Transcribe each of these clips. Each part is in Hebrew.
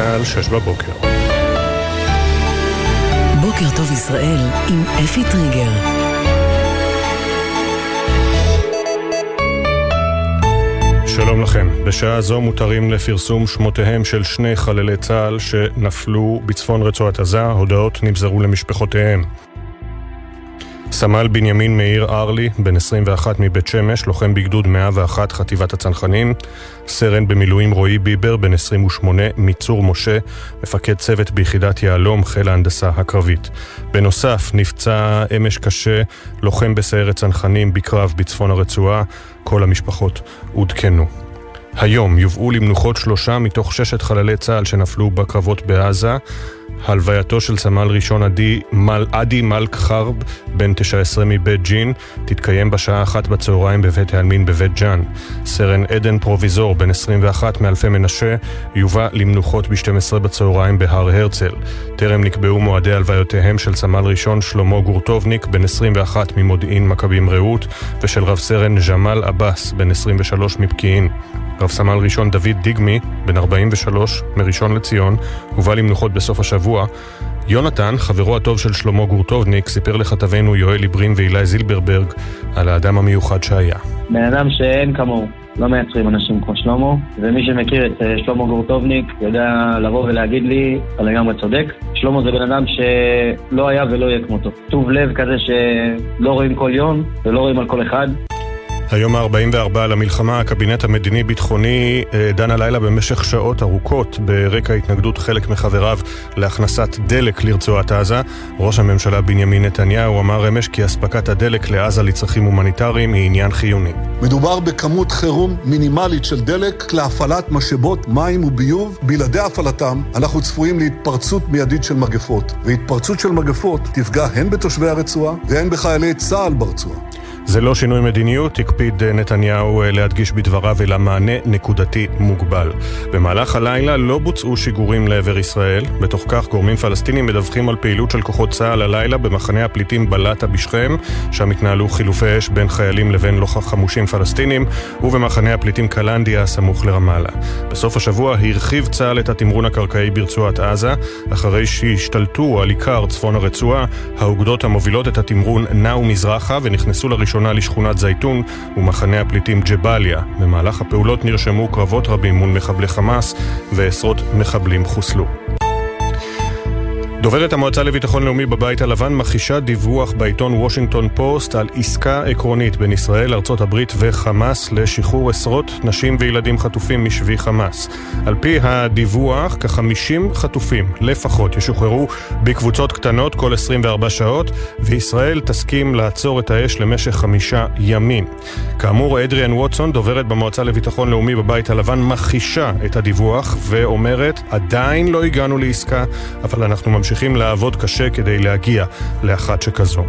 צה"ל, שש בבוקר. בוקר טוב ישראל עם אפי טריגר. שלום לכם. בשעה זו מותרים לפרסום שמותיהם של שני חללי צה"ל שנפלו בצפון רצועת עזה, הודעות נמזרו למשפחותיהם. סמל בנימין מאיר ארלי, בן 21 מבית שמש, לוחם בגדוד 101 חטיבת הצנחנים. סרן במילואים רועי ביבר, בן 28 מצור משה, מפקד צוות ביחידת יהלום, חיל ההנדסה הקרבית. בנוסף, נפצע אמש קשה, לוחם בסיירת צנחנים בקרב בצפון הרצועה. כל המשפחות עודכנו. היום יובאו למנוחות שלושה מתוך ששת חללי צה"ל שנפלו בקרבות בעזה. הלווייתו של סמל ראשון עדי, מל, עדי מלק חרב, בן 19 מבית ג'ין, תתקיים בשעה אחת בצהריים בבית העלמין בבית ג'אן. סרן עדן פרוביזור, בן 21 מאלפי מנשה, יובא למנוחות ב-12 בצהריים בהר הרצל. טרם נקבעו מועדי הלוויותיהם של סמל ראשון שלמה גורטובניק, בן 21 ממודיעין מכבים רעות, ושל רב סרן ג'מאל עבאס, בן 23 מפקיעין. רב סמל ראשון דוד דיגמי, בן 43, מראשון לציון, הובא למנוחות בסוף השבוע. יונתן, חברו הטוב של שלמה גורטובניק, סיפר לכתבנו יואל עיברים ואילי זילברברג על האדם המיוחד שהיה. בן אדם שאין כמוהו. לא מייצרים אנשים כמו שלמה, ומי שמכיר את אה, שלמה גורטובניק יודע לבוא ולהגיד לי, אתה לגמרי צודק. שלמה זה בן אדם שלא היה ולא יהיה כמותו. טוב לב כזה שלא רואים כל יום ולא רואים על כל אחד. היום ה-44 למלחמה, הקבינט המדיני-ביטחוני אה, דן הלילה במשך שעות ארוכות ברקע התנגדות חלק מחבריו להכנסת דלק לרצועת עזה. ראש הממשלה בנימין נתניהו אמר אמש כי אספקת הדלק לעזה לצרכים הומניטריים היא עניין חיוני. מדובר בכמות חירום מינימלית של דלק להפעלת משאבות מים וביוב. בלעדי הפעלתם אנחנו צפויים להתפרצות מיידית של מגפות. והתפרצות של מגפות תפגע הן בתושבי הרצועה והן בחיילי צה"ל ברצועה. זה לא שינוי מדיניות, הקפיד נתניהו אה, להדגיש בדבריו אלא מענה נקודתי מוגבל. במהלך הלילה לא בוצעו שיגורים לעבר ישראל, בתוך כך גורמים פלסטינים מדווחים על פעילות של כוחות צה"ל הלילה במחנה הפליטים בלטה בשכם, שם התנהלו חילופי אש בין חיילים לבין לא חמושים פלסטינים, ובמחנה הפליטים קלנדיה הסמוך לרמאללה. בסוף השבוע הרחיב צה"ל את התמרון הקרקעי ברצועת עזה, אחרי שהשתלטו על עיקר צפון הרצועה, האוגדות המובילות את התמרון נעו מזרחה ונכנסו לראשונה הראשונה לשכונת זייתון ומחנה הפליטים ג'באליה. במהלך הפעולות נרשמו קרבות רבים מול מחבלי חמאס ועשרות מחבלים חוסלו. דוברת המועצה לביטחון לאומי בבית הלבן מכחישה דיווח בעיתון וושינגטון פוסט על עסקה עקרונית בין ישראל, ארצות הברית וחמאס לשחרור עשרות נשים וילדים חטופים משבי חמאס. על פי הדיווח, כ-50 חטופים לפחות ישוחררו בקבוצות קטנות כל 24 שעות, וישראל תסכים לעצור את האש למשך חמישה ימים. כאמור, אדריאן ווטסון, דוברת במועצה לביטחון לאומי בבית הלבן, מכחישה את הדיווח ואומרת, עדיין לא הגענו לעסקה, אבל אנחנו ממשיכים ממשיכים לעבוד קשה כדי להגיע לאחת שכזו.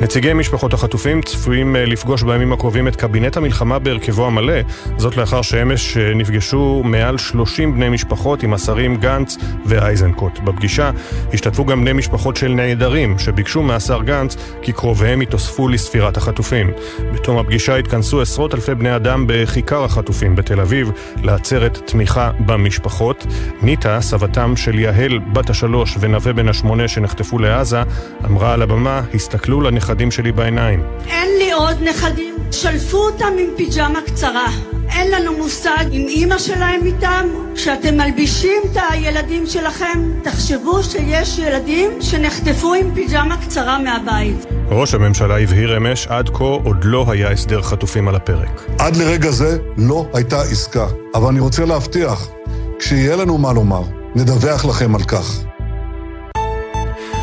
נציגי משפחות החטופים צפויים אה, לפגוש בימים הקרובים את קבינט המלחמה בהרכבו המלא, זאת לאחר שאמש אה, נפגשו מעל 30 בני משפחות עם השרים גנץ ואייזנקוט. בפגישה השתתפו גם בני משפחות של נעדרים, שביקשו מהשר גנץ כי קרוביהם יתוספו לספירת החטופים. בתום הפגישה התכנסו עשרות אלפי בני אדם בכיכר החטופים בתל אביב לעצרת תמיכה במשפחות. ניטה, סבתם של יהל בת השלוש ונווה בן השמונה שנחטפו לעזה, אמרה על הבמה, הסתכלו לנכדים הנכדים שלי בעיניים. אין לי עוד נכדים. שלפו אותם עם פיג'מה קצרה. אין לנו מושג אם אימא שלהם איתם. כשאתם מלבישים את הילדים שלכם, תחשבו שיש ילדים שנחטפו עם פיג'מה קצרה מהבית. ראש הממשלה הבהיר אמש, עד כה עוד לא היה הסדר חטופים על הפרק. עד לרגע זה לא הייתה עסקה. אבל אני רוצה להבטיח, כשיהיה לנו מה לומר, נדווח לכם על כך.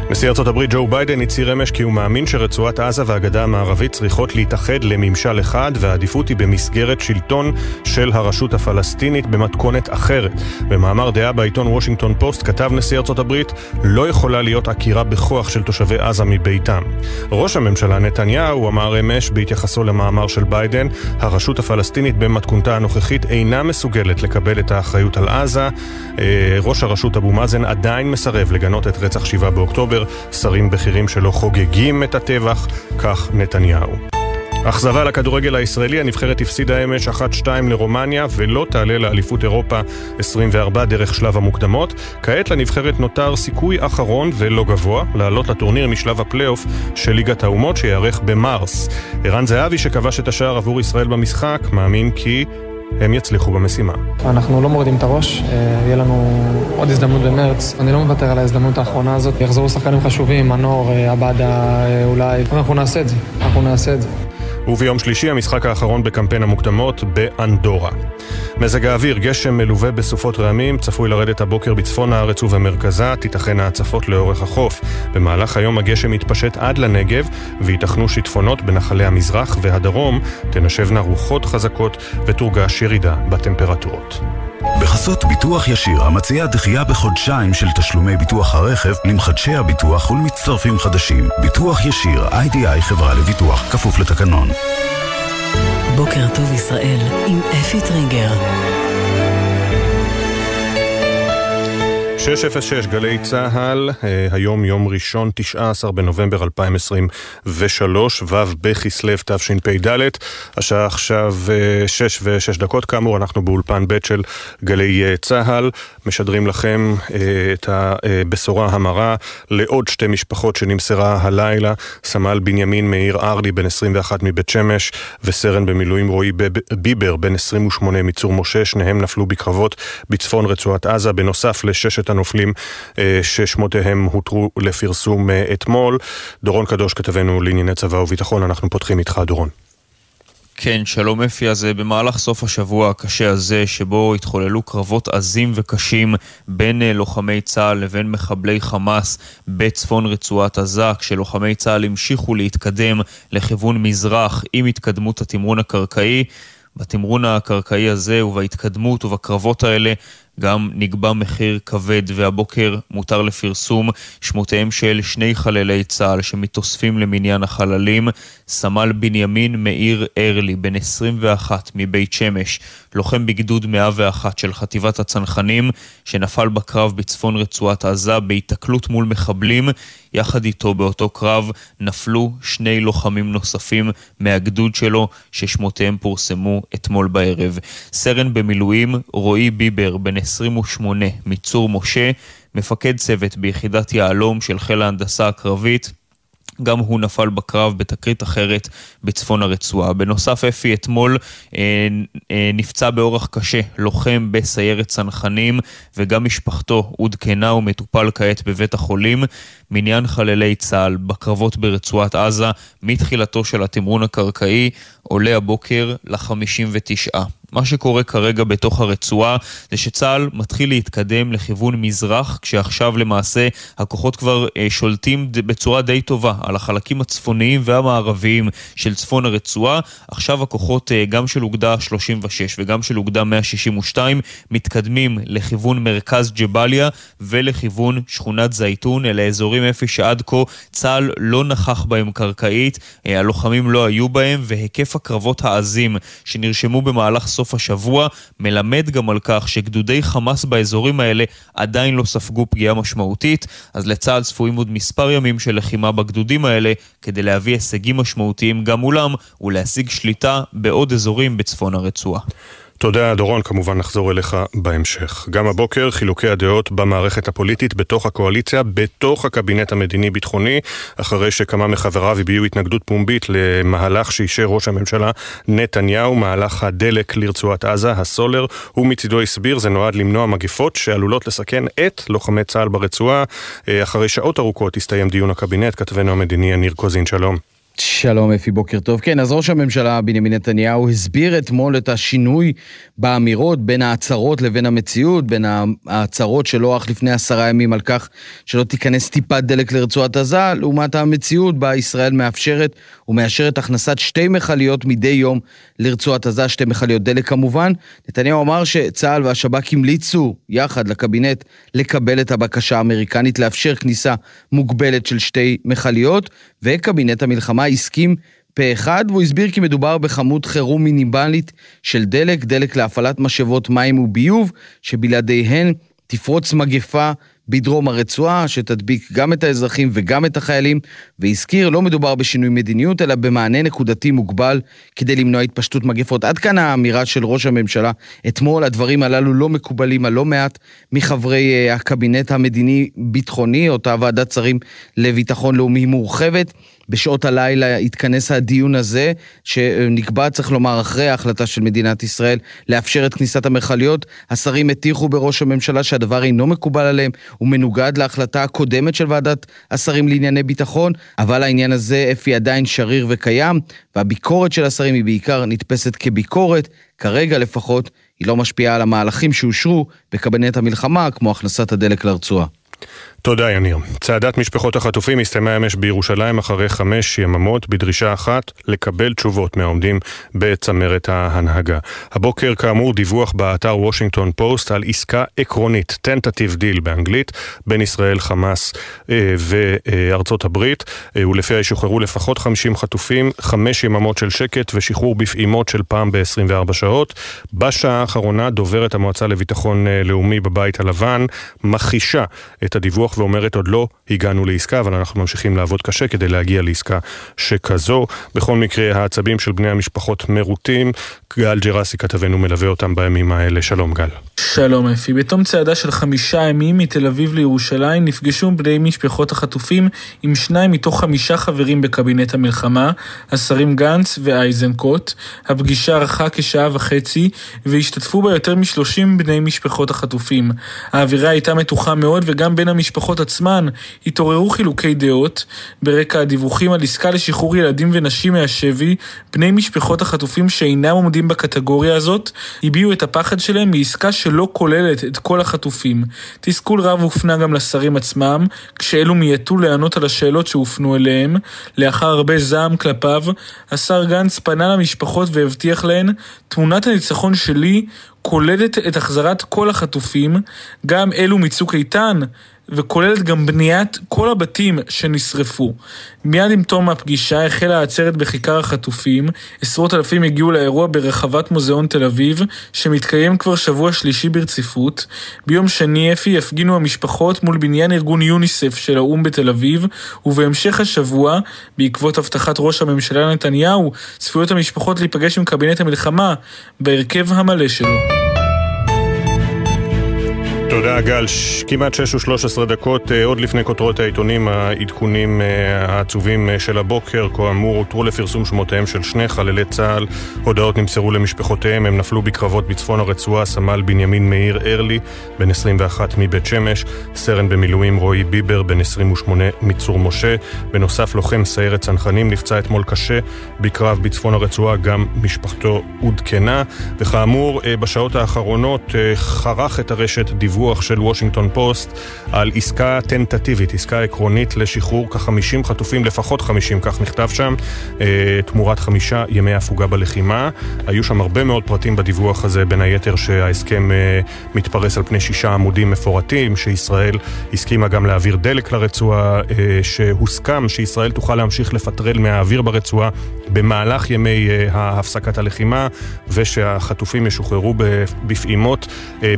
נשיא ארצות הברית ג'ו ביידן הצהיר אמש כי הוא מאמין שרצועת עזה והגדה המערבית צריכות להתאחד לממשל אחד והעדיפות היא במסגרת שלטון של הרשות הפלסטינית במתכונת אחרת. במאמר דעה בעיתון וושינגטון פוסט כתב נשיא ארצות הברית לא יכולה להיות עקירה בכוח של תושבי עזה מביתם. ראש הממשלה נתניהו אמר אמש בהתייחסו למאמר של ביידן הרשות הפלסטינית במתכונתה הנוכחית אינה מסוגלת לקבל את האחריות על עזה. אה, ראש הרשות אבו מאזן עדיין מסרב לגנות את רצח 7 באוקטובר שרים בכירים שלו חוגגים את הטבח, כך נתניהו. אכזבה לכדורגל הישראלי, הנבחרת הפסידה אמש 1-2 לרומניה ולא תעלה לאליפות אירופה 24 דרך שלב המוקדמות. כעת לנבחרת נותר סיכוי אחרון ולא גבוה לעלות לטורניר משלב הפלייאוף של ליגת האומות שיארך במרס. ערן זהבי שכבש את השער עבור ישראל במשחק מאמין כי הם יצליחו במשימה. אנחנו לא מורידים את הראש, אה, יהיה לנו עוד הזדמנות במרץ. אני לא מוותר על ההזדמנות האחרונה הזאת. יחזרו שחקנים חשובים, מנור, אה, עבדה אה, אולי. אנחנו נעשה את זה, אנחנו נעשה את זה. וביום שלישי המשחק האחרון בקמפיין המוקדמות באנדורה. מזג האוויר, גשם מלווה בסופות רעמים, צפוי לרדת הבוקר בצפון הארץ ובמרכזה, תיתכנה הצפות לאורך החוף. במהלך היום הגשם יתפשט עד לנגב, וייתכנו שיטפונות בנחלי המזרח והדרום, תנשבנה רוחות חזקות ותורגש ירידה בטמפרטורות. בחסות ביטוח ישיר, המציע דחייה בחודשיים של תשלומי ביטוח הרכב למחדשי הביטוח ולמצטרפים חדשים. ביטוח ישיר, איי-די-איי חברה לביטוח, כפוף לתקנון. בוקר טוב ישראל עם אפי טריגר. 606 גלי צה"ל, אה, היום יום ראשון, 19 בנובמבר 2023, ו' בכסלו תשפ"ד, השעה עכשיו 6 אה, ו-6 דקות. כאמור, אנחנו באולפן ב' של גלי אה, צה"ל, משדרים לכם את הבשורה המרה לעוד שתי משפחות שנמסרה הלילה, סמל בנימין מאיר ארלי, בן 21 מבית שמש, וסרן במילואים רועי ביבר, בן 28 מצור משה, שניהם נפלו בקרבות בצפון רצועת עזה, בנוסף לששת הנופלים אה, ששמותיהם הותרו לפרסום אה, אתמול. דורון קדוש, כתבנו לענייני צבא וביטחון, אנחנו פותחים איתך, דורון. כן, שלום אפי, אז אה, במהלך סוף השבוע הקשה הזה, שבו התחוללו קרבות עזים וקשים בין לוחמי צה"ל לבין מחבלי חמאס בצפון רצועת עזה, כשלוחמי צה"ל המשיכו להתקדם לכיוון מזרח עם התקדמות התמרון הקרקעי. בתמרון הקרקעי הזה ובהתקדמות ובקרבות האלה גם נקבע מחיר כבד, והבוקר מותר לפרסום שמותיהם של שני חללי צה"ל שמתאוספים למניין החללים, סמל בנימין מאיר ארלי, בן 21 מבית שמש, לוחם בגדוד 101 של חטיבת הצנחנים, שנפל בקרב בצפון רצועת עזה בהיתקלות מול מחבלים. יחד איתו באותו קרב נפלו שני לוחמים נוספים מהגדוד שלו, ששמותיהם פורסמו אתמול בערב. סרן במילואים רועי ביבר, בן 28 מצור משה, מפקד צוות ביחידת יהלום של חיל ההנדסה הקרבית, גם הוא נפל בקרב בתקרית אחרת בצפון הרצועה. בנוסף, אפי אתמול אה, אה, נפצע באורח קשה, לוחם בסיירת צנחנים, וגם משפחתו עודכנה ומטופל כעת בבית החולים. מניין חללי צה"ל בקרבות ברצועת עזה מתחילתו של התמרון הקרקעי עולה הבוקר ל-59. מה שקורה כרגע בתוך הרצועה זה שצה"ל מתחיל להתקדם לכיוון מזרח, כשעכשיו למעשה הכוחות כבר אה, שולטים בצורה די טובה על החלקים הצפוניים והמערביים של צפון הרצועה. עכשיו הכוחות אה, גם של אוגדה 36 וגם של אוגדה 162 מתקדמים לכיוון מרכז ג'באליה ולכיוון שכונת זייתון, אלה אזורים איפה שעד כה צה"ל לא נכח בהם קרקעית, אה, הלוחמים לא היו בהם והיקף הקרבות העזים שנרשמו במהלך סוף השבוע, מלמד גם על כך שגדודי חמאס באזורים האלה עדיין לא ספגו פגיעה משמעותית, אז לצה"ל צפויים עוד מספר ימים של לחימה בגדודים האלה, כדי להביא הישגים משמעותיים גם מולם ולהשיג שליטה בעוד אזורים בצפון הרצועה. תודה, דורון, כמובן נחזור אליך בהמשך. גם הבוקר חילוקי הדעות במערכת הפוליטית בתוך הקואליציה, בתוך הקבינט המדיני-ביטחוני, אחרי שכמה מחבריו הביעו התנגדות פומבית למהלך שאישר ראש הממשלה נתניהו, מהלך הדלק לרצועת עזה, הסולר. הוא מצידו הסביר, זה נועד למנוע מגפות שעלולות לסכן את לוחמי צה"ל ברצועה. אה, אחרי שעות ארוכות הסתיים דיון הקבינט, כתבנו המדיני יניר קוזין, שלום. שלום אפי, בוקר טוב. כן, אז ראש הממשלה בנימין נתניהו הסביר אתמול את השינוי באמירות בין ההצהרות לבין המציאות, בין ההצהרות שלו אך לפני עשרה ימים על כך שלא תיכנס טיפת דלק לרצועת עזה, לעומת המציאות בה ישראל מאפשרת ומאשרת הכנסת שתי מכליות מדי יום לרצועת עזה, שתי מכליות דלק כמובן. נתניהו אמר שצה"ל והשב"כ המליצו יחד לקבינט לקבל את הבקשה האמריקנית לאפשר כניסה מוגבלת של שתי מכליות, וקבינט המלחמה הסכים פה אחד, והוא הסביר כי מדובר בכמות חירום מינימלית של דלק, דלק להפעלת משאבות מים וביוב, שבלעדיהן תפרוץ מגפה בדרום הרצועה, שתדביק גם את האזרחים וגם את החיילים, והזכיר, לא מדובר בשינוי מדיניות, אלא במענה נקודתי מוגבל כדי למנוע התפשטות מגפות. עד כאן האמירה של ראש הממשלה. אתמול הדברים הללו לא מקובלים על לא מעט מחברי אה, הקבינט המדיני-ביטחוני, אותה ועדת שרים לביטחון לאומי מורחבת. בשעות הלילה התכנס הדיון הזה, שנקבע, צריך לומר, אחרי ההחלטה של מדינת ישראל לאפשר את כניסת המכליות. השרים הטיחו בראש הממשלה שהדבר אינו מקובל עליהם, הוא מנוגד להחלטה הקודמת של ועדת השרים לענייני ביטחון, אבל העניין הזה אפי עדיין שריר וקיים, והביקורת של השרים היא בעיקר נתפסת כביקורת, כרגע לפחות היא לא משפיעה על המהלכים שאושרו בקבינט המלחמה, כמו הכנסת הדלק לרצועה. תודה, יניר. צעדת משפחות החטופים הסתיימה אמש בירושלים אחרי חמש יממות בדרישה אחת לקבל תשובות מהעומדים בצמרת ההנהגה. הבוקר, כאמור, דיווח באתר וושינגטון פוסט על עסקה עקרונית, tentative deal באנגלית, בין ישראל, חמאס אה, וארצות הברית, אה, ולפיה ישוחררו לפחות 50 חטופים, חמש יממות של שקט ושחרור בפעימות של פעם ב-24 שעות. בשעה האחרונה דוברת המועצה לביטחון אה, לאומי בבית הלבן מכחישה את הדיווח ואומרת עוד לא הגענו לעסקה, אבל אנחנו ממשיכים לעבוד קשה כדי להגיע לעסקה שכזו. בכל מקרה, העצבים של בני המשפחות מרוטים. גל ג'רסי כתבנו מלווה אותם בימים האלה. שלום גל. שלום אפי. בתום צעדה של חמישה ימים מתל אביב לירושלים נפגשו בני משפחות החטופים עם שניים מתוך חמישה חברים בקבינט המלחמה, השרים גנץ ואייזנקוט. הפגישה ארכה כשעה וחצי והשתתפו בה יותר משלושים בני משפחות החטופים. האווירה הייתה מתוחה מאוד וגם בין המשפחות עצמן התעוררו חילוקי דעות. ברקע הדיווחים על עסקה לשחרור ילדים ונשים מהשבי, בני משפחות החטופים שאינם עומדים בקטגוריה הזאת הביעו את הפחד שלהם מעסקה שלא כוללת את כל החטופים. תסכול רב הופנה גם לשרים עצמם, כשאלו מיעטו לענות על השאלות שהופנו אליהם. לאחר הרבה זעם כלפיו, השר גנץ פנה למשפחות והבטיח להן, תמונת הניצחון שלי כוללת את החזרת כל החטופים, גם אלו מצוק איתן, וכוללת גם בניית כל הבתים שנשרפו. מיד עם תום הפגישה החלה העצרת בכיכר החטופים, עשרות אלפים הגיעו לאירוע ברחבת מוזיאון תל אביב, שמתקיים כבר שבוע שלישי ברציפות. ביום שני אפי יפגינו המשפחות מול בניין ארגון יוניסף של האו"ם בתל אביב, ובהמשך השבוע, בעקבות הבטחת ראש הממשלה נתניהו, צפויות המשפחות להיפגש עם קבינט המלחמה, בהרכב המלא שלו. תודה גל, כמעט 6 ו-13 דקות, אה, עוד לפני כותרות העיתונים, העדכונים אה, העצובים אה, של הבוקר, כאמור, הותרו לפרסום שמותיהם של שני חללי צה"ל, הודעות נמסרו למשפחותיהם, הם נפלו בקרבות בצפון הרצועה, סמל בנימין מאיר ארלי, בן 21 מבית שמש, סרן במילואים רועי ביבר, בן 28 מצור משה, בנוסף לוחם סיירת צנחנים, נפצע אתמול קשה בקרב בצפון הרצועה, גם משפחתו עודכנה, וכאמור, בשעות האחרונות חרך את הרשת דיווח דיווח של וושינגטון פוסט על עסקה טנטטיבית, עסקה עקרונית לשחרור כ-50 חטופים, לפחות 50, כך נכתב שם, אה, תמורת חמישה ימי הפוגה בלחימה. היו שם הרבה מאוד פרטים בדיווח הזה, בין היתר שההסכם אה, מתפרס על פני שישה עמודים מפורטים, שישראל הסכימה גם להעביר דלק לרצועה, אה, שהוסכם שישראל תוכל להמשיך לפטרל מהאוויר ברצועה במהלך ימי הפסקת הלחימה, ושהחטופים ישוחררו בפעימות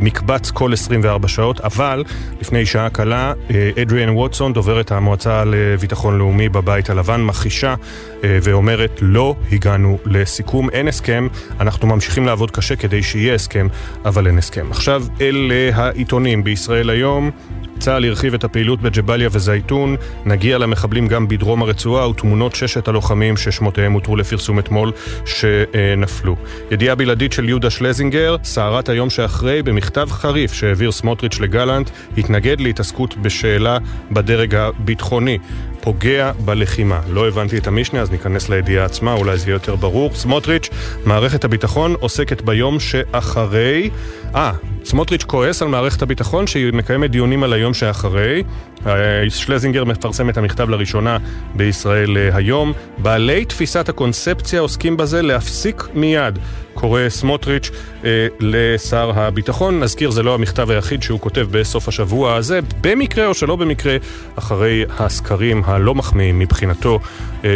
מקבץ כל 24 24 שעות, אבל לפני שעה קלה, אדריאן ווטסון, דוברת המועצה לביטחון לאומי בבית הלבן, מכחישה אה, ואומרת, לא הגענו לסיכום, אין הסכם, אנחנו ממשיכים לעבוד קשה כדי שיהיה הסכם, אבל אין הסכם. עכשיו אל העיתונים בישראל היום. צה"ל הרחיב את הפעילות בג'באליה וזייתון, נגיע למחבלים גם בדרום הרצועה ותמונות ששת הלוחמים ששמותיהם הותרו לפרסום אתמול שנפלו. ידיעה בלעדית של יהודה שלזינגר, סערת היום שאחרי, במכתב חריף שהעביר סמוטריץ' לגלנט, התנגד להתעסקות בשאלה בדרג הביטחוני. פוגע בלחימה. לא הבנתי את המשנה, אז ניכנס לידיעה עצמה, אולי זה יהיה יותר ברור. סמוטריץ', מערכת הביטחון עוסקת ביום שאחרי... אה, סמוטריץ' כועס על מערכת הביטחון שהיא מקיימת דיונים על היום שאחרי. אה, שלזינגר מפרסם את המכתב לראשונה בישראל אה, היום. בעלי תפיסת הקונספציה עוסקים בזה להפסיק מיד. קורא סמוטריץ' אה, לשר הביטחון. נזכיר, זה לא המכתב היחיד שהוא כותב בסוף השבוע הזה, במקרה או שלא במקרה, אחרי הסקרים הלא מחמיאים מבחינתו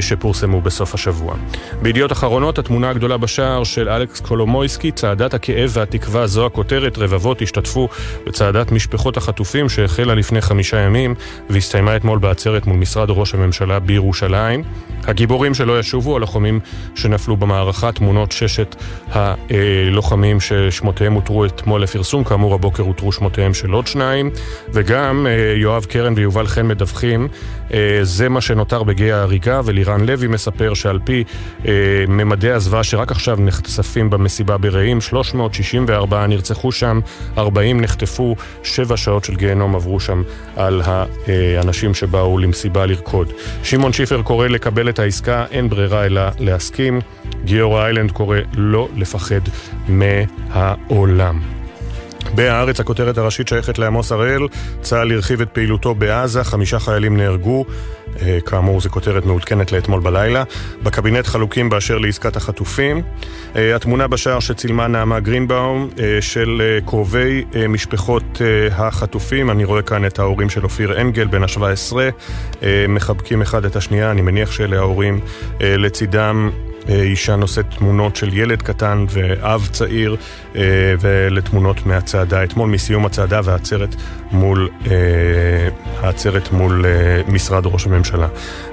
שפורסמו בסוף השבוע. בידיעות אחרונות, התמונה הגדולה בשער של אלכס קולומויסקי, צעדת הכאב והתקווה, זו הכותרת, רבבות השתתפו בצעדת משפחות החטופים שהחלה לפני חמישה ימים והסתיימה אתמול בעצרת מול משרד ראש הממשלה בירושלים. הגיבורים שלא ישובו, הלוחמים שנפלו במערכה, תמונות ששת הלוחמים ששמותיהם הותרו אתמול לפרסום, כאמור הבוקר הותרו שמותיהם של עוד שניים, וגם אה, יואב קרן ויובל חן מדווחים, זה מה שנותר בגיא ההריגה, ולירן לוי מספר שעל פי אה, ממדי הזוועה שרק עכשיו נחשפים במסיבה ברעים, 364 נרצחו שם, 40 נחטפו, 7 שעות של גיהנום עברו שם על האנשים שבאו למסיבה לרקוד. שמעון שיפר קורא לקבל את העסקה, אין ברירה אלא להסכים. גיורא איילנד קורא לא לפחד מהעולם. בהארץ הכותרת הראשית שייכת לעמוס הראל, צה"ל הרחיב את פעילותו בעזה, חמישה חיילים נהרגו, אה, כאמור זו כותרת מעודכנת לאתמול בלילה. בקבינט חלוקים באשר לעסקת החטופים. אה, התמונה בשער שצילמה נעמה גרינבאום אה, של קרובי משפחות החטופים, אני רואה כאן את ההורים של אופיר אנגל, בן ה-17, מחבקים אחד את השנייה, אני מניח שאלה ההורים לצידם. אישה נושאת תמונות של ילד קטן ואב צעיר ולתמונות מהצעדה אתמול מסיום הצעדה והעצרת מול, העצרת מול משרד ראש הממשלה.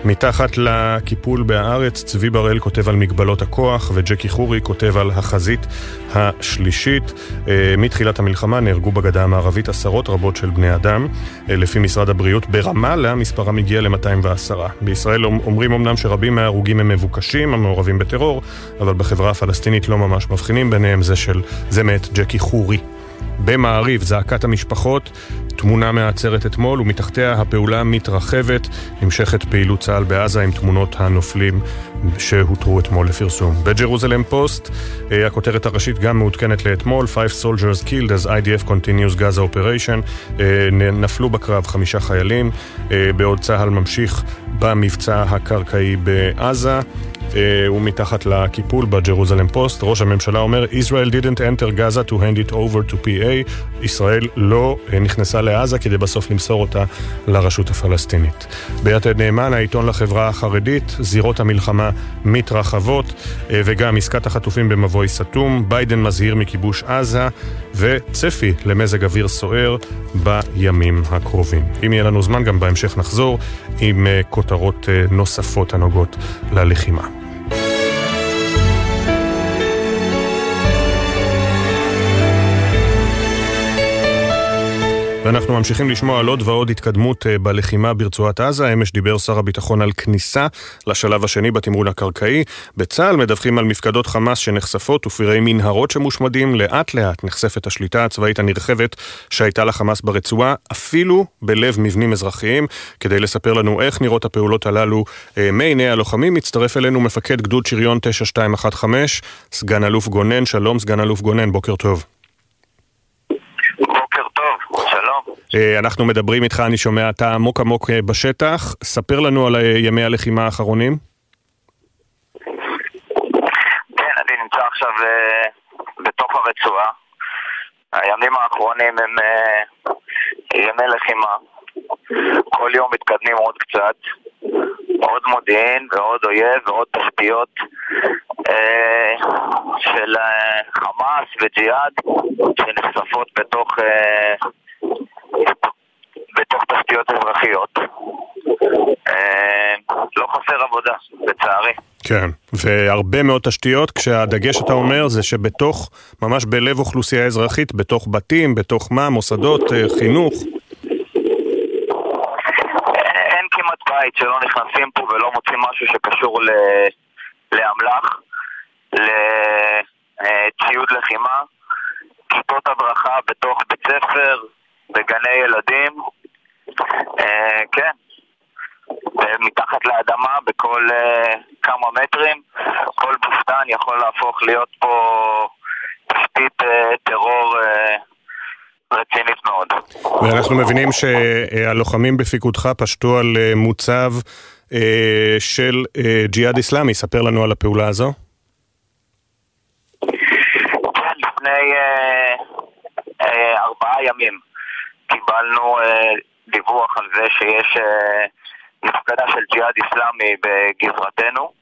מתחת לקיפול בהארץ, צבי בראל כותב על מגבלות הכוח, וג'קי חורי כותב על החזית השלישית. אה, מתחילת המלחמה נהרגו בגדה המערבית עשרות רבות של בני אדם. אה, לפי משרד הבריאות, ברמאללה מספרם הגיע ל-210. בישראל אומרים אמנם שרבים מההרוגים הם מבוקשים, המעורבים בטרור, אבל בחברה הפלסטינית לא ממש מבחינים ביניהם, זה, של, זה מאת ג'קי חורי. במעריב, זעקת המשפחות, תמונה מהעצרת אתמול, ומתחתיה הפעולה מתרחבת, נמשכת פעילות צה"ל בעזה עם תמונות הנופלים שהותרו אתמול לפרסום. בג'רוזלם פוסט, אה, הכותרת הראשית גם מעודכנת לאתמול, Five soldiers killed as IDF continues Gaza operation, אה, נפלו בקרב חמישה חיילים, אה, בעוד צה"ל ממשיך במבצע הקרקעי בעזה. אה, ומתחת לקיפול בג'רוזלם פוסט, ראש הממשלה אומר Israel didn't enter Gaza to hand it over to PA, ישראל לא אה, נכנסה לעזה כדי בסוף למסור אותה לרשות הפלסטינית. ביתד נאמן, העיתון לחברה החרדית, זירות המלחמה מתרחבות אה, וגם עסקת החטופים במבוי סתום, ביידן מזהיר מכיבוש עזה וצפי למזג אוויר סוער בימים הקרובים. אם יהיה לנו זמן, גם בהמשך נחזור עם כותרות נוספות הנוגעות ללחימה. ואנחנו ממשיכים לשמוע על עוד ועוד התקדמות אה, בלחימה ברצועת עזה. אמש דיבר שר הביטחון על כניסה לשלב השני בתמרון הקרקעי. בצה"ל מדווחים על מפקדות חמאס שנחשפות ופירי מנהרות שמושמדים. לאט לאט נחשפת השליטה הצבאית הנרחבת שהייתה לחמאס ברצועה, אפילו בלב מבנים אזרחיים. כדי לספר לנו איך נראות הפעולות הללו אה, מעיני הלוחמים, מצטרף אלינו מפקד גדוד שריון 9215, סגן אלוף גונן. שלום סגן אלוף גונן, בוקר טוב. אה, אנחנו מדברים איתך, אני שומע, אתה עמוק עמוק אה, בשטח. ספר לנו על אה, ימי הלחימה האחרונים. כן, אני נמצא עכשיו בתוך הרצועה. הימים האחרונים הם ימי לחימה. כל יום מתקדמים עוד קצת. עוד מודיעין ועוד אויב ועוד תשתיות של חמאס וג'יהאד שנחשפות בתוך בתוך תשתיות אזרחיות. אה, לא חסר עבודה, לצערי. כן, והרבה מאוד תשתיות, כשהדגש אתה אומר זה שבתוך, ממש בלב אוכלוסייה אזרחית, בתוך בתים, בתוך מה, מוסדות, אה, חינוך. אין כמעט בית שלא נכנסים פה ולא מוצאים משהו שקשור ל... לאמל"ח, לציוד לחימה, כיתות הדרכה בתוך בית ספר, בגני ילדים, אה, כן, מתחת לאדמה בכל אה, כמה מטרים, כל בוסתן יכול להפוך להיות פה תשתית אה, טרור רצינית מאוד. ואנחנו מבינים שהלוחמים בפיקודך פשטו על מוצב של ג'יהאד איסלאמי, ספר לנו על הפעולה הזו. כן, לפני ארבעה ימים קיבלנו אה, דיווח על זה שיש אה, מפקדה של ג'יהאד איסלאמי בגזרתנו.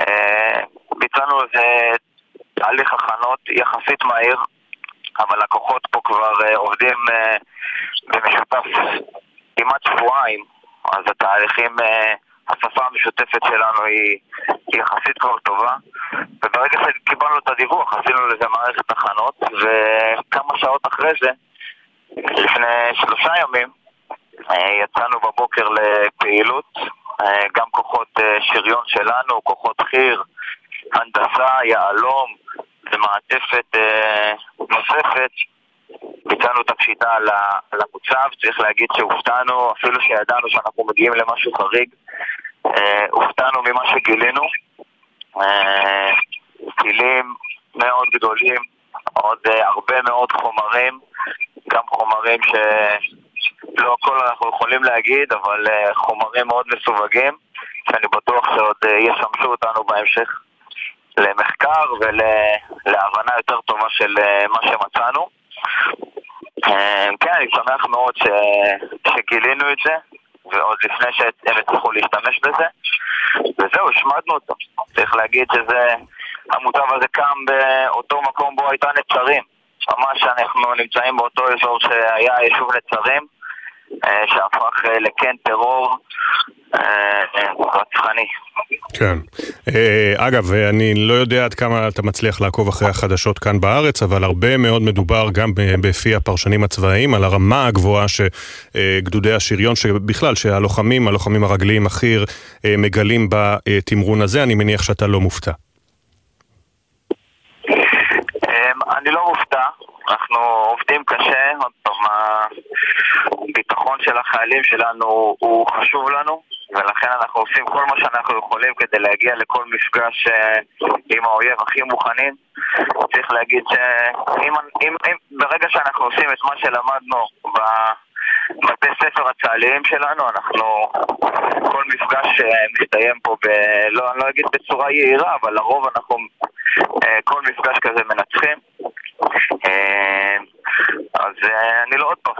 אה, ביצענו איזה תהליך הכנות יחסית מהיר, אבל הכוחות כבר אה, עובדים אה, במשותף כמעט שבועיים, אז התהליכים, השפה המשותפת שלנו היא יחסית כבר טובה וברגע שקיבלנו את הדיווח עשינו לזה מערכת הכנות וכמה שעות אחרי זה, לפני שלושה ימים, יצאנו בבוקר לפעילות, גם כוחות שריון שלנו, כוחות חי"ר, הנדסה, יהלום ומעטפת נוספת ביצענו את הפשיטה על המוצב, צריך להגיד שהופתענו, אפילו שידענו שאנחנו מגיעים למשהו חריג, אה, הופתענו ממה שגילינו. אה, טילים מאוד גדולים, עוד אה, הרבה מאוד חומרים, גם חומרים שלא הכל אנחנו יכולים להגיד, אבל חומרים מאוד מסווגים, שאני בטוח שעוד ישמשו אותנו בהמשך למחקר ולהבנה יותר טובה של מה שמצאנו. אה, כן, אני שמח מאוד ש... שגילינו את זה, ועוד לפני שהם הצליחו להשתמש בזה, וזהו, השמדנו אותו. צריך להגיד שזה, המוטב הזה קם באותו מקום בו הייתה נצרים. ממש אנחנו נמצאים באותו אזור שהיה יישוב נצרים, אה, שהפך אה, לקן טרור רצחני. כן. אה, אגב, אני לא יודע עד כמה אתה מצליח לעקוב אחרי החדשות כאן בארץ, אבל הרבה מאוד מדובר גם בפי הפרשנים הצבאיים על הרמה הגבוהה שגדודי השריון, שבכלל, שהלוחמים, הלוחמים הרגליים, החי"ר, מגלים בתמרון הזה. אני מניח שאתה לא מופתע. אני לא מופתע. אנחנו עובדים קשה, עוד פעם, הביטחון של החיילים שלנו הוא חשוב לנו, ולכן אנחנו עושים כל מה שאנחנו יכולים כדי להגיע לכל מפגש אה, עם האויב הכי מוכנים. צריך להגיד שאם אם, אם, ברגע שאנחנו עושים את מה שלמדנו בבתי ספר הצה"ליים שלנו, אנחנו, כל מפגש אה, מסתיים פה, ב, לא, אני לא אגיד בצורה יהירה, אבל לרוב אנחנו כל מפגש כזה מנצחים. אז אני לא עוד פעם,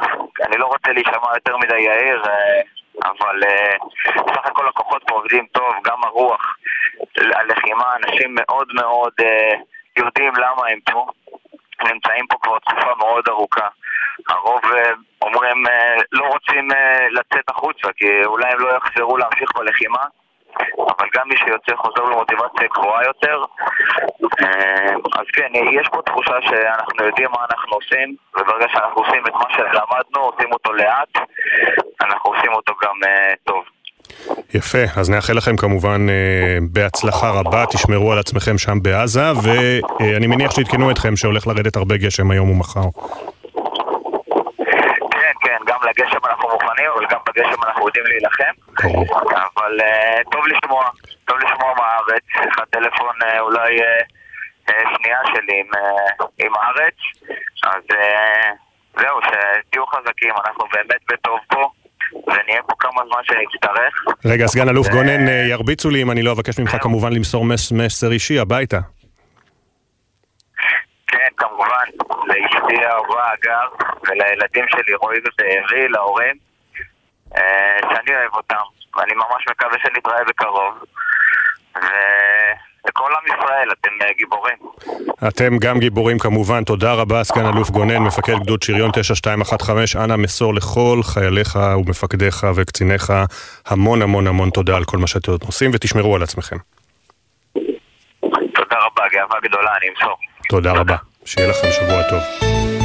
אני לא רוצה להישמע יותר מדי יאיר, אבל בסך הכל הכוחות פה עובדים טוב, גם הרוח, הלחימה, אנשים מאוד מאוד יודעים למה הם פה. נמצאים פה כבר תקופה מאוד ארוכה. הרוב אומרים לא רוצים לצאת החוצה כי אולי הם לא יחזרו להמשיך בלחימה אבל גם מי שיוצא חוזר במוטיבציה גבוהה יותר. אה, אז כן, יש פה תחושה שאנחנו יודעים מה אנחנו עושים, וברגע שאנחנו עושים את מה שלמדנו, עושים אותו לאט, אנחנו עושים אותו גם uh, טוב. יפה, אז נאחל לכם כמובן uh, בהצלחה רבה, תשמרו על עצמכם שם בעזה, ואני uh, מניח שעדכנו אתכם שהולך לרדת הרבה גשם היום ומחר. לגשם אנחנו מוכנים, אבל גם בגשם אנחנו יודעים להילחם. אבל uh, טוב לשמוע, טוב לשמוע מהארץ. יש לך טלפון uh, אולי uh, שנייה שלי עם, הארץ. אז זהו, שתהיו חזקים, אנחנו באמת בטוב פה. ונהיה פה כמה זמן שנצטרך. רגע, סגן אלוף גונן, ירביצו לי אם אני לא אבקש ממך כמובן למסור מסר אישי הביתה. כן, כמובן, לאשתי האהובה אגב, ולילדים שלי, רועי ובארי, להורים, אה, שאני אוהב אותם, ואני ממש מקווה שנתראה בקרוב. ולכל עם ישראל, אתם אה, גיבורים. אתם גם גיבורים כמובן, תודה רבה, סגן אלוף גונן, מפקד גדוד שריון 9215, אנא מסור לכל חייליך ומפקדיך וקציניך המון המון המון תודה על כל מה שאתם עושים, ותשמרו על עצמכם. תודה רבה, גאווה גדולה, אני אמסור. תודה רבה, שיהיה לכם שבוע טוב.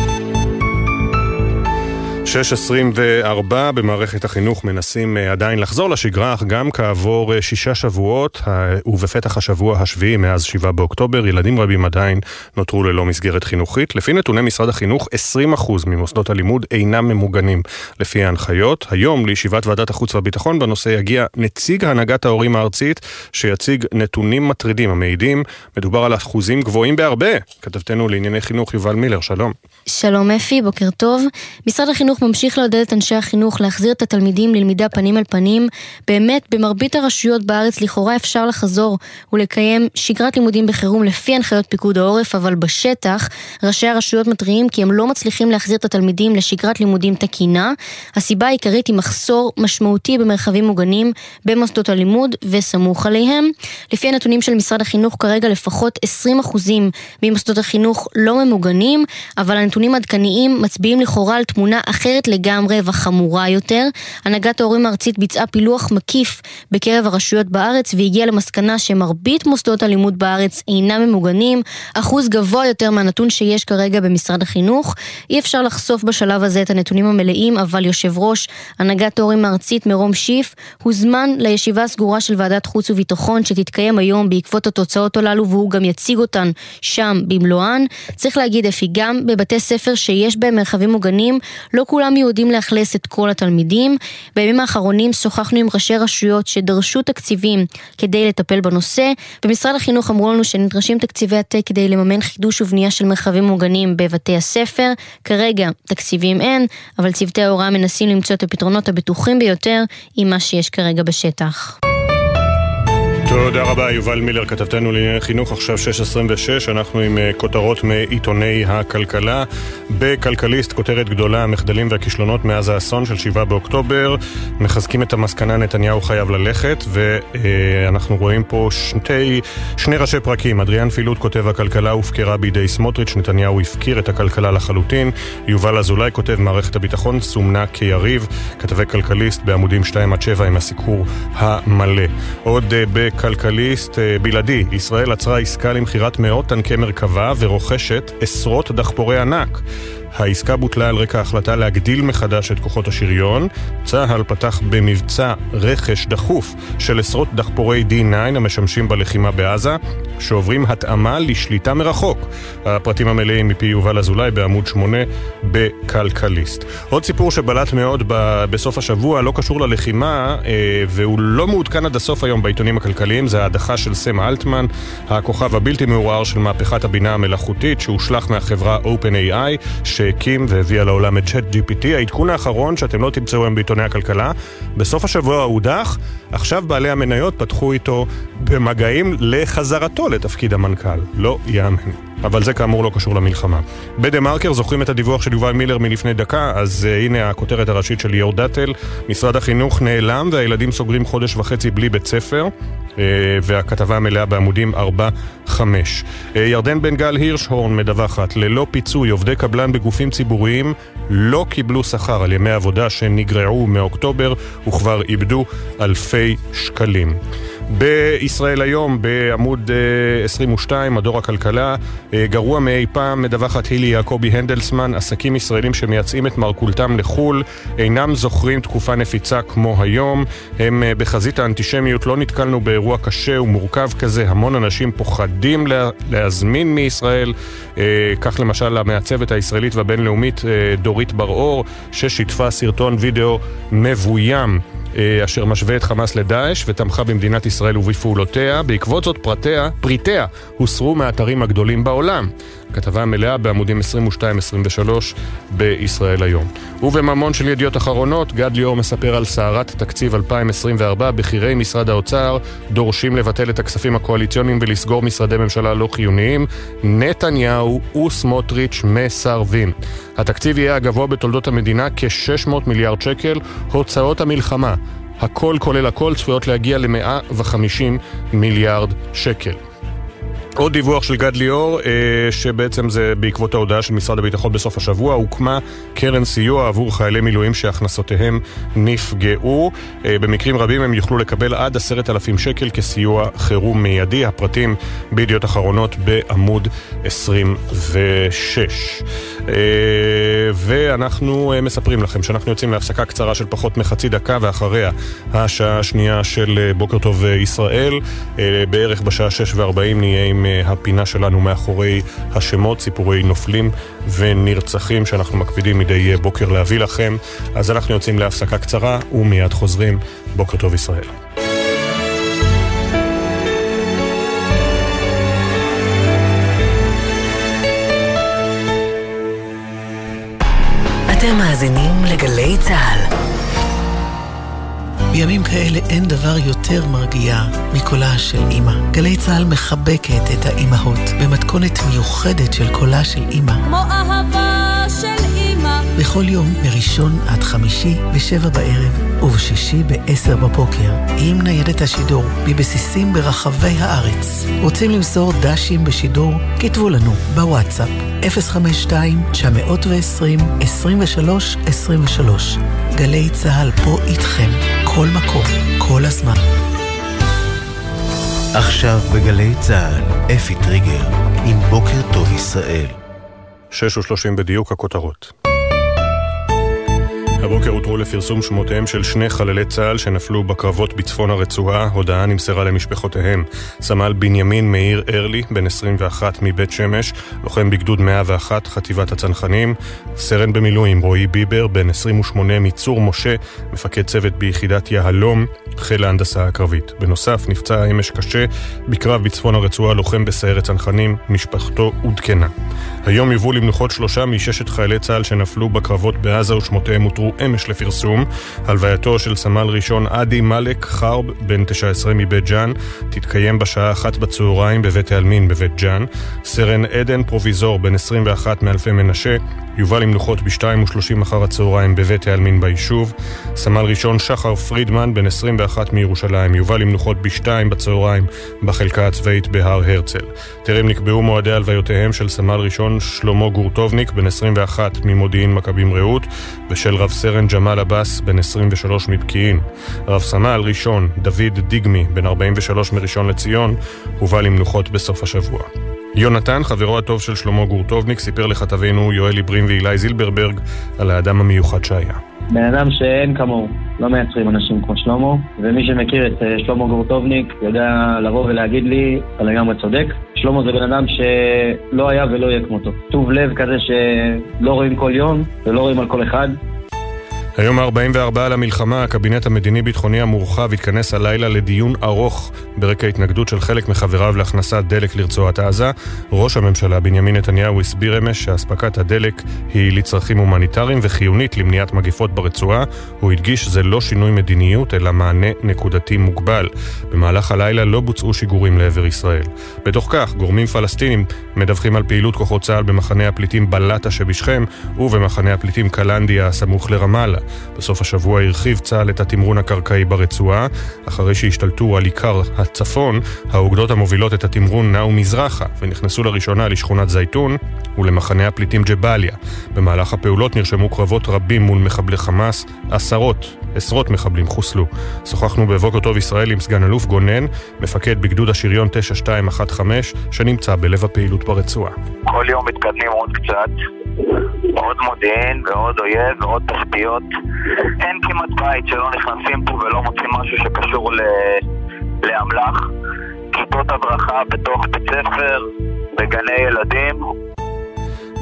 6.24 במערכת החינוך מנסים אה, עדיין לחזור לשגרה, אך גם כעבור אה, שישה שבועות, ובפתח השבוע השביעי מאז 7 באוקטובר, ילדים רבים עדיין נותרו ללא מסגרת חינוכית. לפי נתוני משרד החינוך, 20% ממוסדות הלימוד אינם ממוגנים לפי ההנחיות. היום לישיבת ועדת החוץ והביטחון בנושא יגיע נציג הנהגת ההורים הארצית, שיציג נתונים מטרידים המעידים. מדובר על אחוזים גבוהים בהרבה. כתבתנו לענייני חינוך יובל מילר, שלום. שלום אפי, בוקר טוב. משרד החינוך ממשיך לעודד את אנשי החינוך להחזיר את התלמידים ללמידה פנים אל פנים. באמת, במרבית הרשויות בארץ לכאורה אפשר לחזור ולקיים שגרת לימודים בחירום לפי הנחיות פיקוד העורף, אבל בשטח ראשי הרשויות מתריעים כי הם לא מצליחים להחזיר את התלמידים לשגרת לימודים תקינה. הסיבה העיקרית היא מחסור משמעותי במרחבים מוגנים במוסדות הלימוד וסמוך עליהם. לפי הנתונים של משרד החינוך כרגע לפחות 20% ממוסדות החינוך לא ממוגנים, אבל הנתונים העדכניים מצביעים לכאורה על תמונה אחרת לגמרי וחמורה יותר. הנהגת ההורים הארצית ביצעה פילוח מקיף בקרב הרשויות בארץ והגיעה למסקנה שמרבית מוסדות הלימוד בארץ אינם ממוגנים, אחוז גבוה יותר מהנתון שיש כרגע במשרד החינוך. אי אפשר לחשוף בשלב הזה את הנתונים המלאים, אבל יושב ראש הנהגת ההורים הארצית מרום שיף הוזמן לישיבה סגורה של ועדת חוץ וביטחון שתתקיים היום בעקבות התוצאות הללו והוא גם יציג אותן שם במלואן. צריך להגיד אפי, גם בבתי ספר שיש בהם מרחבים מוגנים, לא כולם יודעים לאכלס את כל התלמידים. בימים האחרונים שוחחנו עם ראשי רשויות שדרשו תקציבים כדי לטפל בנושא. במשרד החינוך אמרו לנו שנדרשים תקציבי עתק כדי לממן חידוש ובנייה של מרחבים מוגנים בבתי הספר. כרגע תקציבים אין, אבל צוותי ההוראה מנסים למצוא את הפתרונות הבטוחים ביותר עם מה שיש כרגע בשטח. תודה רבה, יובל מילר, כתבתנו לענייני חינוך, עכשיו 6.26, אנחנו עם אה, כותרות מעיתוני הכלכלה. בכלכליסט, כותרת גדולה, המחדלים והכישלונות מאז האסון של 7 באוקטובר, מחזקים את המסקנה נתניהו חייב ללכת, ואנחנו רואים פה שני, שני ראשי פרקים. אדריאן פילוט כותב הכלכלה הופקרה בידי סמוטריץ', נתניהו הפקיר את הכלכלה לחלוטין. יובל אזולאי כותב מערכת הביטחון סומנה כיריב, כתבי כלכליסט בעמודים 2 עד 7 עם הסיקור המלא. עוד אה, בכלכליסט אה, בלעדי, ישראל עצרה עסקה למכירת מאות טנקי מרכבה ורוכשת עשרות דחפורי ענק. העסקה בוטלה על רקע ההחלטה להגדיל מחדש את כוחות השריון. צה"ל פתח במבצע רכש דחוף של עשרות דחפורי D9 המשמשים בלחימה בעזה, שעוברים התאמה לשליטה מרחוק. הפרטים המלאים מפי יובל אזולאי בעמוד 8 בכלכליסט. עוד סיפור שבלט מאוד בסוף השבוע, לא קשור ללחימה, אה, והוא לא מעודכן עד הסוף היום בעיתונים הכלכליים, זה ההדחה של סם אלטמן, הכוכב הבלתי מעורער של מהפכת הבינה המלאכותית, שהושלך מהחברה OpenAI, שהקים והביאה לעולם את צ'אט GPT. העדכון האחרון שאתם לא תמצאו היום בעיתוני הכלכלה, בסוף השבוע הודח, עכשיו בעלי המניות פתחו איתו במגעים לחזרתו לתפקיד המנכ"ל. לא יאמן. אבל זה כאמור לא קשור למלחמה. בדה מרקר זוכרים את הדיווח של יובל מילר מלפני דקה, אז uh, הנה הכותרת הראשית של ליאור דאטל. משרד החינוך נעלם והילדים סוגרים חודש וחצי בלי בית ספר, uh, והכתבה המלאה בעמודים 4-5. Uh, ירדן בן גל הירשהורן מדווחת, ללא פיצוי עובדי קבלן בגופים ציבוריים לא קיבלו שכר על ימי עבודה שנגרעו מאוקטובר וכבר איבדו אלפי שקלים. בישראל היום, בעמוד 22, מדור הכלכלה, גרוע מאי פעם, מדווחת הילי יעקבי הנדלסמן, עסקים ישראלים שמייצאים את מרכולתם לחו"ל אינם זוכרים תקופה נפיצה כמו היום. הם בחזית האנטישמיות, לא נתקלנו באירוע קשה ומורכב כזה, המון אנשים פוחדים לה, להזמין מישראל. כך למשל המעצבת הישראלית והבינלאומית דורית בר-אור, ששיתפה סרטון וידאו מבוים. אשר משווה את חמאס לדאעש ותמכה במדינת ישראל ובפעולותיה. בעקבות זאת פרטיה, פריטיה הוסרו מהאתרים הגדולים בעולם. כתבה מלאה בעמודים 22-23 בישראל היום. ובממון של ידיעות אחרונות, גד ליאור מספר על סערת תקציב 2024. בכירי משרד האוצר דורשים לבטל את הכספים הקואליציוניים ולסגור משרדי ממשלה לא חיוניים. נתניהו וסמוטריץ' מסרבים. התקציב יהיה הגבוה בתולדות המדינה, כ-600 מיליארד שקל. הוצאות המלחמה, הכל כולל הכל, צפויות להגיע ל-150 מיליארד שקל. עוד דיווח של גד ליאור, אה, שבעצם זה בעקבות ההודעה של משרד הביטחון בסוף השבוע, הוקמה קרן סיוע עבור חיילי מילואים שהכנסותיהם נפגעו. אה, במקרים רבים הם יוכלו לקבל עד עשרת אלפים שקל כסיוע חירום מיידי. הפרטים בידיעות אחרונות בעמוד 26. אה, ואנחנו מספרים לכם שאנחנו יוצאים להפסקה קצרה של פחות מחצי דקה, ואחריה השעה השנייה של בוקר טוב ישראל. בערך בשעה 6 ו-40 נהיה עם הפינה שלנו מאחורי השמות, סיפורי נופלים ונרצחים שאנחנו מקפידים מדי בוקר להביא לכם. אז אנחנו יוצאים להפסקה קצרה ומיד חוזרים. בוקר טוב ישראל. אתם מאזינים לגלי צה"ל. בימים כאלה אין דבר יותר מרגיע מקולה של אימא. גלי צה"ל מחבקת את האימהות במתכונת מיוחדת של קולה של אימא. כמו אהבה של אימא. בכל יום, מראשון עד חמישי, בשבע בערב, ובשישי בעשר בבוקר, עם ניידת השידור, מבסיסים ברחבי הארץ. רוצים למסור דשים בשידור? כתבו לנו בוואטסאפ 052-920-2323. גלי צה"ל פה איתכם, כל מקום, כל הזמן. עכשיו בגלי צה"ל, אפי טריגר, עם בוקר טוב ישראל. שש ושלושים בדיוק הכותרות. הבוקר הותרו לפרסום שמותיהם של שני חללי צה"ל שנפלו בקרבות בצפון הרצועה, הודעה נמסרה למשפחותיהם. סמל בנימין מאיר ארלי, בן 21 מבית שמש, לוחם בגדוד 101, חטיבת הצנחנים. סרן במילואים רועי ביבר, בן 28 מצור משה, מפקד צוות ביחידת יהלום, חיל ההנדסה הקרבית. בנוסף, נפצע אמש קשה בקרב בצפון הרצועה, לוחם בסיירת צנחנים, משפחתו עודכנה. היום יובאו למנוחות שלושה מששת חיילי צה"ל שנפלו בקרבות בעזה ושמותיהם הותרו אמש לפרסום. הלווייתו של סמל ראשון עדי מאלק חרב, בן 19 מבית ג'אן, תתקיים בשעה אחת בצהריים בבית העלמין בבית ג'אן. סרן עדן פרוביזור, בן 21 מאלפי מנשה, יובא למנוחות ב-2.30 אחר הצהריים בבית העלמין ביישוב. סמל ראשון שחר פרידמן, בן 21 מירושלים, יובא למנוחות ב-2 בצהריים בחלקה הצבאית בהר הרצל. טרם נקבעו מועדי הלוויותיהם של סמל ראשון שלמה גורטובניק, בן 21 ממודיעין מכבים רעות, ושל רב סרן ג'מאל עבאס, בן 23 מפקיעין. רב סמל ראשון דוד דיגמי, בן 43 מראשון לציון, הובא למנוחות בסוף השבוע. יונתן, חברו הטוב של שלמה גורטובניק, סיפר לכתבינו יואל עיברים ואילי זילברברג על האדם המיוחד שהיה. בן אדם שאין כמוהו, לא מייצרים אנשים כמו שלמה, ומי שמכיר את אה, שלמה גורטובניק יודע לבוא ולהגיד לי, אתה לגמרי צודק. שלמה זה בן אדם שלא היה ולא יהיה כמותו. טוב לב כזה שלא רואים כל יום ולא רואים על כל אחד. היום ה-44 למלחמה, הקבינט המדיני-ביטחוני המורחב התכנס הלילה לדיון ארוך ברקע התנגדות של חלק מחבריו להכנסת דלק לרצועת עזה. ראש הממשלה בנימין נתניהו הסביר אמש שאספקת הדלק היא לצרכים הומניטריים וחיונית למניעת מגיפות ברצועה. הוא הדגיש שזה לא שינוי מדיניות, אלא מענה נקודתי מוגבל. במהלך הלילה לא בוצעו שיגורים לעבר ישראל. בתוך כך, גורמים פלסטינים מדווחים על פעילות כוחות צה"ל במחנה הפליטים בלטה שבשכם ובמחנה הפליטים קלנדיה הסמוך לרמאללה. בסוף השבוע הרחיב צה"ל את התמרון הקרקעי ברצועה. אחרי שהשתלטו על עיקר הצפון, האוגדות המובילות את התמרון נעו מזרחה ונכנסו לראשונה לשכונת זייתון ולמחנה הפליטים ג'באליה. במהלך הפעולות נרשמו קרבות רבים מול מחבלי חמאס, עשרות, עשרות מחבלים חוסלו. שוחחנו בבוקר טוב ישראל עם סגן אלוף גונן, מפקד בגדוד השריון 9215, שנמצא בלב הפעילות ברצועה. כל יום מתקדמים עוד קצת. עוד מודיעין ועוד אויב ועוד תשתיות. אין כמעט בית שלא נכנסים פה ולא מוצאים משהו שקשור ל... לאמל"ח. כיתות הדרכה בתוך בית ספר, בגני ילדים,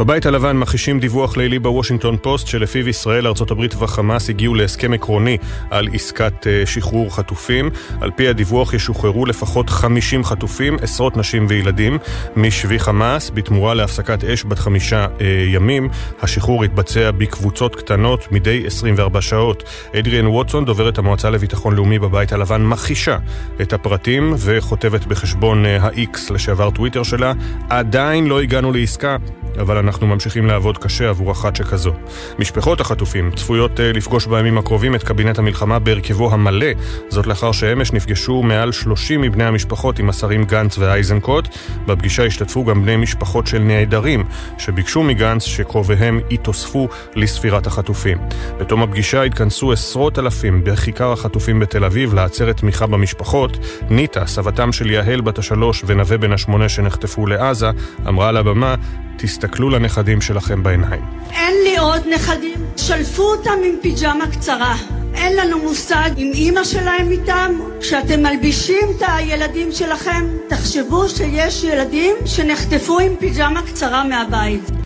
בבית הלבן מכחישים דיווח לילי בוושינגטון פוסט שלפיו ישראל, ארה"ב וחמאס הגיעו להסכם עקרוני על עסקת אה, שחרור חטופים. על פי הדיווח ישוחררו לפחות 50 חטופים, עשרות נשים וילדים, משבי חמאס, בתמורה להפסקת אש בת חמישה אה, ימים. השחרור יתבצע בקבוצות קטנות מדי 24 שעות. אדריאן ווטסון, דוברת המועצה לביטחון לאומי בבית הלבן, מכחישה את הפרטים וכותבת בחשבון אה, ה-X לשעבר טוויטר שלה, עדיין לא הגענו לעסקה. אבל אנחנו ממשיכים לעבוד קשה עבור אחת שכזו. משפחות החטופים צפויות אה, לפגוש בימים הקרובים את קבינט המלחמה בהרכבו המלא, זאת לאחר שאמש נפגשו מעל 30 מבני המשפחות עם השרים גנץ ואייזנקוט. בפגישה השתתפו גם בני משפחות של נעדרים, שביקשו מגנץ שקרוביהם יתוספו לספירת החטופים. בתום הפגישה התכנסו עשרות אלפים בכיכר החטופים בתל אביב לעצרת תמיכה במשפחות. ניטה, סבתם של יהל בת השלוש ונווה בן השמונה שנחטפו לעזה, אמרה על הבמה תסתכלו לנכדים שלכם בעיניים. אין לי עוד נכדים, שלפו אותם עם פיג'מה קצרה. אין לנו מושג אם אימא שלהם איתם. כשאתם מלבישים את הילדים שלכם, תחשבו שיש ילדים שנחטפו עם פיג'מה קצרה מהבית.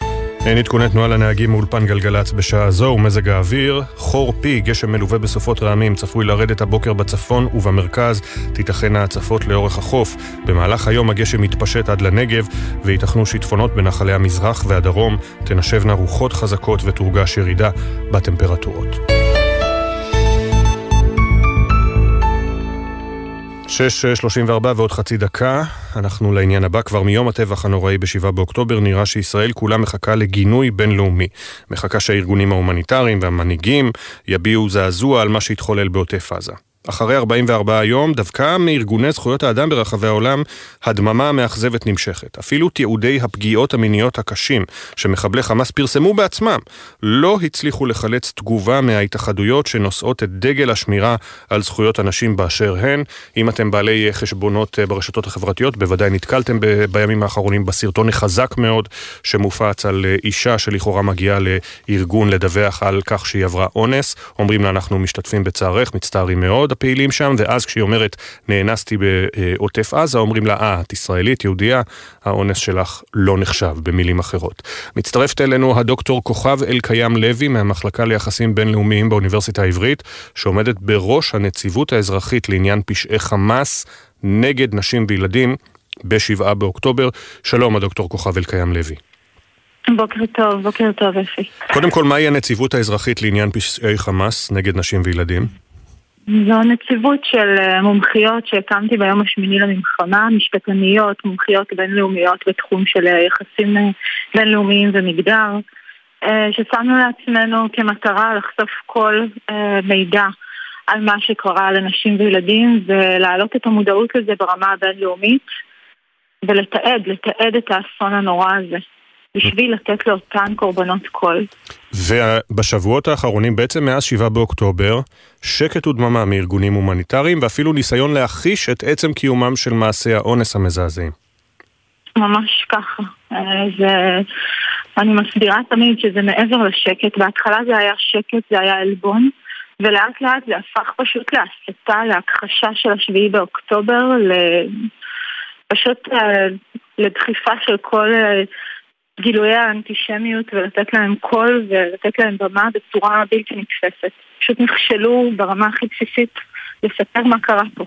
אין עדכוני תנועה לנהגים מאולפן גלגלצ בשעה זו ומזג האוויר. חור פי, גשם מלווה בסופות רעמים, צפוי לרדת הבוקר בצפון ובמרכז. תיתכנה הצפות לאורך החוף. במהלך היום הגשם יתפשט עד לנגב, וייתכנו שיטפונות בנחלי המזרח והדרום. תנשבנה רוחות חזקות ותורגש ירידה בטמפרטורות. 6.34 ועוד חצי דקה, אנחנו לעניין הבא. כבר מיום הטבח הנוראי ב-7 באוקטובר נראה שישראל כולה מחכה לגינוי בינלאומי. מחכה שהארגונים ההומניטריים והמנהיגים יביעו זעזוע על מה שהתחולל בעוטף עזה. אחרי 44 יום, דווקא מארגוני זכויות האדם ברחבי העולם, הדממה המאכזבת נמשכת. אפילו תיעודי הפגיעות המיניות הקשים שמחבלי חמאס פרסמו בעצמם, לא הצליחו לחלץ תגובה מההתאחדויות שנושאות את דגל השמירה על זכויות אנשים באשר הן. אם אתם בעלי חשבונות אה, ברשתות החברתיות, בוודאי נתקלתם ב- בימים האחרונים בסרטון החזק מאוד שמופץ על אה, אישה שלכאורה מגיעה לארגון לדווח על כך שהיא עברה אונס. אומרים לה, אנחנו משתתפים בצערך, מצטערים מאוד. הפעילים שם, ואז כשהיא אומרת, נאנסתי בעוטף עזה, אומרים לה, אה, את ישראלית, יהודייה, האונס שלך לא נחשב, במילים אחרות. מצטרפת אלינו הדוקטור כוכב אלקיים לוי מהמחלקה ליחסים בינלאומיים באוניברסיטה העברית, שעומדת בראש הנציבות האזרחית לעניין פשעי חמאס נגד נשים וילדים ב-7 באוקטובר. שלום, הדוקטור כוכב אלקיים לוי. בוקר טוב, בוקר טוב, אפי. קודם כל, מהי הנציבות האזרחית לעניין פשעי חמאס נגד נשים וילדים? זו נציבות של אה, מומחיות שהקמתי ביום השמיני למלחמה, משפטניות, מומחיות בינלאומיות בתחום של אה, יחסים אה, בינלאומיים ומגדר, ששמנו לעצמנו כמטרה לחשוף כל מידע על מה שקרה לנשים וילדים ולהעלות את המודעות לזה ברמה הבינלאומית ולתעד, לתעד את האסון הנורא הזה. בשביל לתת לאותן קורבנות קול. ובשבועות האחרונים, בעצם מאז 7 באוקטובר, שקט ודממה מארגונים הומניטריים, ואפילו ניסיון להכחיש את עצם קיומם של מעשי האונס המזעזעים. ממש ככה. אה, זה... אני מסבירה תמיד שזה מעבר לשקט. בהתחלה זה היה שקט, זה היה עלבון, ולאט לאט זה הפך פשוט להסתה, להכחשה של השביעי באוקטובר, ל... פשוט אה, לדחיפה של כל אה, גילויי האנטישמיות ולתת להם קול ולתת להם במה בצורה בלתי נתפסת. פשוט נכשלו ברמה הכי בסיסית לספר מה קרה פה.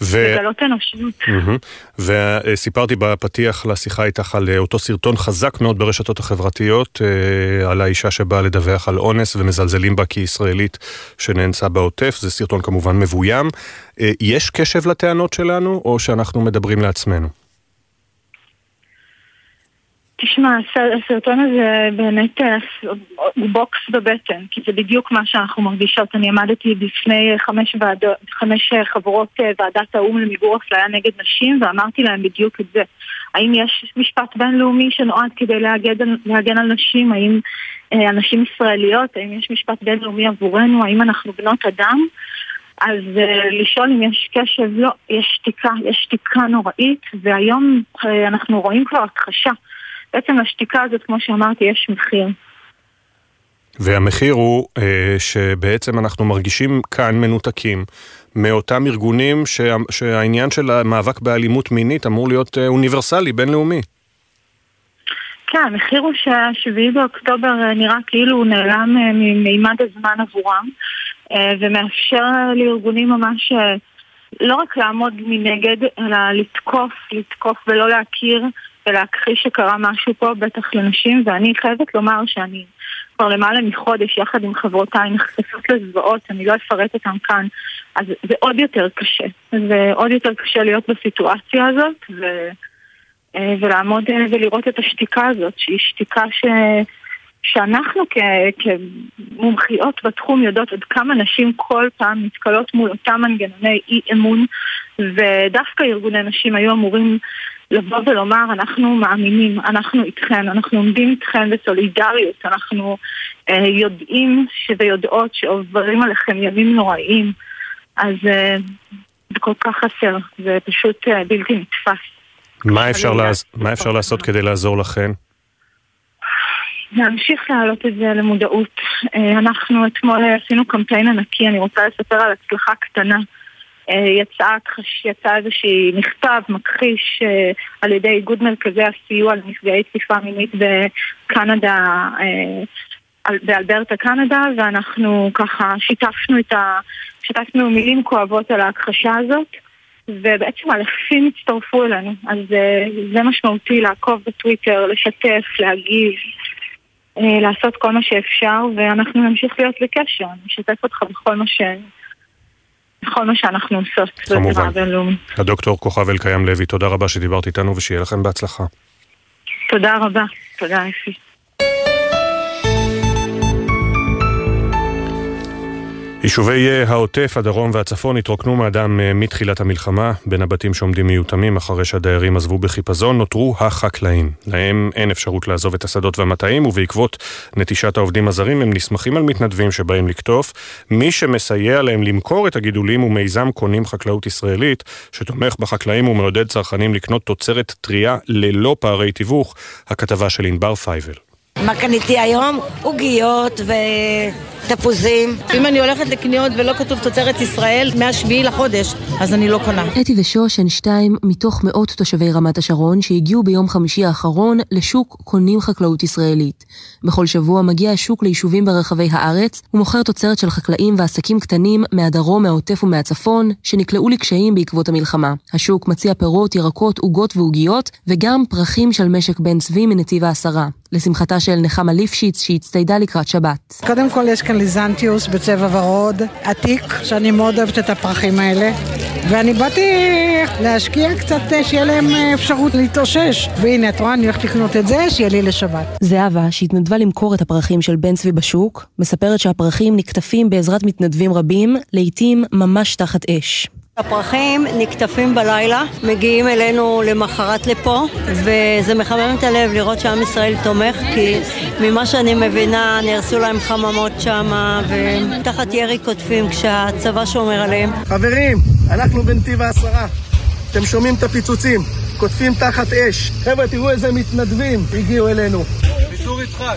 ו... לגלות אנושיות. Mm-hmm. וסיפרתי בפתיח לשיחה איתך על אה, אותו סרטון חזק מאוד ברשתות החברתיות, אה, על האישה שבאה לדווח על אונס ומזלזלים בה כישראלית שנאנסה בעוטף, זה סרטון כמובן מבוים. אה, יש קשב לטענות שלנו, או שאנחנו מדברים לעצמנו? תשמע, הסרטון הזה באמת אה, הוא בוקס בבטן, כי זה בדיוק מה שאנחנו מרגישות. אני עמדתי בפני חמש, ועד... חמש אה, חברות אה, ועדת האו"ם למיגור אפליה נגד נשים, ואמרתי להם בדיוק את זה. האם יש משפט בינלאומי שנועד כדי להגן, להגן על נשים? האם אה, נשים ישראליות? האם יש משפט בינלאומי עבורנו? האם אנחנו בנות אדם? אז uh, לשאול אם יש קשב, לא, יש שתיקה, יש שתיקה נוראית, והיום uh, אנחנו רואים כבר הכחשה. בעצם לשתיקה הזאת, כמו שאמרתי, יש מחיר. והמחיר הוא אה, שבעצם אנחנו מרגישים כאן מנותקים מאותם ארגונים שה, שהעניין של המאבק באלימות מינית אמור להיות אה, אוניברסלי, בינלאומי. כן, המחיר הוא שהשביעי באוקטובר אה, נראה כאילו הוא נעלם אה, ממימד הזמן עבורם אה, ומאפשר לארגונים ממש לא רק לעמוד מנגד, אלא לתקוף, לתקוף ולא להכיר ולהכחיש שקרה משהו פה, בטח לנשים, ואני חייבת לומר שאני כבר למעלה מחודש, יחד עם חברותיי, נחשפות לזוועות, אני לא אפרט אותן כאן, אז זה עוד יותר קשה. זה עוד יותר קשה להיות בסיטואציה הזאת, ו... אה, ולעמוד אה, ולראות את השתיקה הזאת, שהיא שתיקה ש... שאנחנו כ... כמומחיות בתחום יודעות עד כמה נשים כל פעם נתקלות מול אותם מנגנוני אי אמון ודווקא ארגוני נשים היו אמורים לבוא ולומר, אנחנו מאמינים, אנחנו איתכם, אנחנו עומדים איתכם בסולידריות, אנחנו אה, יודעים ויודעות שעוברים עליכם ימים נוראים, אז אה, זה כל כך חסר, זה פשוט אה, בלתי נתפס. מה אפשר, לעז... מה אפשר לעשות כדי לעזור לכן? להמשיך להעלות את זה למודעות. אה, אנחנו אתמול עשינו קמפיין ענקי, אני רוצה לספר על הצלחה קטנה. יצא, יצא איזושהי מכתב מכחיש על ידי איגוד מרכזי הסיוע לנפגעי תקיפה מינית בקנדה, באלברטה קנדה, ואנחנו ככה שיתפנו את ה... שיתפנו מילים כואבות על ההכחשה הזאת. ובעצם אלפים הצטרפו אלינו, אז זה משמעותי לעקוב בטוויטר, לשתף, להגיב, לעשות כל מה שאפשר, ואנחנו נמשיך להיות בקשר, נשתף אותך בכל מה ש... בכל מה שאנחנו עושות בזירה הבינלאומית. הדוקטור כוכב אלקיים לוי, תודה רבה שדיברת איתנו ושיהיה לכם בהצלחה. תודה רבה, תודה אפי. יישובי העוטף, הדרום והצפון התרוקנו מאדם מתחילת המלחמה. בין הבתים שעומדים מיותמים אחרי שהדיירים עזבו בחיפזון, נותרו החקלאים. להם אין אפשרות לעזוב את השדות והמטעים, ובעקבות נטישת העובדים הזרים הם נסמכים על מתנדבים שבאים לקטוף. מי שמסייע להם למכור את הגידולים הוא מיזם קונים חקלאות ישראלית, שתומך בחקלאים ומעודד צרכנים לקנות תוצרת טרייה ללא פערי תיווך. הכתבה של ענבר פייבל. מה קניתי היום? עוגיות ותפוזים. אם אני הולכת לקניות ולא כתוב תוצרת ישראל, מהשביעי לחודש, אז אני לא קונה. אתי ושוש הן שתיים מתוך מאות תושבי רמת השרון שהגיעו ביום חמישי האחרון לשוק קונים חקלאות ישראלית. בכל שבוע מגיע השוק ליישובים ברחבי הארץ ומוכר תוצרת של חקלאים ועסקים קטנים מהדרום, מהעוטף ומהצפון, שנקלעו לקשיים בעקבות המלחמה. השוק מציע פירות, ירקות, עוגות ועוגיות, וגם פרחים של משק בן צבי מנתיב העשרה. לשמחתה של נחמה ליפשיץ שהצטיידה לקראת שבת. קודם כל יש כאן ליזנטיוס בצבע ורוד, עתיק, שאני מאוד אוהבת את הפרחים האלה. ואני באתי להשקיע קצת, שיהיה להם אפשרות להתאושש. והנה, את רואה, אני הולכת לקנות את זה, שיהיה לי לשבת. זהבה, שהתנדבה למכור את הפרחים של בן צבי בשוק, מספרת שהפרחים נקטפים בעזרת מתנדבים רבים, לעתים ממש תחת אש. הפרחים נקטפים בלילה, מגיעים אלינו למחרת לפה, וזה מחמם את הלב לראות שעם ישראל תומך, כי ממה שאני מבינה נהרסו להם חממות שם, ותחת ירי קוטפים כשהצבא שומר עליהם. חברים, אנחנו בנתיב העשרה, אתם שומעים את הפיצוצים, קוטפים תחת אש. חבר'ה, תראו איזה מתנדבים הגיעו אלינו.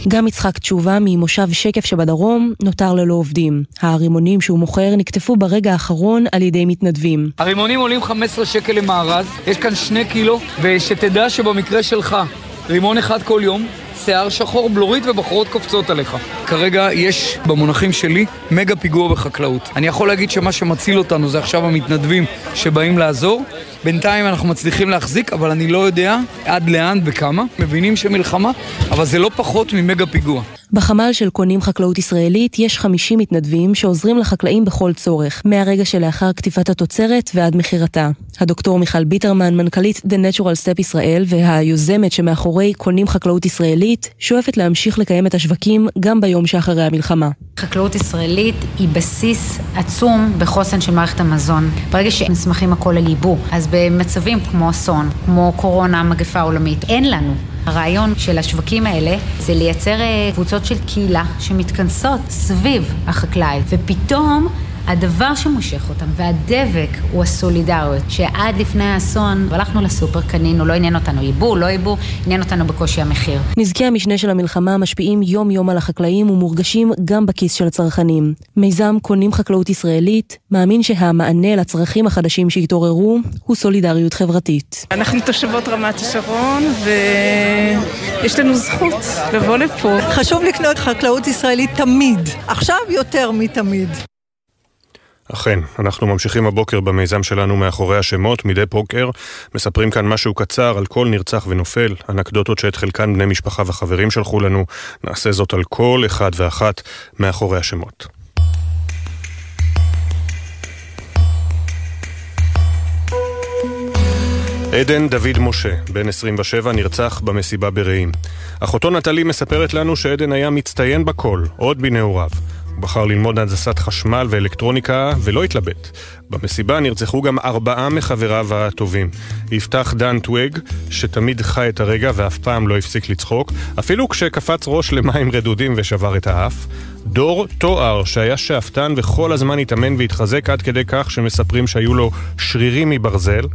גם יצחק תשובה ממושב שקף שבדרום נותר ללא עובדים. הרימונים שהוא מוכר נקטפו ברגע האחרון על ידי מתנדבים. הרימונים עולים 15 שקל למארז, יש כאן שני קילו, ושתדע שבמקרה שלך, רימון אחד כל יום, שיער שחור, בלורית ובחורות קופצות עליך. כרגע יש, במונחים שלי, מגה פיגוע בחקלאות. אני יכול להגיד שמה שמציל אותנו זה עכשיו המתנדבים שבאים לעזור. בינתיים אנחנו מצליחים להחזיק, אבל אני לא יודע עד לאן וכמה. מבינים שמלחמה, אבל זה לא פחות ממגה פיגוע. בחמ"ל של קונים חקלאות ישראלית יש 50 מתנדבים שעוזרים לחקלאים בכל צורך, מהרגע שלאחר קטיפת התוצרת ועד מכירתה. הדוקטור מיכל ביטרמן, מנכ"לית The Natural Step ישראל והיוזמת שמאחורי קונים חקלאות ישראלית, שואפת להמשיך לקיים את השווקים גם ביום שאחרי המלחמה. חקלאות ישראלית היא בסיס עצום בחוסן של מערכת המזון. ברגע שנסמכים הכל על ייבוא, אז במצבים כמו אסון, כמו קורונה, מגפה עולמית, אין לנו. הרעיון של השווקים האלה זה לייצר קבוצות של קהילה שמתכנסות סביב החקלאי, ופתאום הדבר שמושך אותם והדבק הוא הסולידריות, שעד לפני האסון הלכנו לסופר, קנינו, לא עניין אותנו ייבוא, לא ייבוא, עניין אותנו בקושי המחיר. נזקי המשנה של המלחמה משפיעים יום יום על החקלאים ומורגשים גם בכיס של הצרכנים. מיזם קונים חקלאות ישראלית מאמין שהמענה לצרכים החדשים שהתעוררו הוא סולידריות חברתית. אנחנו תושבות רמת השרון ויש לנו זכות לבוא לפה. חשוב לקנות חקלאות ישראלית תמיד, עכשיו יותר מתמיד. אכן, אנחנו ממשיכים הבוקר במיזם שלנו מאחורי השמות, מדי בוקר מספרים כאן משהו קצר על כל נרצח ונופל, אנקדוטות שאת חלקן בני משפחה וחברים שלחו לנו, נעשה זאת על כל אחד ואחת מאחורי השמות. עדן דוד משה, בן 27, נרצח במסיבה ברעים. אחותו נטלי מספרת לנו שעדן היה מצטיין בכל, עוד בנעוריו. בחר ללמוד הנדסת חשמל ואלקטרוניקה ולא התלבט. במסיבה נרצחו גם ארבעה מחבריו הטובים. יפתח דן טוויג, שתמיד חי את הרגע ואף פעם לא הפסיק לצחוק, אפילו כשקפץ ראש למים רדודים ושבר את האף. דור תואר שהיה שאפתן וכל הזמן התאמן והתחזק עד כדי כך שמספרים שהיו לו שרירים מברזל.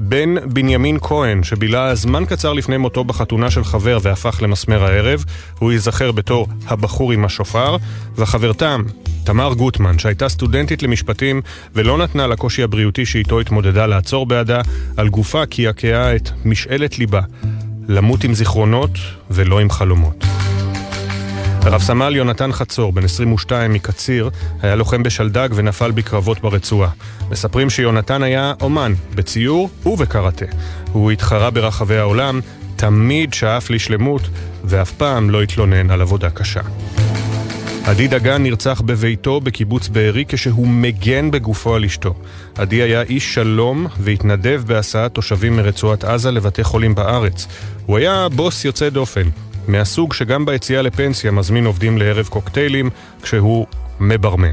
בן בנימין כהן, שבילה זמן קצר לפני מותו בחתונה של חבר והפך למסמר הערב, הוא ייזכר בתור הבחור עם השופר, וחברתם, תמר גוטמן, שהייתה סטודנטית למשפטים ולא נתנה לקושי הבריאותי שאיתו התמודדה לעצור בעדה, על גופה קעקעה את משאלת ליבה, למות עם זיכרונות ולא עם חלומות. רב סמל יונתן חצור, בן 22 מקציר, היה לוחם בשלדג ונפל בקרבות ברצועה. מספרים שיונתן היה אומן, בציור ובקראטה. הוא התחרה ברחבי העולם, תמיד שאף לשלמות, ואף פעם לא התלונן על עבודה קשה. עדי דגן נרצח בביתו בקיבוץ בארי כשהוא מגן בגופו על אשתו. עדי היה איש שלום והתנדב בהסעת תושבים מרצועת עזה לבתי חולים בארץ. הוא היה בוס יוצא דופן, מהסוג שגם ביציאה לפנסיה מזמין עובדים לערב קוקטיילים כשהוא מברמן.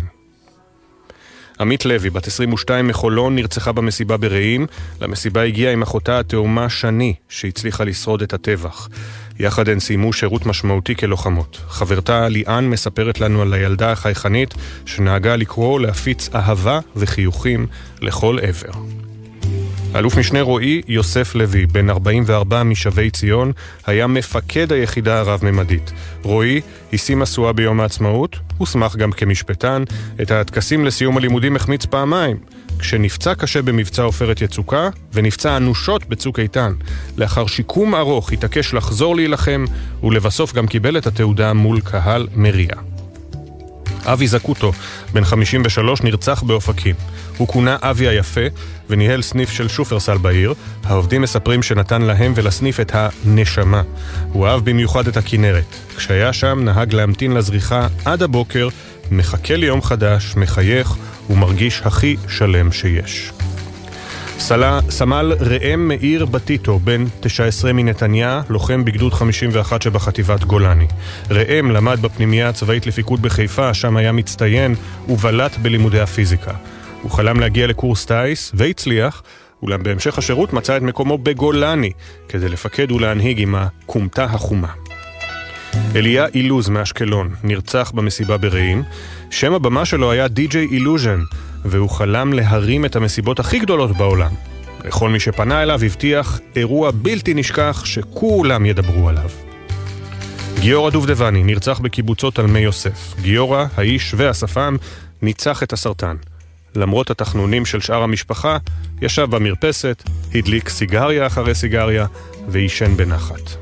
עמית לוי, בת 22 מחולון, נרצחה במסיבה ברעים. למסיבה הגיעה עם אחותה התאומה שני, שהצליחה לשרוד את הטבח. יחד הן סיימו שירות משמעותי כלוחמות. חברתה ליאן מספרת לנו על הילדה החייכנית שנהגה לקרוא להפיץ אהבה וחיוכים לכל עבר. אלוף משנה רועי יוסף לוי, בן 44 משבי ציון, היה מפקד היחידה הרב-ממדית. רועי השיא משואה ביום העצמאות, הוסמך גם כמשפטן, את הטקסים לסיום הלימודים החמיץ פעמיים, כשנפצע קשה במבצע עופרת יצוקה, ונפצע אנושות בצוק איתן. לאחר שיקום ארוך התעקש לחזור להילחם, ולבסוף גם קיבל את התעודה מול קהל מריע. אבי זקוטו, בן 53, נרצח באופקים. הוא כונה אבי היפה וניהל סניף של שופרסל בעיר. העובדים מספרים שנתן להם ולסניף את הנשמה. הוא אהב במיוחד את הכנרת. כשהיה שם נהג להמתין לזריחה עד הבוקר, מחכה ליום חדש, מחייך ומרגיש הכי שלם שיש. סלה, סמל ראם מאיר בטיטו, בן 19 מנתניה, לוחם בגדוד 51 שבחטיבת גולני. ראם למד בפנימייה הצבאית לפיקוד בחיפה, שם היה מצטיין ובלט בלימודי הפיזיקה. הוא חלם להגיע לקורס טיס, והצליח, אולם בהמשך השירות מצא את מקומו בגולני, כדי לפקד ולהנהיג עם הכומתה החומה. אליה אילוז מאשקלון נרצח במסיבה ברעים. שם הבמה שלו היה די.ג'יי אילוז'ן, והוא חלם להרים את המסיבות הכי גדולות בעולם. לכל מי שפנה אליו הבטיח אירוע בלתי נשכח שכולם ידברו עליו. גיורא דובדבני נרצח בקיבוצו תלמי יוסף. גיורא, האיש והשפם, ניצח את הסרטן. למרות התחנונים של שאר המשפחה, ישב במרפסת, הדליק סיגריה אחרי סיגריה ועישן בנחת.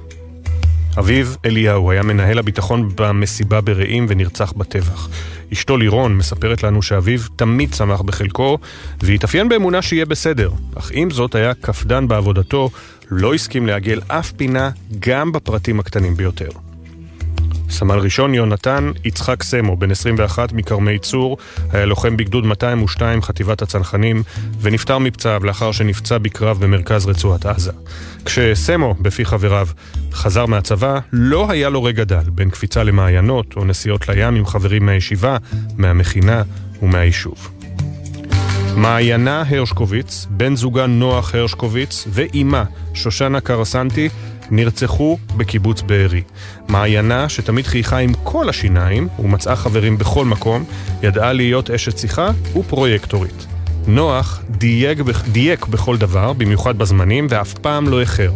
אביו, אליהו, היה מנהל הביטחון במסיבה ברעים ונרצח בטבח. אשתו לירון מספרת לנו שאביו תמיד שמח בחלקו, והתאפיין באמונה שיהיה בסדר. אך עם זאת היה קפדן בעבודתו, לא הסכים לעגל אף פינה, גם בפרטים הקטנים ביותר. סמל ראשון יונתן יצחק סמו, בן 21 מכרמי צור, היה לוחם בגדוד 202 חטיבת הצנחנים, ונפטר מפצעיו לאחר שנפצע בקרב במרכז רצועת עזה. כשסמו, בפי חבריו, חזר מהצבא, לא היה לו רגע דל, בין קפיצה למעיינות או נסיעות לים עם חברים מהישיבה, מהמכינה ומהיישוב. מעיינה הרשקוביץ, בן זוגה נוח הרשקוביץ ואימה שושנה קרסנטי נרצחו בקיבוץ בארי. מעיינה, שתמיד חייכה עם כל השיניים ומצאה חברים בכל מקום, ידעה להיות אשת שיחה ופרויקטורית. נוח דייק, דייק בכל דבר, במיוחד בזמנים, ואף פעם לא איחר.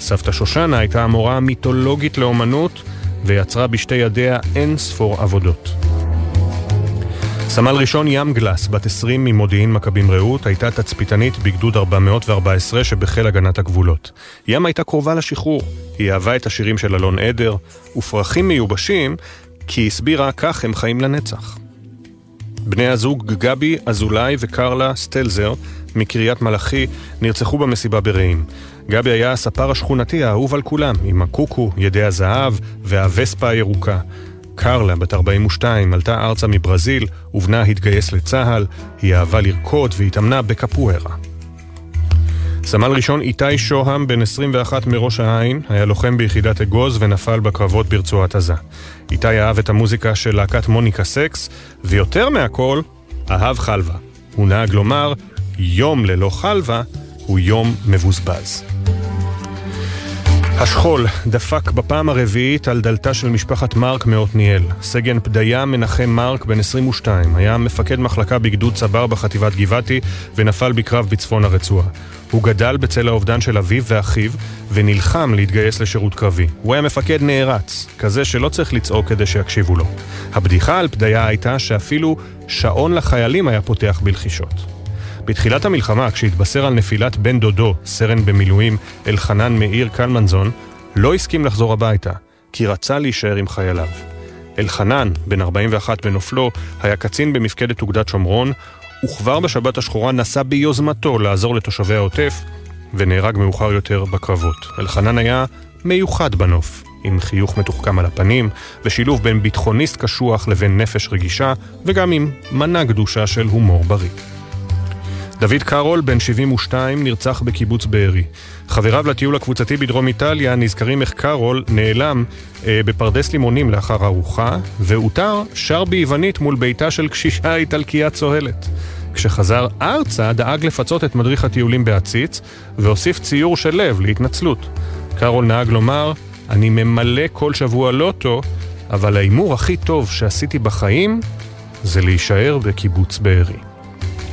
סבתא שושנה הייתה המורה המיתולוגית לאומנות, ויצרה בשתי ידיה אין ספור עבודות. סמל ראשון ים גלס, בת 20 ממודיעין מכבים רעות, הייתה תצפיתנית בגדוד 414 שבחיל הגנת הגבולות. ים הייתה קרובה לשחרור, היא אהבה את השירים של אלון עדר, ופרחים מיובשים, כי הסבירה כך הם חיים לנצח. בני הזוג גבי אזולאי וקרלה סטלזר מקריית מלאכי נרצחו במסיבה ברעים. גבי היה הספר השכונתי האהוב על כולם, עם הקוקו, ידי הזהב והווספה הירוקה. קרלה, בת 42, עלתה ארצה מברזיל, ובנה התגייס לצה"ל, היא אהבה לרקוד והתאמנה בקפוארה. סמל ראשון איתי שוהם, בן 21 מראש העין, היה לוחם ביחידת אגוז ונפל בקרבות ברצועת עזה. איתי אהב את המוזיקה של להקת מוניקה סקס, ויותר מהכל, אהב חלבה. הוא נהג לומר, יום ללא חלבה הוא יום מבוזבז. השכול דפק בפעם הרביעית על דלתה של משפחת מרק מעתניאל. סגן פדיה מנחם מרק, בן 22, היה מפקד מחלקה בגדוד צבר בחטיבת גבעתי ונפל בקרב בצפון הרצועה. הוא גדל בצל האובדן של אביו ואחיו ונלחם להתגייס לשירות קרבי. הוא היה מפקד נערץ, כזה שלא צריך לצעוק כדי שיקשיבו לו. הבדיחה על פדיה הייתה שאפילו שעון לחיילים היה פותח בלחישות. בתחילת המלחמה, כשהתבשר על נפילת בן דודו, סרן במילואים, אלחנן מאיר קלמנזון, לא הסכים לחזור הביתה, כי רצה להישאר עם חייליו. אלחנן, בן 41 בנופלו, היה קצין במפקדת אוגדת שומרון, וכבר בשבת השחורה נסע ביוזמתו לעזור לתושבי העוטף, ונהרג מאוחר יותר בקרבות. אלחנן היה מיוחד בנוף, עם חיוך מתוחכם על הפנים, ושילוב בין ביטחוניסט קשוח לבין נפש רגישה, וגם עם מנה גדושה של הומור בריא. דוד קארול, בן 72, נרצח בקיבוץ בארי. חבריו לטיול הקבוצתי בדרום איטליה נזכרים איך קארול נעלם אה, בפרדס לימונים לאחר ארוחה, ואותר שר ביוונית מול ביתה של קשישה איטלקייה צוהלת. כשחזר ארצה, דאג לפצות את מדריך הטיולים בעציץ, והוסיף ציור של לב להתנצלות. קארול נהג לומר, אני ממלא כל שבוע לוטו, אבל ההימור הכי טוב שעשיתי בחיים זה להישאר בקיבוץ בארי.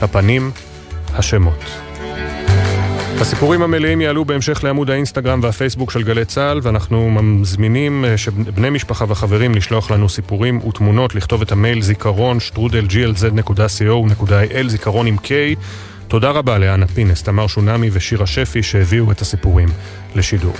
הפנים השמות. הסיפורים המלאים יעלו בהמשך לעמוד האינסטגרם והפייסבוק של גלי צה"ל, ואנחנו מזמינים אה, בני משפחה וחברים לשלוח לנו סיפורים ותמונות, לכתוב את המייל זיכרון שטרודל glz.co.il, זיכרון עם K. תודה רבה לאנה פינס, תמר שונמי ושירה שפי שהביאו את הסיפורים לשידור.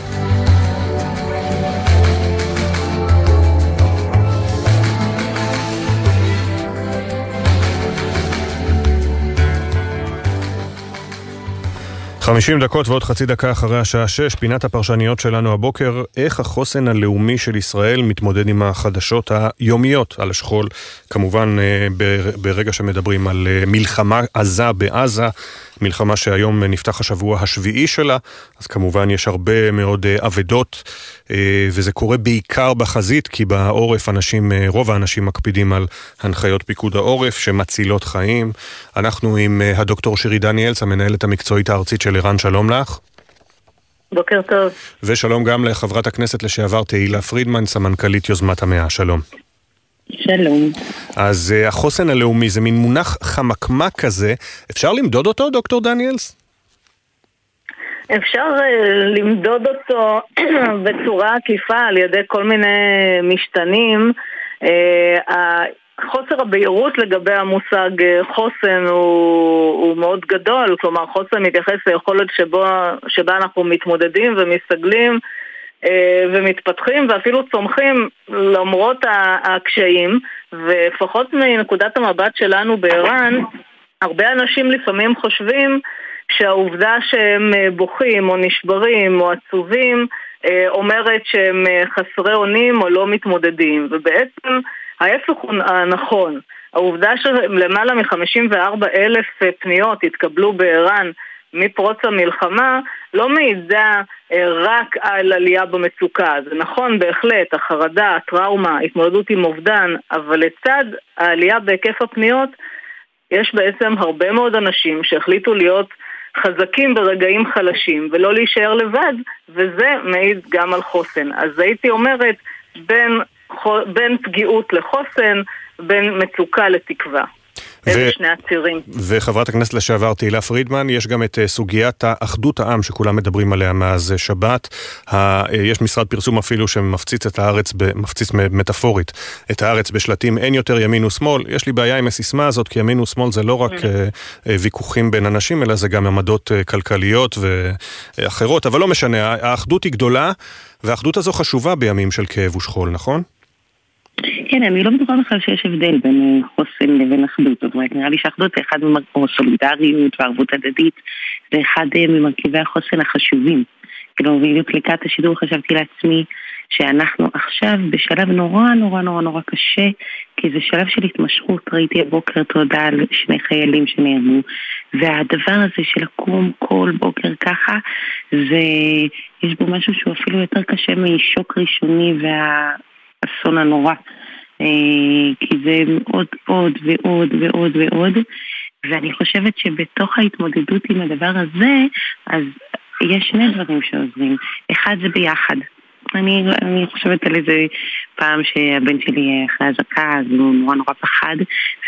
50 דקות ועוד חצי דקה אחרי השעה 6, פינת הפרשניות שלנו הבוקר, איך החוסן הלאומי של ישראל מתמודד עם החדשות היומיות על השכול, כמובן אה, ברגע שמדברים על אה, מלחמה עזה בעזה, מלחמה שהיום נפתח השבוע השביעי שלה, אז כמובן יש הרבה מאוד אה, אבדות, וזה קורה בעיקר בחזית, כי בעורף אנשים, רוב האנשים מקפידים על הנחיות פיקוד העורף שמצילות חיים. אנחנו עם הדוקטור שירי דניאלס, המנהלת המקצועית הארצית של ערן, שלום לך. בוקר טוב. ושלום גם לחברת הכנסת לשעבר תהילה פרידמן, סמנכ"לית יוזמת המאה, שלום. שלום. אז uh, החוסן הלאומי זה מין מונח חמקמק כזה, אפשר למדוד אותו, דוקטור דניאלס? אפשר uh, למדוד אותו בצורה עקיפה על ידי כל מיני משתנים. Uh, חוסר הבהירות לגבי המושג אה, חוסן הוא, הוא מאוד גדול, כלומר חוסן מתייחס ליכולת שבו, שבה אנחנו מתמודדים ומסתגלים אה, ומתפתחים ואפילו צומחים למרות הקשיים ולפחות מנקודת המבט שלנו בער"ן, הרבה אנשים לפעמים חושבים שהעובדה שהם אה, בוכים או נשברים או עצובים אומרת שהם חסרי אונים או לא מתמודדים ובעצם ההפך הוא הנכון. העובדה שלמעלה מ-54 אלף אה, פניות התקבלו בער"ן מפרוץ המלחמה לא מעידה אה, רק על עלייה במצוקה. זה נכון בהחלט, החרדה, הטראומה, התמודדות עם אובדן, אבל לצד העלייה בהיקף הפניות יש בעצם הרבה מאוד אנשים שהחליטו להיות חזקים ברגעים חלשים ולא להישאר לבד, וזה מעיד גם על חוסן. אז הייתי אומרת, בין בין פגיעות לחוסן, בין מצוקה לתקווה. אלה שני הצירים. וחברת הכנסת לשעבר תהילה פרידמן, יש גם את אה, סוגיית האחדות העם שכולם מדברים עליה מאז אה, שבת. אה, יש משרד פרסום אפילו שמפציץ את הארץ, מפציץ מטאפורית, את הארץ בשלטים אין יותר ימין ושמאל. יש לי בעיה עם הסיסמה הזאת, כי ימין ושמאל זה לא רק mm. ויכוחים בין אנשים, אלא זה גם עמדות כלכליות ואחרות, אבל לא משנה, האחדות היא גדולה, והאחדות הזו חשובה בימים של כאב ושכול, נכון? כן, אני לא בטוחה בכלל שיש הבדל בין אה, חוסן לבין אחדות. זאת אומרת, נראה לי שאחדות זה אחד, או סולידריות וערבות הדדית, זה אחד אה, ממרכיבי החוסן החשובים. כאילו, בדיוק לקראת השידור חשבתי לעצמי שאנחנו עכשיו בשלב נורא נורא נורא נורא קשה, כי זה שלב של התמשכות. ראיתי הבוקר תודה על שני חיילים שנהרגו, והדבר הזה של לקום כל בוקר ככה, זה, יש בו משהו שהוא אפילו יותר קשה משוק ראשוני והאסון הנורא. אה, כי זה עוד עוד ועוד ועוד ועוד ואני חושבת שבתוך ההתמודדות עם הדבר הזה, אז יש שני דברים שעוזרים. אחד זה ביחד. אני, אני חושבת על איזה פעם שהבן שלי אחרי אזעקה, אז הוא נורא נורא פחד,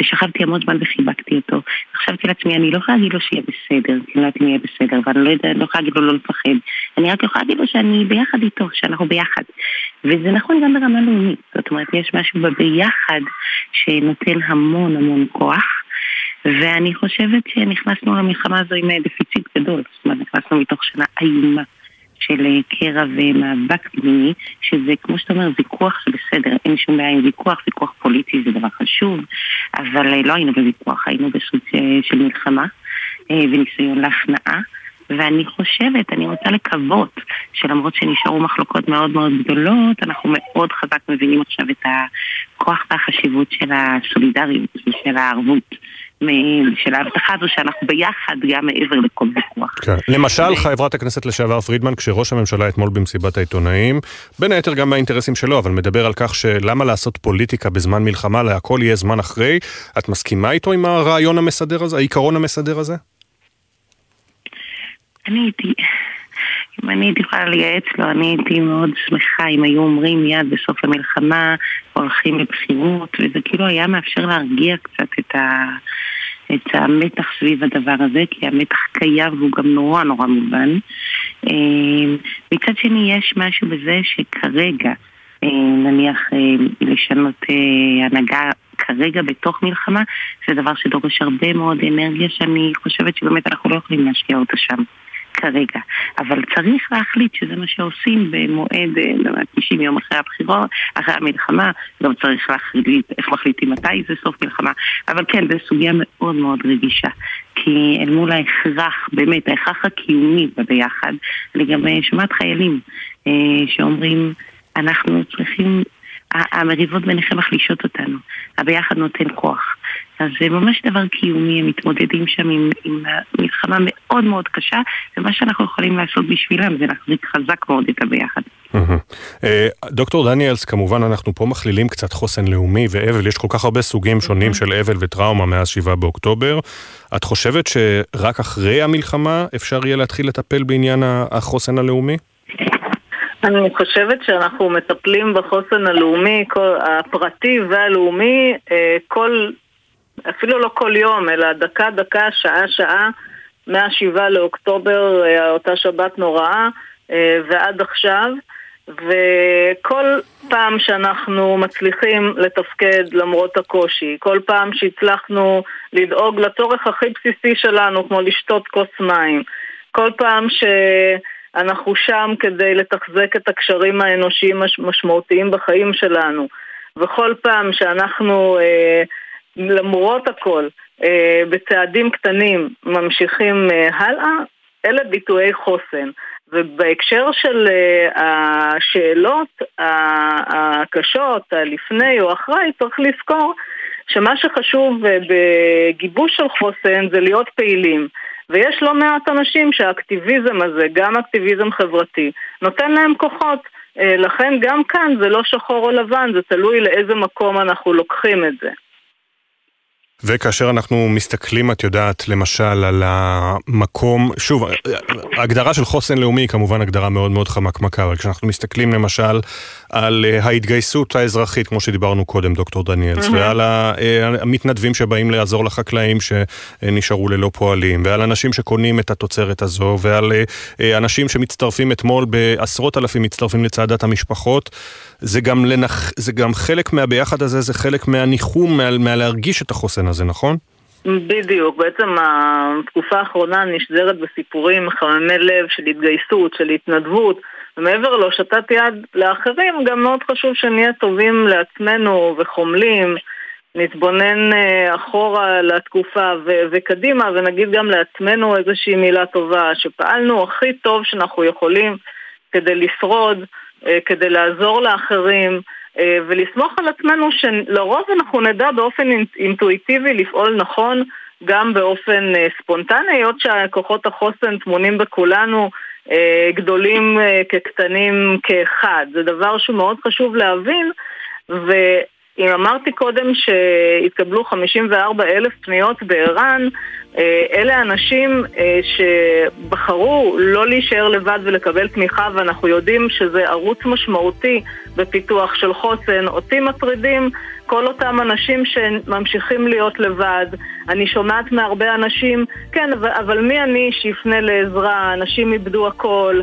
ושכבתי המון זמן וחיבקתי אותו. חשבתי לעצמי, אני לא יכולה להגיד לו שיהיה בסדר, כי אני לא יודעת אם יהיה בסדר, ואני לא, יודע, לא יכולה להגיד לו לא לפחד. אני רק יכולה להגיד לו שאני ביחד איתו, שאנחנו ביחד. וזה נכון גם ברמה לאומית. זאת אומרת, יש משהו בביחד שנותן המון המון כוח. ואני חושבת שנכנסנו למלחמה הזו עם דפיציט גדול, זאת אומרת, נכנסנו מתוך שנה איומה של אה, קרע ומאבק פנימי, שזה כמו שאתה אומר, ויכוח זה בסדר, אין שום בעיה עם ויכוח, ויכוח פוליטי זה דבר חשוב, אבל אה, לא היינו בוויכוח, היינו בסוג אה, של מלחמה וניסיון להכנעה. ואני חושבת, אני רוצה לקוות שלמרות שנשארו מחלוקות מאוד מאוד גדולות, אנחנו מאוד חזק מבינים עכשיו את הכוח והחשיבות של הסולידריות ושל הערבות. של ההבטחה הזו שאנחנו ביחד גם מעבר לכל ויכוח. כן. למשל, חברת הכנסת לשעבר פרידמן, כשראש הממשלה אתמול במסיבת העיתונאים, בין היתר גם מהאינטרסים שלו, אבל מדבר על כך שלמה לעשות פוליטיקה בזמן מלחמה, להכל יהיה זמן אחרי. את מסכימה איתו עם הרעיון המסדר הזה, העיקרון המסדר הזה? אני הייתי, אם אני הייתי יכולה לייעץ לו, אני הייתי מאוד שמחה אם היו אומרים מיד בסוף המלחמה, הולכים לבחירות, וזה כאילו היה מאפשר להרגיע קצת את, ה, את המתח סביב הדבר הזה, כי המתח קיים והוא גם נורא נורא מובן. אה, מצד שני, יש משהו בזה שכרגע, אה, נניח אה, לשנות הנהגה כרגע בתוך מלחמה, זה דבר שדורש הרבה מאוד אנרגיה שאני חושבת שבאמת אנחנו לא יכולים להשקיע אותה שם. כרגע. אבל צריך להחליט שזה מה שעושים במועד, 90 אה, יום אחרי הבחירות, אחרי המלחמה, גם צריך להחליט איך מחליטים מתי זה סוף מלחמה. אבל כן, זו סוגיה מאוד מאוד רגישה. כי אל מול ההכרח, באמת, ההכרח הקיומי בביחד, אני גם אה, שומעת חיילים אה, שאומרים, אנחנו צריכים המריבות ביניכם מחלישות אותנו, הביחד נותן כוח. אז זה ממש דבר קיומי, הם מתמודדים שם עם, עם מלחמה מאוד מאוד קשה, ומה שאנחנו יכולים לעשות בשבילם זה להחזיק חזק מאוד את הביחד. אה, דוקטור דניאלס, כמובן אנחנו פה מכלילים קצת חוסן לאומי ואבל, יש כל כך הרבה סוגים שונים של אבל וטראומה מאז 7 באוקטובר. את חושבת שרק אחרי המלחמה אפשר יהיה להתחיל לטפל בעניין החוסן הלאומי? אני חושבת שאנחנו מטפלים בחוסן הלאומי, כל, הפרטי והלאומי, אה, כל, אפילו לא כל יום, אלא דקה דקה, שעה שעה, מה-7 לאוקטובר, אה, אותה שבת נוראה, אה, ועד עכשיו. וכל פעם שאנחנו מצליחים לתפקד למרות הקושי, כל פעם שהצלחנו לדאוג לצורך הכי בסיסי שלנו, כמו לשתות כוס מים, כל פעם ש... אנחנו שם כדי לתחזק את הקשרים האנושיים המשמעותיים בחיים שלנו. וכל פעם שאנחנו, אה, למרות הכל, אה, בצעדים קטנים ממשיכים אה, הלאה, אלה ביטויי חוסן. ובהקשר של uh, השאלות הקשות, הלפני או אחרי, צריך לזכור שמה שחשוב בגיבוש של חוסן זה להיות פעילים. ויש לא מעט אנשים שהאקטיביזם הזה, גם אקטיביזם חברתי, נותן להם כוחות. אה, לכן גם כאן זה לא שחור או לבן, זה תלוי לאיזה מקום אנחנו לוקחים את זה. וכאשר אנחנו מסתכלים, את יודעת, למשל על המקום, שוב, ההגדרה של חוסן לאומי היא כמובן הגדרה מאוד מאוד חמקמקה, אבל כשאנחנו מסתכלים למשל על אה, ההתגייסות האזרחית, כמו שדיברנו קודם, דוקטור דניאלס, mm-hmm. ועל אה, המתנדבים שבאים לעזור לחקלאים שנשארו ללא פועלים, ועל אנשים שקונים את התוצרת הזו, ועל אה, אנשים שמצטרפים אתמול בעשרות אלפים מצטרפים לצעדת המשפחות, זה גם, לנח... זה גם חלק מהביחד הזה, זה חלק מהניחום, מה... מהלהרגיש את החוסן הזה, נכון? בדיוק, בעצם התקופה האחרונה נשזרת בסיפורים מחממי לב של התגייסות, של התנדבות, ומעבר להושטת יד לאחרים, גם מאוד חשוב שנהיה טובים לעצמנו וחומלים, נתבונן אה, אחורה לתקופה ו- וקדימה, ונגיד גם לעצמנו איזושהי מילה טובה, שפעלנו הכי טוב שאנחנו יכולים כדי לשרוד, כדי לעזור לאחרים. אה, ולסמוך על עצמנו שלרוב אנחנו נדע באופן אינטואיטיבי לפעול נכון גם באופן אה, ספונטני, היות שכוחות החוסן טמונים בכולנו, אה, גדולים כקטנים כאחד. זה דבר שהוא מאוד חשוב להבין, אם אמרתי קודם שהתקבלו 54 אלף פניות בער"ן, אה, אלה אנשים אה, שבחרו לא להישאר לבד ולקבל תמיכה ואנחנו יודעים שזה ערוץ משמעותי בפיתוח של חוסן. אותי מטרידים כל אותם אנשים שממשיכים להיות לבד. אני שומעת מהרבה אנשים, כן, אבל, אבל מי אני שיפנה לעזרה? אנשים איבדו הכל,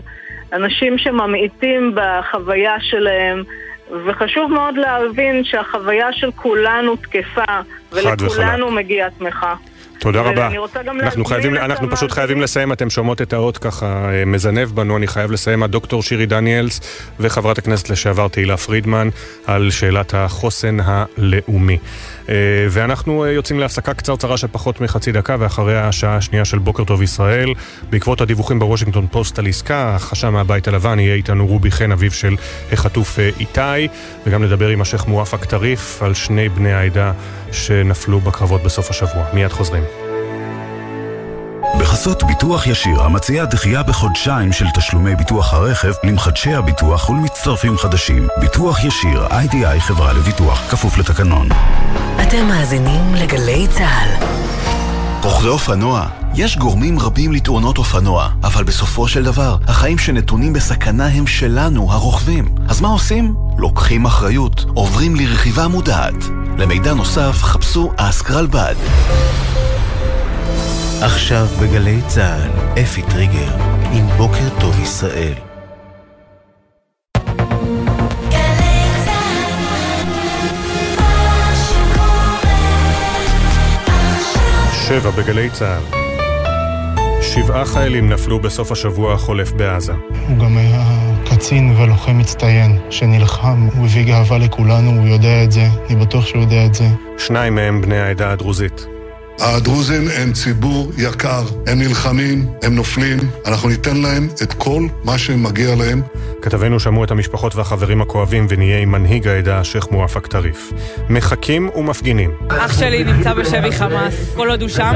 אנשים שממעיטים בחוויה שלהם. וחשוב מאוד להבין שהחוויה של כולנו תקפה, ולכולנו מגיעה תמיכה. תודה רבה. אנחנו, חייבים, אנחנו פשוט חייבים לסיים, אתם שומעות את האות ככה אה, מזנב בנו, אני חייב לסיים. הדוקטור שירי דניאלס וחברת הכנסת לשעבר תהילה פרידמן על שאלת החוסן הלאומי. אה, ואנחנו אה, יוצאים להפסקה קצרצרה של פחות מחצי דקה, ואחריה השעה השנייה של בוקר טוב ישראל. בעקבות הדיווחים בוושינגטון פוסט על עסקה, החשם מהבית הלבן יהיה איתנו רובי חן, אביו של החטוף איתי, וגם נדבר עם השייח' מואפק טריף על שני בני העדה שנפלו בקרבות בסוף השבוע. מיד חוזרים. בחסות ביטוח ישיר, המציע דחייה בחודשיים של תשלומי ביטוח הרכב למחדשי הביטוח ולמצטרפים חדשים. ביטוח ישיר, איי-די-איי חברה לביטוח, כפוף לתקנון. אתם מאזינים לגלי צה"ל. רוכבי אופנוע, יש גורמים רבים לתאונות אופנוע, אבל בסופו של דבר, החיים שנתונים בסכנה הם שלנו, הרוכבים. אז מה עושים? לוקחים אחריות, עוברים לרכיבה מודעת. למידע נוסף, חפשו אסקרלבד. עכשיו בגלי צה"ל, אפי טריגר, עם בוקר טוב ישראל. שבע בגלי צה"ל. שבעה חיילים נפלו בסוף השבוע החולף בעזה. הוא גם היה קצין ולוחם מצטיין שנלחם, הוא הביא גאווה לכולנו, הוא יודע את זה, אני בטוח שהוא יודע את זה. שניים מהם בני העדה הדרוזית. הדרוזים הם ציבור יקר, הם נלחמים, הם נופלים, אנחנו ניתן להם את כל מה שמגיע להם. כתבינו שמעו את המשפחות והחברים הכואבים ונהיה עם מנהיג העדה, השייח' מואפק טריף. מחכים ומפגינים. אח שלי נמצא בשבי חמאס, כל עוד הוא שם,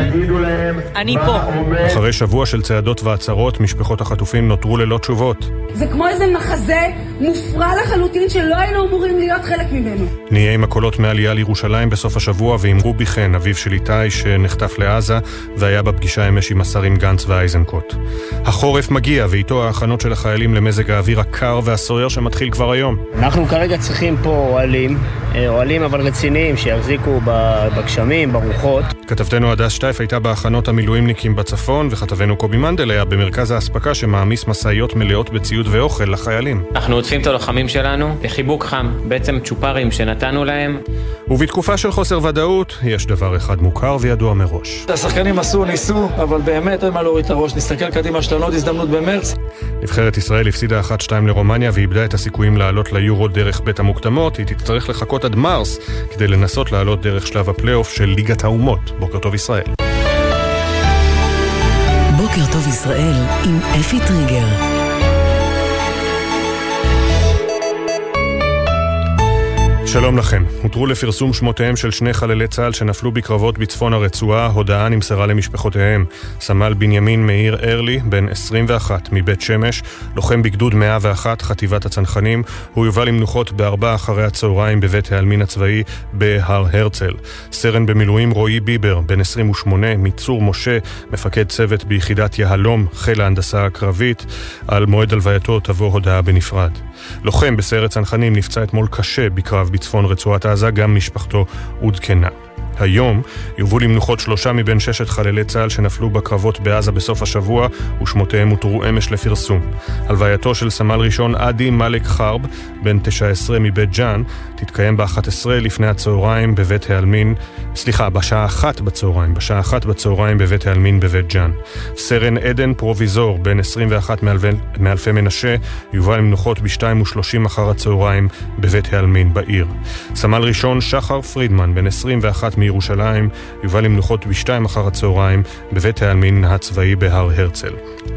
אני פה. אחרי שבוע של צעדות והצהרות, משפחות החטופים נותרו ללא תשובות. זה כמו איזה מחזה מופרע לחלוטין שלא היינו אמורים להיות חלק ממנו. נהיה עם הקולות מעלייה לירושלים בסוף השבוע ועם רובי חן, אביו של איתי, שנחטף לעזה והיה בפגישה אמש עם השרים גנץ ואייזנקוט. החורף מגיע ואיתו ההכנות של החיילים למזג האוויר הקר והסוער שמתחיל כבר היום. אנחנו כרגע צריכים פה אוהלים, אה, אוהלים אבל רציניים שיחזיקו בגשמים, ברוחות. כתבתנו הדס שטייף הייתה בהכנות המילואימניקים בצפון וכתבנו קובי מנדל היה במרכז האספקה שמעמיס משאיות מלאות בציוד ואוכל לחיילים. אנחנו עוטפים את הלוחמים שלנו בחיבוק חם, בעצם צ'ופרים שנתנו להם. ובתקופה של חוסר ודאות, יש דבר אחד מוכר וידוע מראש. השחקנים עשו, ניסו, אבל באמת אין מה להוריד את הראש. נסתכל קדימה, יש לנו עוד הזדמנות במרץ. נבחרת ישראל הפסידה 1-2 לרומניה ואיבדה את הסיכויים לעלות ליורו דרך בית המוקדמות. היא תצטרך לחכות עד מרס כדי לנסות לעלות דרך שלב הפלייאוף של ליגת האומות. בוקר טוב ישראל. בוקר טוב ישראל עם אפי טריגר. שלום לכם. הותרו לפרסום שמותיהם של שני חללי צה"ל שנפלו בקרבות בצפון הרצועה, הודעה נמסרה למשפחותיהם. סמל בנימין מאיר ארלי, בן 21, מבית שמש, לוחם בגדוד 101, חטיבת הצנחנים, הוא יובא למנוחות בארבע אחרי הצהריים בבית העלמין הצבאי בהר הרצל. סרן במילואים רועי ביבר, בן 28, מצור משה, מפקד צוות ביחידת יהלום, חיל ההנדסה הקרבית, על מועד הלווייתו תבוא הודעה בנפרד. לוחם בסיירת צנחנים נפצע אתמול קשה בקרב בצפון רצועת עזה, גם משפחתו עודכנה. היום יובאו למנוחות שלושה מבין ששת חללי צה"ל שנפלו בקרבות בעזה בסוף השבוע ושמותיהם הותרו אמש לפרסום. הלווייתו של סמל ראשון עדי מאלק חרב, בן 19 מבית ג'אן, תתקיים ב-11 לפני הצהריים בבית העלמין, סליחה, בשעה אחת בצהריים, בשעה אחת בצהריים בבית העלמין בבית ג'אן. סרן עדן פרוביזור, בן 21 מאלפי, מנשה, יובא למנוחות ב-2 ו-30 אחר הצהריים בבית העלמין בעיר. סמל ראשון שחר פרידמן, בן 21 מ... מירושלים יובא למנוחות בשתיים אחר הצהריים בבית העלמין הצבאי בהר הרצל.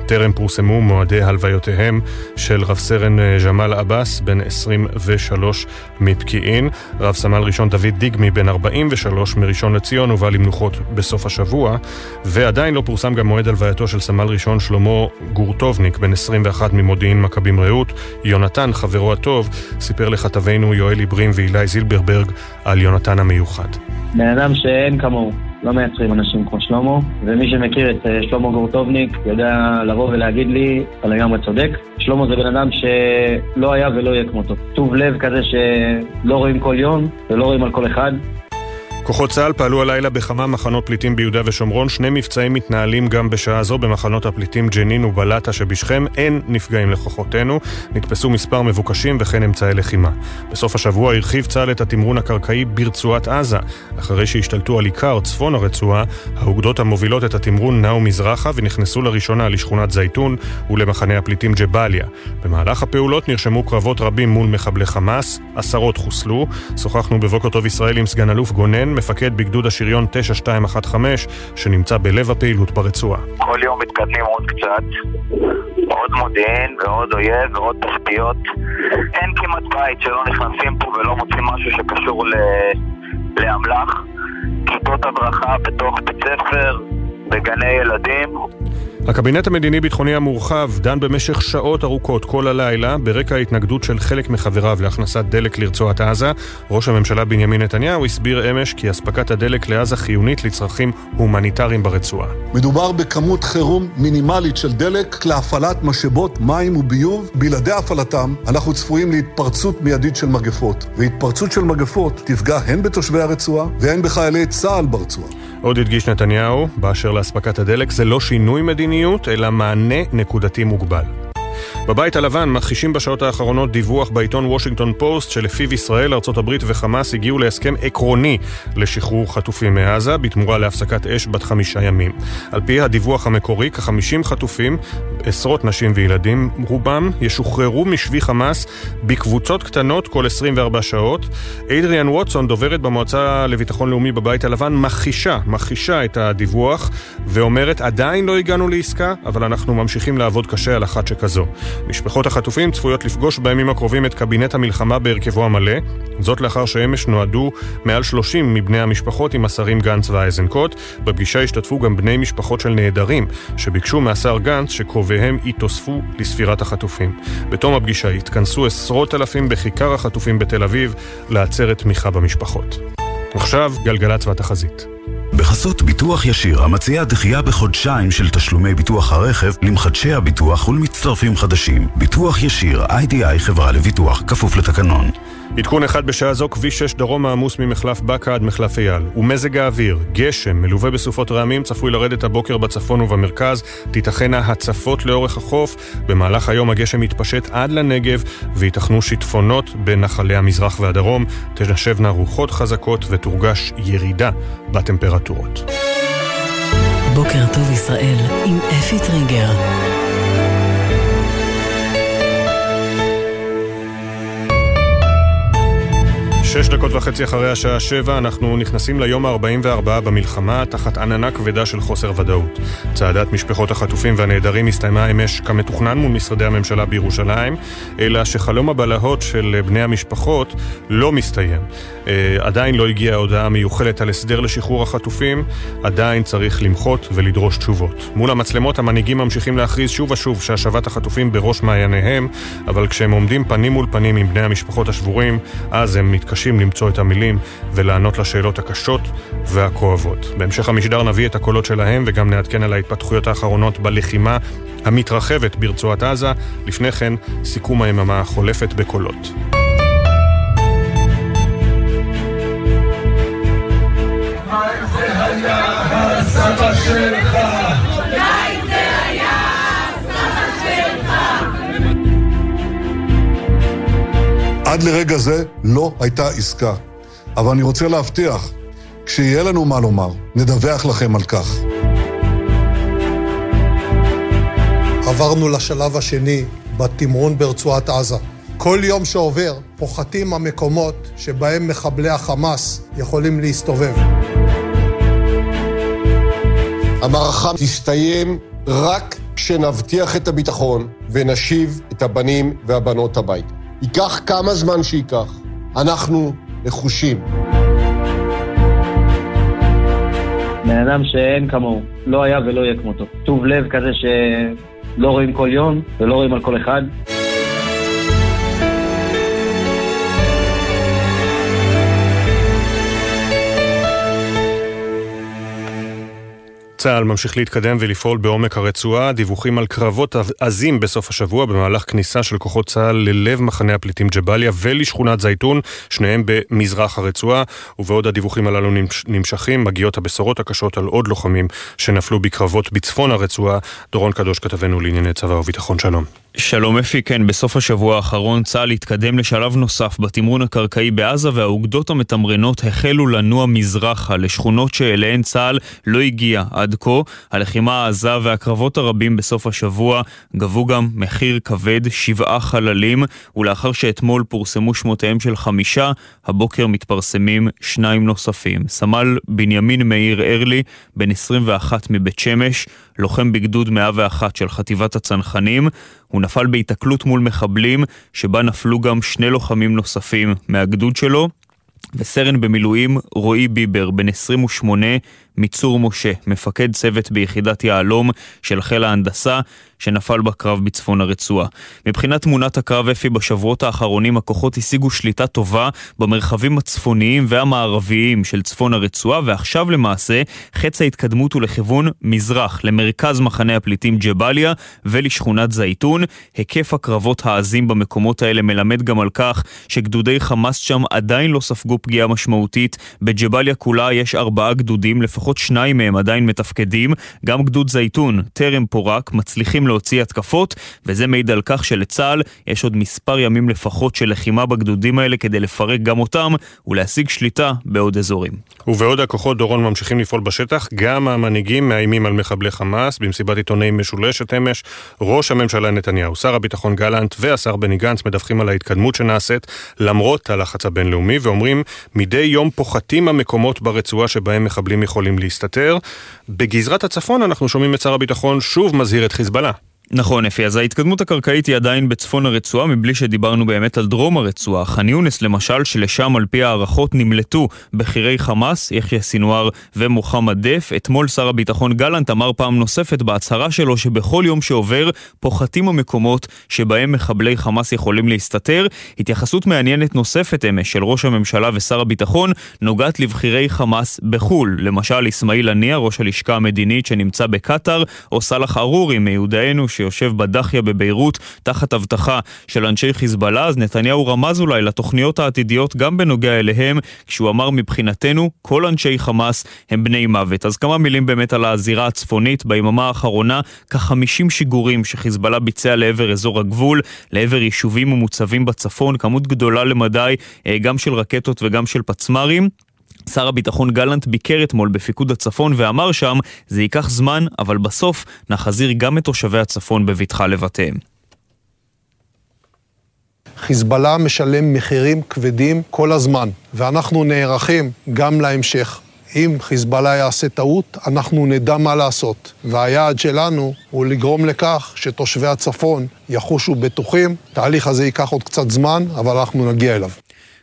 טרם פורסמו מועדי הלוויותיהם של רב סרן אה, ג'מאל עבאס, בן 23 מפקיעין, רב סמל ראשון דוד דיגמי, בן 43 מראשון לציון, הובא למנוחות בסוף השבוע, ועדיין לא פורסם גם מועד הלווייתו של סמל ראשון שלמה גורטובניק, בן 21 ממודיעין מכבים רעות. יונתן, חברו הטוב, סיפר לכתבינו יואלי ברים ואילי זילברברג על יונתן המיוחד. בן אדם שאין כמוהו. לא מייצרים אנשים כמו שלמה, ומי שמכיר את אה, שלמה גורטובניק יודע לבוא ולהגיד לי, אתה לגמרי צודק. שלמה זה בן אדם שלא היה ולא יהיה כמותו. טוב לב כזה שלא רואים כל יום ולא רואים על כל אחד. כוחות צה"ל פעלו הלילה בכמה מחנות פליטים ביהודה ושומרון. שני מבצעים מתנהלים גם בשעה זו במחנות הפליטים ג'נין ובלטה שבשכם. אין נפגעים לכוחותינו. נתפסו מספר מבוקשים וכן אמצעי לחימה. בסוף השבוע הרחיב צה"ל את התמרון הקרקעי ברצועת עזה. אחרי שהשתלטו על עיקר צפון הרצועה, האוגדות המובילות את התמרון נעו מזרחה ונכנסו לראשונה לשכונת זייתון ולמחנה הפליטים ג'באליה. במהלך הפעולות נרשמו קרבות רבים מול מחבלי חמאס, עשרות חוסלו. שוחחנו בבוקר טוב ישראל עם סגן אלוף גונן, מפקד בגדוד השריון 9215, שנמצא בלב הפעילות ברצועה. כל יום מתקדמים עוד קצת, עוד מודיעין ועוד אויב ועוד תשתיות. אין כמעט בית שלא נכנסים פה ולא מוצאים משהו שקשור ל... לאמל"ח. כיתות הדרכה בתוך בית ספר, בגני ילדים. הקבינט המדיני-ביטחוני המורחב דן במשך שעות ארוכות כל הלילה ברקע ההתנגדות של חלק מחבריו להכנסת דלק לרצועת עזה. ראש הממשלה בנימין נתניהו הסביר אמש כי אספקת הדלק לעזה חיונית לצרכים הומניטריים ברצועה. מדובר בכמות חירום מינימלית של דלק להפעלת משאבות מים וביוב. בלעדי הפעלתם אנחנו צפויים להתפרצות מיידית של מגפות, והתפרצות של מגפות תפגע הן בתושבי הרצועה והן בחיילי צה"ל ברצועה. עוד הדגיש נתניהו, באשר לאספקת הדלק, זה לא שינוי מדיניות, אלא מענה נקודתי מוגבל. בבית הלבן מכחישים בשעות האחרונות דיווח בעיתון וושינגטון פוסט שלפיו ישראל, ארה"ב וחמאס הגיעו להסכם עקרוני לשחרור חטופים מעזה בתמורה להפסקת אש בת חמישה ימים. על פי הדיווח המקורי, כחמישים חטופים, עשרות נשים וילדים, רובם ישוחררו משבי חמאס בקבוצות קטנות כל 24 שעות. אדריאן ווטסון, דוברת במועצה לביטחון לאומי בבית הלבן, מכחישה, מכחישה את הדיווח ואומרת עדיין לא הגענו לעסקה, אבל אנחנו ממשיכים לעבוד קשה על אחת שכזו. משפחות החטופים צפויות לפגוש בימים הקרובים את קבינט המלחמה בהרכבו המלא, זאת לאחר שאמש נועדו מעל 30 מבני המשפחות עם השרים גנץ ואייזנקוט. בפגישה השתתפו גם בני משפחות של נעדרים, שביקשו מהשר גנץ שקרוביהם יתוספו לספירת החטופים. בתום הפגישה התכנסו עשרות אלפים בכיכר החטופים בתל אביב לעצרת תמיכה במשפחות. עכשיו גלגלצ והתחזית. בחסות ביטוח ישיר, המציע דחייה בחודשיים של תשלומי ביטוח הרכב למחדשי הביטוח ולמצטרפים חדשים. ביטוח ישיר, איי-די-איי חברה לביטוח, כפוף לתקנון. עדכון אחד בשעה זו, כביש 6 דרום העמוס ממחלף בקה עד מחלף אייל. ומזג האוויר, גשם, מלווה בסופות רעמים, צפוי לרדת הבוקר בצפון ובמרכז. תיתכנה הצפות לאורך החוף. במהלך היום הגשם יתפשט עד לנגב, וייתכנו שיטפונות בנחלי המזרח והדרום. תנשבנה רוחות חזקות ותורגש ירידה בטמפרטורות. בוקר טוב ישראל עם אפי טריגר. שש דקות וחצי אחרי השעה שבע אנחנו נכנסים ליום ה-44 במלחמה תחת עננה כבדה של חוסר ודאות. צעדת משפחות החטופים והנעדרים הסתיימה אמש כמתוכנן מול משרדי הממשלה בירושלים, אלא שחלום הבלהות של בני המשפחות לא מסתיים. אה, עדיין לא הגיעה ההודעה המיוחלת על הסדר לשחרור החטופים, עדיין צריך למחות ולדרוש תשובות. מול המצלמות המנהיגים ממשיכים להכריז שוב ושוב שהשבת החטופים בראש מעייניהם, אבל כשהם עומדים פנים מול פנים עם בני המשפחות השבורים, אז הם מתקשים מתקשים למצוא את המילים ולענות לשאלות הקשות והכואבות. בהמשך המשדר נביא את הקולות שלהם וגם נעדכן על ההתפתחויות האחרונות בלחימה המתרחבת ברצועת עזה. לפני כן, סיכום היממה החולפת בקולות. סבא שלך עד לרגע זה לא הייתה עסקה. אבל אני רוצה להבטיח, כשיהיה לנו מה לומר, נדווח לכם על כך. עברנו לשלב השני בתמרון ברצועת עזה. כל יום שעובר פוחתים המקומות שבהם מחבלי החמאס יכולים להסתובב. המערכה תסתיים רק כשנבטיח את הביטחון ונשיב את הבנים והבנות הביתה. ייקח כמה זמן שייקח. אנחנו נחושים. בן אדם שאין כמוהו, לא היה ולא יהיה כמותו. טוב לב כזה שלא רואים כל יום ולא רואים על כל אחד. צה"ל ממשיך להתקדם ולפעול בעומק הרצועה, דיווחים על קרבות עזים בסוף השבוע במהלך כניסה של כוחות צה"ל ללב מחנה הפליטים ג'באליה ולשכונת זייתון, שניהם במזרח הרצועה, ובעוד הדיווחים הללו נמשכים, מגיעות הבשורות הקשות על עוד לוחמים שנפלו בקרבות בצפון הרצועה. דורון קדוש כתבנו לענייני צבא וביטחון, שלום. שלום אפי, כן, בסוף השבוע האחרון צה"ל התקדם לשלב נוסף בתמרון הקרקעי בעזה והאוגדות המתמרנות החלו לנוע מזרחה לשכונות שאליהן צה"ל לא הגיע עד כה. הלחימה העזה והקרבות הרבים בסוף השבוע גבו גם מחיר כבד, שבעה חללים, ולאחר שאתמול פורסמו שמותיהם של חמישה, הבוקר מתפרסמים שניים נוספים. סמל בנימין מאיר ארלי, בן 21 מבית שמש, לוחם בגדוד 101 של חטיבת הצנחנים, הוא נפל בהיתקלות מול מחבלים, שבה נפלו גם שני לוחמים נוספים מהגדוד שלו, וסרן במילואים רועי ביבר, בן 28, מצור משה, מפקד צוות ביחידת יהלום של חיל ההנדסה, שנפל בקרב בצפון הרצועה. מבחינת תמונת הקרב אפי בשבועות האחרונים הכוחות השיגו שליטה טובה במרחבים הצפוניים והמערביים של צפון הרצועה, ועכשיו למעשה חץ ההתקדמות הוא לכיוון מזרח, למרכז מחנה הפליטים ג'באליה ולשכונת זייתון. היקף הקרבות העזים במקומות האלה מלמד גם על כך שגדודי חמאס שם עדיין לא ספגו פגיעה משמעותית. בג'באליה כולה יש ארבעה גדודים, לפחות שניים מהם עדיין מתפקדים. גם גדוד זייתון טרם פורק, מצליחים להוציא התקפות, וזה מעיד על כך שלצה"ל יש עוד מספר ימים לפחות של לחימה בגדודים האלה כדי לפרק גם אותם ולהשיג שליטה בעוד אזורים. ובעוד הכוחות דורון ממשיכים לפעול בשטח, גם המנהיגים מאיימים על מחבלי חמאס. במסיבת עיתונאים משולשת אמש, ראש הממשלה נתניהו, שר הביטחון גלנט והשר בני גנץ מדווחים על ההתקדמות שנעשית למרות הלחץ הבינלאומי, ואומרים מדי יום פוחתים המקומות ברצועה שבהם מחבלים יכולים להסתתר. בגזרת הצפון אנחנו שומעים את שר הביטחון שוב מזהיר את חיזבאללה. נכון, אפי, אז ההתקדמות הקרקעית היא עדיין בצפון הרצועה, מבלי שדיברנו באמת על דרום הרצועה. ח'אן יונס למשל, שלשם על פי הערכות נמלטו בכירי חמאס, יחיא סינואר ומוחמד דף. אתמול שר הביטחון גלנט אמר פעם נוספת בהצהרה שלו שבכל יום שעובר פוחתים המקומות שבהם מחבלי חמאס יכולים להסתתר. התייחסות מעניינת נוספת אמש של ראש הממשלה ושר הביטחון נוגעת לבכירי חמאס בחו"ל. למשל, אסמאעיל הנייה, ראש הלשכה המדינית שנמצא בקטאר, או סאלח ארורי מיודענו שיושב בדחיה בביירות תחת אבטחה של אנשי חיזבאללה, אז נתניהו רמז אולי לתוכניות העתידיות גם בנוגע אליהם, כשהוא אמר מבחינתנו כל אנשי חמאס הם בני מוות. אז כמה מילים באמת על הזירה הצפונית, ביממה האחרונה כ-50 שיגורים שחיזבאללה ביצע לעבר אזור הגבול, לעבר יישובים ומוצבים בצפון, כמות גדולה למדי אה, גם של רקטות וגם של פצמ"רים. שר הביטחון גלנט ביקר אתמול בפיקוד הצפון ואמר שם, זה ייקח זמן, אבל בסוף נחזיר גם את תושבי הצפון בבטחה לבתיהם. חיזבאללה משלם מחירים כבדים כל הזמן, ואנחנו נערכים גם להמשך. אם חיזבאללה יעשה טעות, אנחנו נדע מה לעשות. והיעד שלנו הוא לגרום לכך שתושבי הצפון יחושו בטוחים. התהליך הזה ייקח עוד קצת זמן, אבל אנחנו נגיע אליו.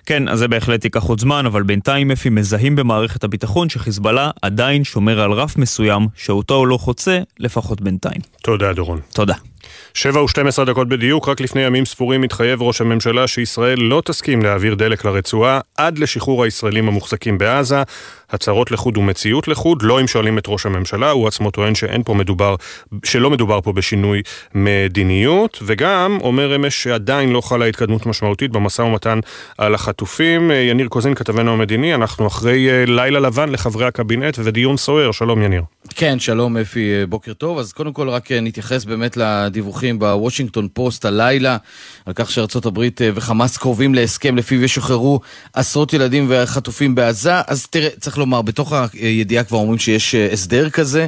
כן, אז זה בהחלט ייקח עוד זמן, אבל בינתיים אפי מזהים במערכת הביטחון שחיזבאללה עדיין שומר על רף מסוים, שאותו הוא לא חוצה, לפחות בינתיים. תודה, דורון. תודה. שבע ושתים עשרה דקות בדיוק, רק לפני ימים ספורים התחייב ראש הממשלה שישראל לא תסכים להעביר דלק לרצועה עד לשחרור הישראלים המוחזקים בעזה. הצהרות לחוד ומציאות לחוד, לא אם שואלים את ראש הממשלה, הוא עצמו טוען שאין פה מדובר, שלא מדובר פה בשינוי מדיניות, וגם אומר אמש שעדיין לא חלה התקדמות משמעותית במשא ומתן על החטופים. יניר קוזין, כתבנו המדיני, אנחנו אחרי אה, לילה לבן לחברי הקבינט ודיון סוער, שלום יניר. כן, שלום אפי, בוקר טוב. אז קודם כל רק אה, נתייחס באמת הדיווחים בוושינגטון פוסט הלילה על כך שארצות הברית אה, וחמאס קרובים להסכם לפיו ישוחררו עשרות ילדים וחטופים בעזה. אז תראה, צריך לומר, בתוך הידיעה כבר אומרים שיש אה, הסדר כזה.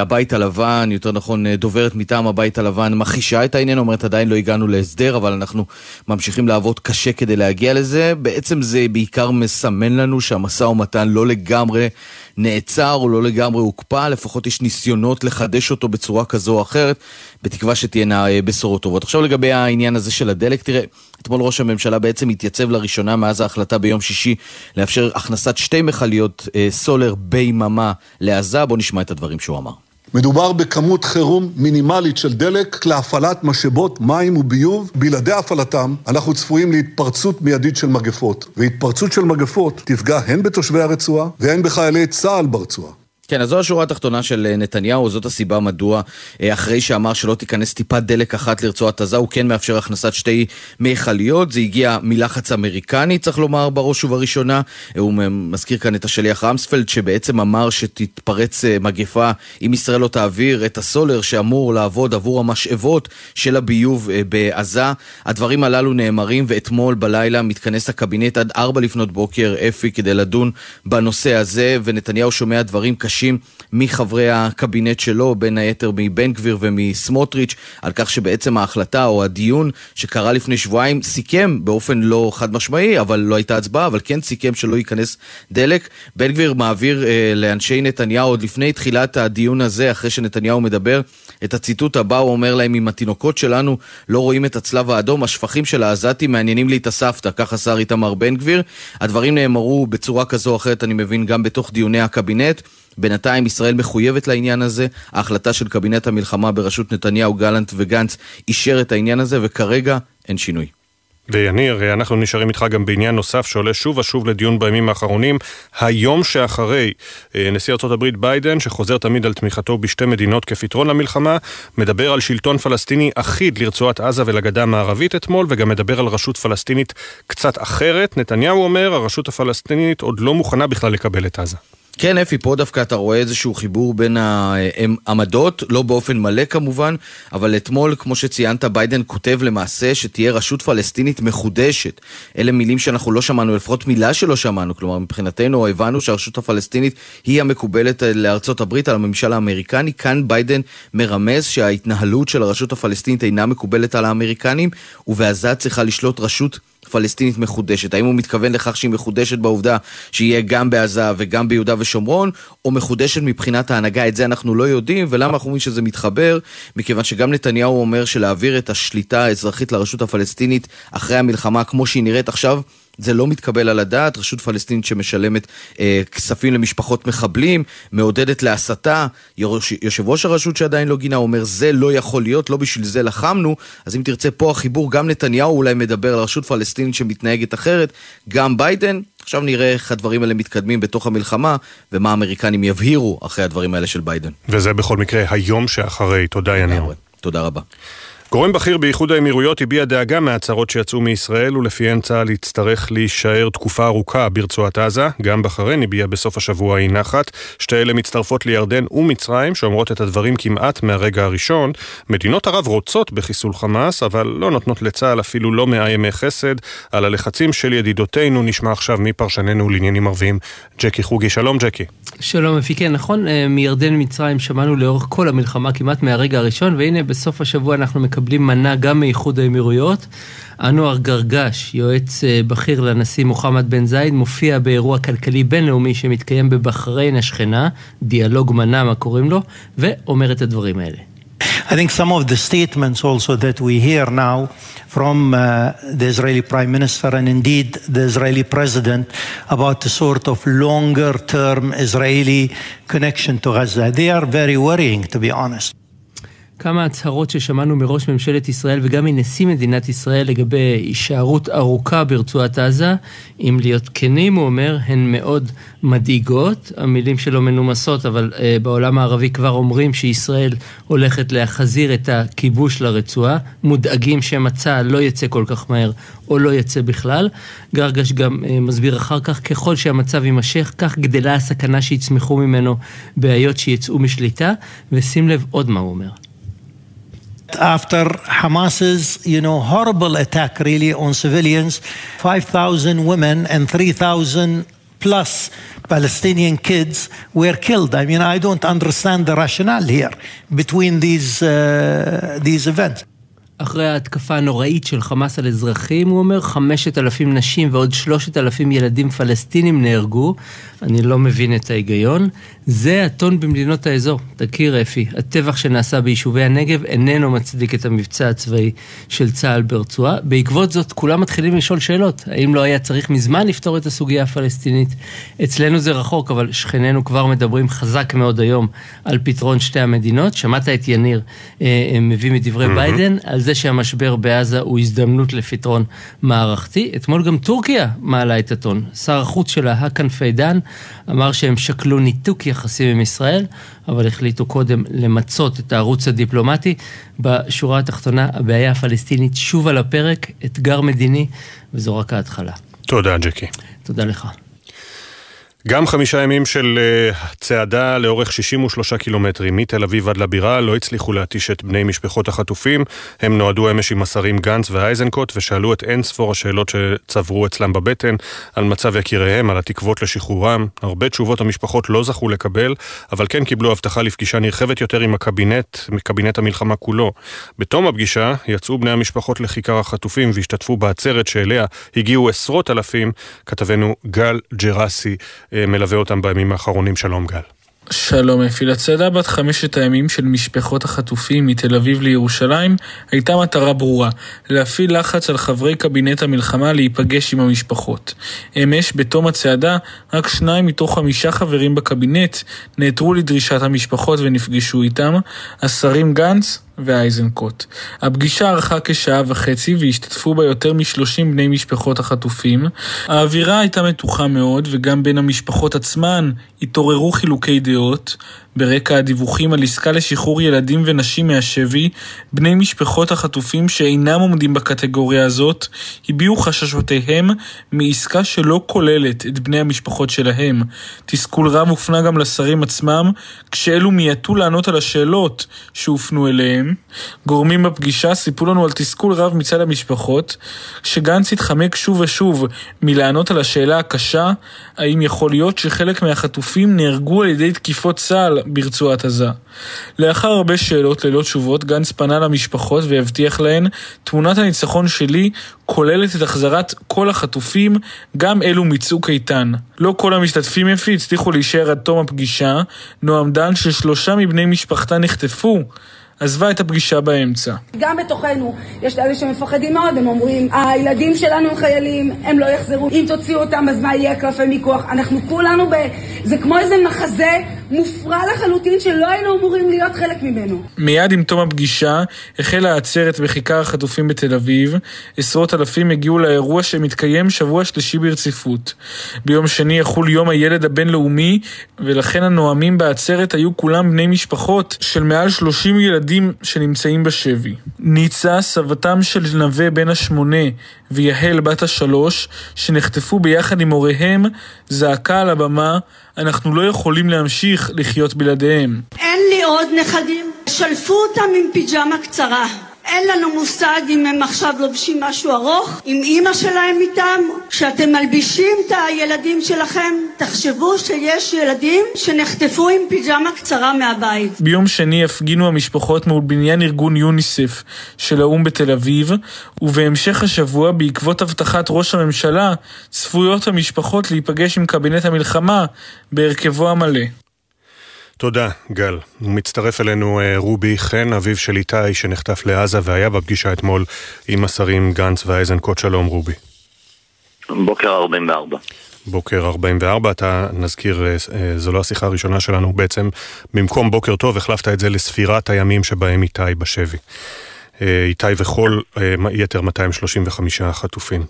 הבית הלבן, יותר נכון, דוברת מטעם הבית הלבן, מכחישה את העניין, אומרת עדיין לא הגענו להסדר, אבל אנחנו ממשיכים לעבוד קשה כדי להגיע לזה. בעצם זה בעיקר מסמן לנו שהמשא ומתן לא לגמרי נעצר או לא לגמרי הוקפא, לפחות יש ניסיונות לחדש אותו בצורה כזו או אחרת, בתקווה שתהיינה אה, בשורות טובות. עכשיו לגבי העניין הזה של הדלק, תראה, אתמול ראש הממשלה בעצם התייצב לראשונה מאז ההחלטה ביום שישי לאפשר הכנסת שתי מכליות אה, סולר ביממה לעזה, בואו נשמע את הדברים שהוא אמר. מדובר בכמות חירום מינימלית של דלק להפעלת משאבות מים וביוב. בלעדי הפעלתם, אנחנו צפויים להתפרצות מיידית של מגפות. והתפרצות של מגפות תפגע הן בתושבי הרצועה והן בחיילי צה"ל ברצועה. כן, אז זו השורה התחתונה של אה, נתניהו, זאת הסיבה מדוע אה, אחרי שאמר שלא תיכנס טיפת דלק אחת לרצועת עזה, הוא כן מאפשר הכנסת שתי מיכליות. זה הגיע מלחץ אמריקני, צריך לומר, בראש ובראשונה. הוא מזכיר כאן את השליח רמספלד, שבעצם אמר שתתפרץ אה, מגפה אם ישראל לא תעביר את הסולר שאמור לעבוד עבור המשאבות של הביוב בעזה. הדברים הללו נאמרים, ואתמול בלילה מתכנס הקבינט עד ארבע לפנות בוקר, אפי, כדי לדון בנושא הזה, ונתניהו שומע דברים קשים. חדשים מחברי הקבינט שלו, בין היתר מבן גביר ומסמוטריץ', על כך שבעצם ההחלטה או הדיון שקרה לפני שבועיים סיכם באופן לא חד משמעי, אבל לא הייתה הצבעה, אבל כן סיכם שלא ייכנס דלק. בן גביר מעביר אה, לאנשי נתניהו עוד לפני תחילת הדיון הזה, אחרי שנתניהו מדבר, את הציטוט הבא, הוא אומר להם, אם התינוקות שלנו לא רואים את הצלב האדום, השפכים של העזתים מעניינים לי את הסבתא, כך השר איתמר בן גביר. הדברים נאמרו בצורה כזו או אחרת, אני מבין, גם בתוך דיוני הקבינט. בינתיים ישראל מחויבת לעניין הזה, ההחלטה של קבינט המלחמה בראשות נתניהו, גלנט וגנץ אישר את העניין הזה, וכרגע אין שינוי. ויניר, אנחנו נשארים איתך גם בעניין נוסף שעולה שוב ושוב לדיון בימים האחרונים. היום שאחרי אה, נשיא ארה"ב ביידן, שחוזר תמיד על תמיכתו בשתי מדינות כפתרון למלחמה, מדבר על שלטון פלסטיני אחיד לרצועת עזה ולגדה המערבית אתמול, וגם מדבר על רשות פלסטינית קצת אחרת. נתניהו אומר, הרשות הפלסטינית עוד לא מוכנה בכלל לקבל את עזה. כן, אפי, פה דווקא אתה רואה איזשהו חיבור בין העמדות, לא באופן מלא כמובן, אבל אתמול, כמו שציינת, ביידן כותב למעשה שתהיה רשות פלסטינית מחודשת. אלה מילים שאנחנו לא שמענו, לפחות מילה שלא שמענו. כלומר, מבחינתנו הבנו שהרשות הפלסטינית היא המקובלת לארצות הברית, על הממשל האמריקני. כאן ביידן מרמז שההתנהלות של הרשות הפלסטינית אינה מקובלת על האמריקנים, ובעזה צריכה לשלוט רשות פלסטינית מחודשת. האם הוא מתכוון לכך שהיא מחודשת בעובדה שיהיה גם בעזה וגם ביהודה ושומרון, או מחודשת מבחינת ההנהגה? את זה אנחנו לא יודעים, ולמה אנחנו אומרים שזה מתחבר? מכיוון שגם נתניהו אומר שלהעביר את השליטה האזרחית לרשות הפלסטינית אחרי המלחמה כמו שהיא נראית עכשיו, זה לא מתקבל על הדעת, רשות פלסטינית שמשלמת אה, כספים למשפחות מחבלים, מעודדת להסתה, יושב ראש הרשות שעדיין לא גינה אומר זה לא יכול להיות, לא בשביל זה לחמנו, אז אם תרצה פה החיבור, גם נתניהו אולי מדבר על רשות פלסטינית שמתנהגת אחרת, גם ביידן, עכשיו נראה איך הדברים האלה מתקדמים בתוך המלחמה, ומה האמריקנים יבהירו אחרי הדברים האלה של ביידן. וזה בכל מקרה היום שאחרי, תודה יניר. תודה רבה. גורם בכיר באיחוד האמירויות הביע דאגה מההצהרות שיצאו מישראל ולפיהן צה"ל יצטרך להישאר תקופה ארוכה ברצועת עזה. גם בחריין הביע בסוף השבוע אי נחת. שתי אלה מצטרפות לירדן ומצרים שאומרות את הדברים כמעט מהרגע הראשון. מדינות ערב רוצות בחיסול חמאס אבל לא נותנות לצה"ל אפילו לא מאה ימי חסד. על הלחצים של ידידותינו נשמע עכשיו מפרשננו לעניינים ערביים ג'קי חוגי. שלום ג'קי. שלום כן נכון, אה, מירדן ומצרים שמענו לאורך כל המלחמה כמעט מהרגע הראשון והנה בסוף השבוע אנחנו מקבלים מקבלים מנה גם מאיחוד האמירויות. אנואר גרגש, יועץ אה, בכיר לנשיא מוחמד בן זייד, מופיע באירוע כלכלי בינלאומי שמתקיים בבחריין השכנה, דיאלוג מנאמה קוראים לו, ואומר את הדברים האלה. I think some of the statements also that we hear now from uh, the Israeli Prime Minister and indeed the Israeli President about the sort of longer term Israeli connection to Gaza, they are very worrying to be honest. כמה הצהרות ששמענו מראש ממשלת ישראל וגם מנשיא מדינת ישראל לגבי הישארות ארוכה ברצועת עזה, אם להיות כנים, הוא אומר, הן מאוד מדאיגות. המילים שלו מנומסות, אבל uh, בעולם הערבי כבר אומרים שישראל הולכת להחזיר את הכיבוש לרצועה, מודאגים שמא צה"ל לא יצא כל כך מהר או לא יצא בכלל. גרגש גם uh, מסביר אחר כך, ככל שהמצב יימשך, כך גדלה הסכנה שיצמחו ממנו בעיות שיצאו משליטה, ושים לב עוד מה הוא אומר. After Hamas's, you know, horrible attack really on civilians, 5,000 women and 3,000 plus Palestinian kids were killed. I mean, I don't understand the rationale here between these, uh, these events. אחרי ההתקפה הנוראית של חמאס על אזרחים, הוא אומר, חמשת אלפים נשים ועוד שלושת אלפים ילדים פלסטינים נהרגו. אני לא מבין את ההיגיון. זה הטון במדינות האזור. תכיר אפי, הטבח שנעשה ביישובי הנגב איננו מצדיק את המבצע הצבאי של צה"ל ברצועה. בעקבות זאת, כולם מתחילים לשאול שאלות. האם לא היה צריך מזמן לפתור את הסוגיה הפלסטינית? אצלנו זה רחוק, אבל שכנינו כבר מדברים חזק מאוד היום על פתרון שתי המדינות. שמעת את יניר אה, מביא מדברי mm-hmm. ביידן על זה שהמשבר בעזה הוא הזדמנות לפתרון מערכתי. אתמול גם טורקיה מעלה את הטון. שר החוץ שלה, האקן פיידן, אמר שהם שקלו ניתוק יחסים עם ישראל, אבל החליטו קודם למצות את הערוץ הדיפלומטי. בשורה התחתונה, הבעיה הפלסטינית שוב על הפרק, אתגר מדיני, וזו רק ההתחלה. תודה, ג'קי. תודה לך. גם חמישה ימים של uh, צעדה לאורך 63 קילומטרים מתל אביב עד לבירה לא הצליחו להתיש את בני משפחות החטופים. הם נועדו אמש עם השרים גנץ ואייזנקוט ושאלו את אין ספור השאלות שצברו אצלם בבטן על מצב יקיריהם, על התקוות לשחרורם. הרבה תשובות המשפחות לא זכו לקבל, אבל כן קיבלו הבטחה לפגישה נרחבת יותר עם הקבינט, קבינט המלחמה כולו. בתום הפגישה יצאו בני המשפחות לכיכר החטופים והשתתפו בעצרת שאליה הגיעו עשרות אלפים. כתבנו גל ג'רסי מלווה אותם בימים האחרונים. שלום גל. שלום אפי. לצעדה בת חמשת הימים של משפחות החטופים מתל אביב לירושלים הייתה מטרה ברורה, להפעיל לחץ על חברי קבינט המלחמה להיפגש עם המשפחות. אמש, בתום הצעדה, רק שניים מתוך חמישה חברים בקבינט נעתרו לדרישת המשפחות ונפגשו איתם, השרים גנץ, ואייזנקוט. הפגישה ארכה כשעה וחצי והשתתפו בה יותר מ-30 בני משפחות החטופים. האווירה הייתה מתוחה מאוד וגם בין המשפחות עצמן התעוררו חילוקי דעות. ברקע הדיווחים על עסקה לשחרור ילדים ונשים מהשבי, בני משפחות החטופים שאינם עומדים בקטגוריה הזאת, הביעו חששותיהם מעסקה שלא כוללת את בני המשפחות שלהם. תסכול רב הופנה גם לשרים עצמם, כשאלו מיעטו לענות על השאלות שהופנו אליהם. גורמים בפגישה סיפרו לנו על תסכול רב מצד המשפחות, שגנץ התחמק שוב ושוב מלענות על השאלה הקשה, האם יכול להיות שחלק מהחטופים נהרגו על ידי תקיפות צה"ל ברצועת עזה. לאחר הרבה שאלות ללא תשובות, גנץ פנה למשפחות והבטיח להן תמונת הניצחון שלי כוללת את החזרת כל החטופים, גם אלו מצוק איתן. לא כל המשתתפים יפי הצליחו להישאר עד תום הפגישה, נועם דן ששלושה מבני משפחתה נחטפו. עזבה את הפגישה באמצע. גם בתוכנו יש כאלה שמפחדים מאוד, הם אומרים, הילדים שלנו הם חיילים, הם לא יחזרו, אם תוציאו אותם אז מה יהיה קלפי מיקוח? אנחנו כולנו ב... זה כמו איזה מחזה מופרע לחלוטין שלא היינו אמורים להיות חלק ממנו. מיד עם תום הפגישה החלה העצרת בכיכר החטופים בתל אביב. עשרות אלפים הגיעו לאירוע שמתקיים שבוע שלישי ברציפות. ביום שני יחול יום הילד הבינלאומי, ולכן הנואמים בעצרת היו כולם בני משפחות של מעל 30 ילדים שנמצאים בשבי. ניצה, סבתם של נווה בן השמונה ויהל בת השלוש, שנחטפו ביחד עם הוריהם, זעקה על הבמה אנחנו לא יכולים להמשיך לחיות בלעדיהם. אין לי עוד נכדים, שלפו אותם עם פיג'מה קצרה. אין לנו מושג אם הם עכשיו לובשים משהו ארוך, אם אימא שלהם איתם. כשאתם מלבישים את הילדים שלכם, תחשבו שיש ילדים שנחטפו עם פיג'מה קצרה מהבית. ביום שני הפגינו המשפחות מול בניין ארגון יוניסף של האו"ם בתל אביב, ובהמשך השבוע, בעקבות הבטחת ראש הממשלה, צפויות המשפחות להיפגש עם קבינט המלחמה בהרכבו המלא. תודה, גל. מצטרף אלינו אה, רובי חן, אביו של איתי, שנחטף לעזה והיה בפגישה אתמול עם השרים גנץ ואיזנקוט. שלום, רובי. בוקר 44. בוקר 44, אתה נזכיר, אה, אה, זו לא השיחה הראשונה שלנו, בעצם במקום בוקר טוב החלפת את זה לספירת הימים שבהם איתי בשבי. איתי וכל יתר 235 חטופים.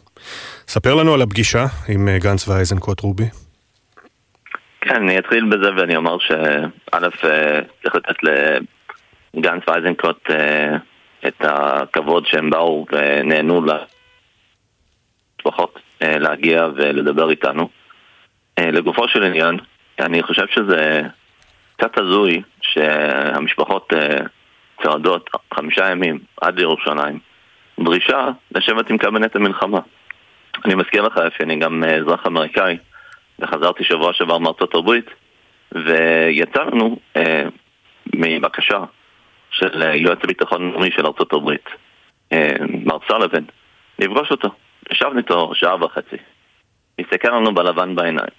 ספר לנו על הפגישה עם גנץ ואיזנקוט, רובי. כן, אני אתחיל בזה ואני אומר שא', צריך לתת לגנץ ואיזנקוט את הכבוד שהם באו ונהנו לפחות להגיע ולדבר איתנו. לגופו של עניין, אני חושב שזה קצת הזוי שהמשפחות צועדות חמישה ימים עד לירושלים, דרישה לשבת עם קבינט המלחמה. אני מזכיר לך שאני גם אה, אזרח אמריקאי, וחזרתי שבוע שעבר מארצות הברית, ויצא לנו אה, מבקשה של יועץ הביטחון הלאומי של ארצות הברית, אה, מר סלוון, לפגוש אותו. ישבנו איתו שעה וחצי. הסתכל לנו בלבן בעיניים.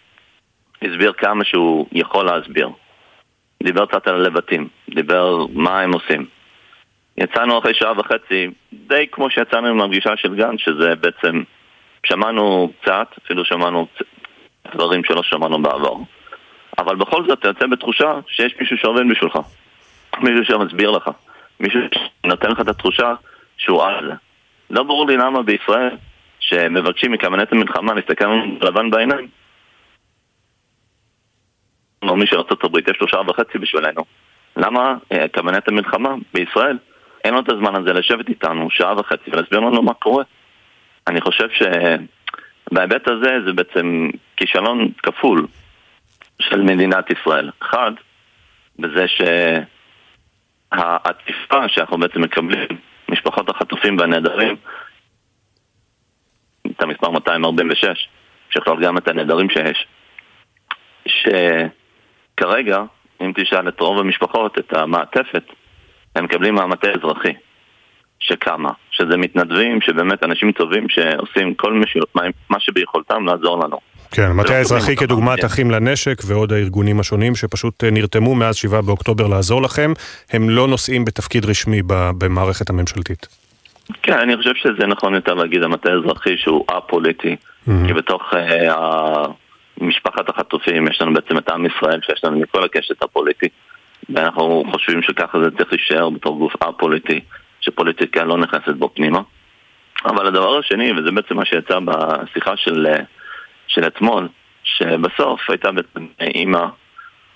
הסביר כמה שהוא יכול להסביר. דיבר קצת על הלבטים, דיבר מה הם עושים. יצאנו אחרי שעה וחצי, די כמו שיצאנו עם הפגישה של גנץ, שזה בעצם, שמענו קצת, אפילו שמענו דברים שלא שמענו בעבר. אבל בכל זאת יוצא בתחושה שיש מישהו שעובד בשבילך. מישהו שמסביר לך. מישהו שנותן לך את התחושה שהוא על זה. לא ברור לי למה בישראל, שמבקשים מקבינט המלחמה להסתכל לבן בעיניים, או מי של ארה"ב יש לו שעה וחצי בשבילנו. למה אה, קבינט המלחמה בישראל אין לו את הזמן הזה לשבת איתנו שעה וחצי ולהסביר לנו מה קורה? אני חושב שבהיבט הזה זה בעצם כישלון כפול של מדינת ישראל. אחד, בזה שהעטיפה שאנחנו בעצם מקבלים, משפחות החטופים והנעדרים, את המספר 246, שיכלול גם את הנעדרים שיש, שכרגע, אם תשאל את רוב המשפחות, את המעטפת, הם מקבלים מהמטה האזרחי, שקמה, שזה מתנדבים, שבאמת אנשים טובים שעושים כל מש... מה שביכולתם לעזור לנו. כן, המטה האזרחי כדוגמת אחים לנשק ועוד הארגונים השונים שפשוט אה, נרתמו מאז 7 באוקטובר לעזור לכם, הם לא נושאים בתפקיד רשמי במערכת הממשלתית. כן, אני חושב שזה נכון יותר להגיד המטה האזרחי שהוא א-פוליטי. כי בתוך uh, משפחת החטופים יש לנו בעצם את עם ישראל שיש לנו מכל הקשת הפוליטי, ואנחנו חושבים שככה זה צריך להישאר בתור גוף א-פוליטי, שפוליטיקה לא נכנסת בו פנימה. אבל הדבר השני, וזה בעצם מה שיצא בשיחה של... Uh, של אתמול, שבסוף הייתה בעצם אימא,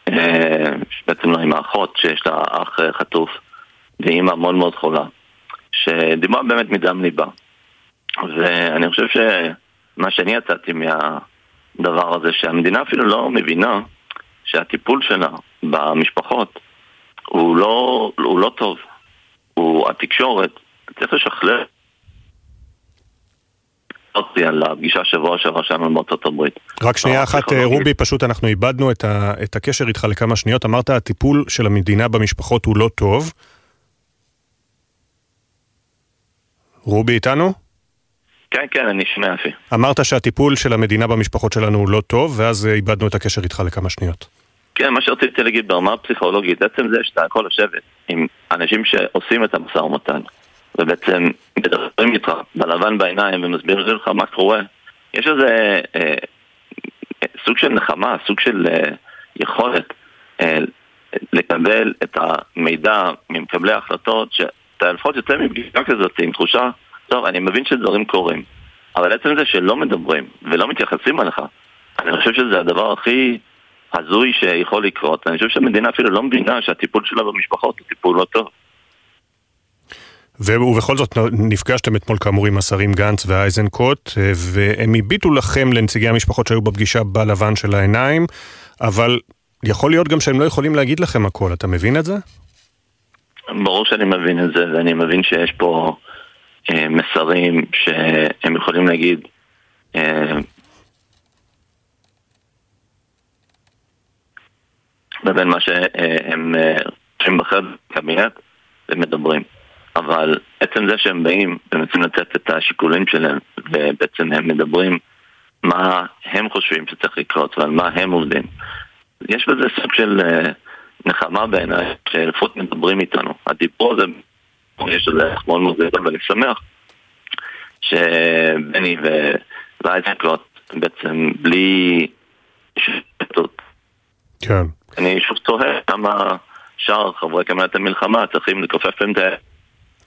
אה, בעצם לא אימא אחות, שיש לה אח אה, חטוף, ואימא מאוד מאוד חולה, שדיברה באמת מדם ליבה. ואני חושב שמה שאני יצאתי מהדבר הזה, שהמדינה אפילו לא מבינה שהטיפול שלה במשפחות הוא לא, הוא לא טוב. הוא התקשורת, צריך לשכלל דיברתי על הפגישה שבוע שעבר שלנו בארצות הברית. רק שנייה אחת, רובי, פשוט אנחנו איבדנו את, ה, את הקשר איתך לכמה שניות. אמרת, הטיפול של המדינה במשפחות הוא לא טוב. רובי איתנו? כן, כן, אני שומע יפי. אמרת שהטיפול של המדינה במשפחות שלנו הוא לא טוב, ואז איבדנו את הקשר איתך לכמה שניות. כן, מה שרציתי להגיד ברמה הפסיכולוגית, עצם זה שאתה יכול לשבת עם אנשים שעושים את המשא ומתן, ובעצם מדברים איתך בלבן בעיניים ומסבירים לך מה קורה, יש איזה אה, סוג של נחמה, סוג של אה, יכולת אה, לקבל את המידע ממקבלי ההחלטות, שאתה לפחות יוצא מפגישה כזאת עם תחושה, טוב, אני מבין שדברים קורים, אבל עצם זה שלא מדברים ולא מתייחסים אליך, אני חושב שזה הדבר הכי הזוי שיכול לקרות. אני חושב שהמדינה אפילו לא מבינה שהטיפול שלה במשפחות הוא טיפול לא טוב. ובכל זאת נפגשתם אתמול כאמור עם השרים גנץ ואייזנקוט, אה, והם הביטו לכם, לנציגי המשפחות שהיו בפגישה, בלבן של העיניים, אבל יכול להיות גם שהם לא יכולים להגיד לכם הכל, אתה מבין את זה? ברור שאני מבין את זה, ואני מבין שיש פה אה, מסרים שהם יכולים להגיד אה, לבין מה שהם חושבים בחדר קבינט ומדברים. אבל עצם זה שהם באים ומנסים לתת את השיקולים שלהם, ובעצם הם מדברים מה הם חושבים שצריך לקרות ועל מה הם עובדים, יש בזה סוג של uh, נחמה בעיניי, שלפחות מדברים איתנו. הדיבור הזה, יש לזה ערך מאוד מאוד גדול, ואני שמח שבני ואייזנקלוט בעצם בלי שטות. כן. אני שוב תוהה כמה שאר חברי קבינט המלחמה צריכים לכופף להם את ה...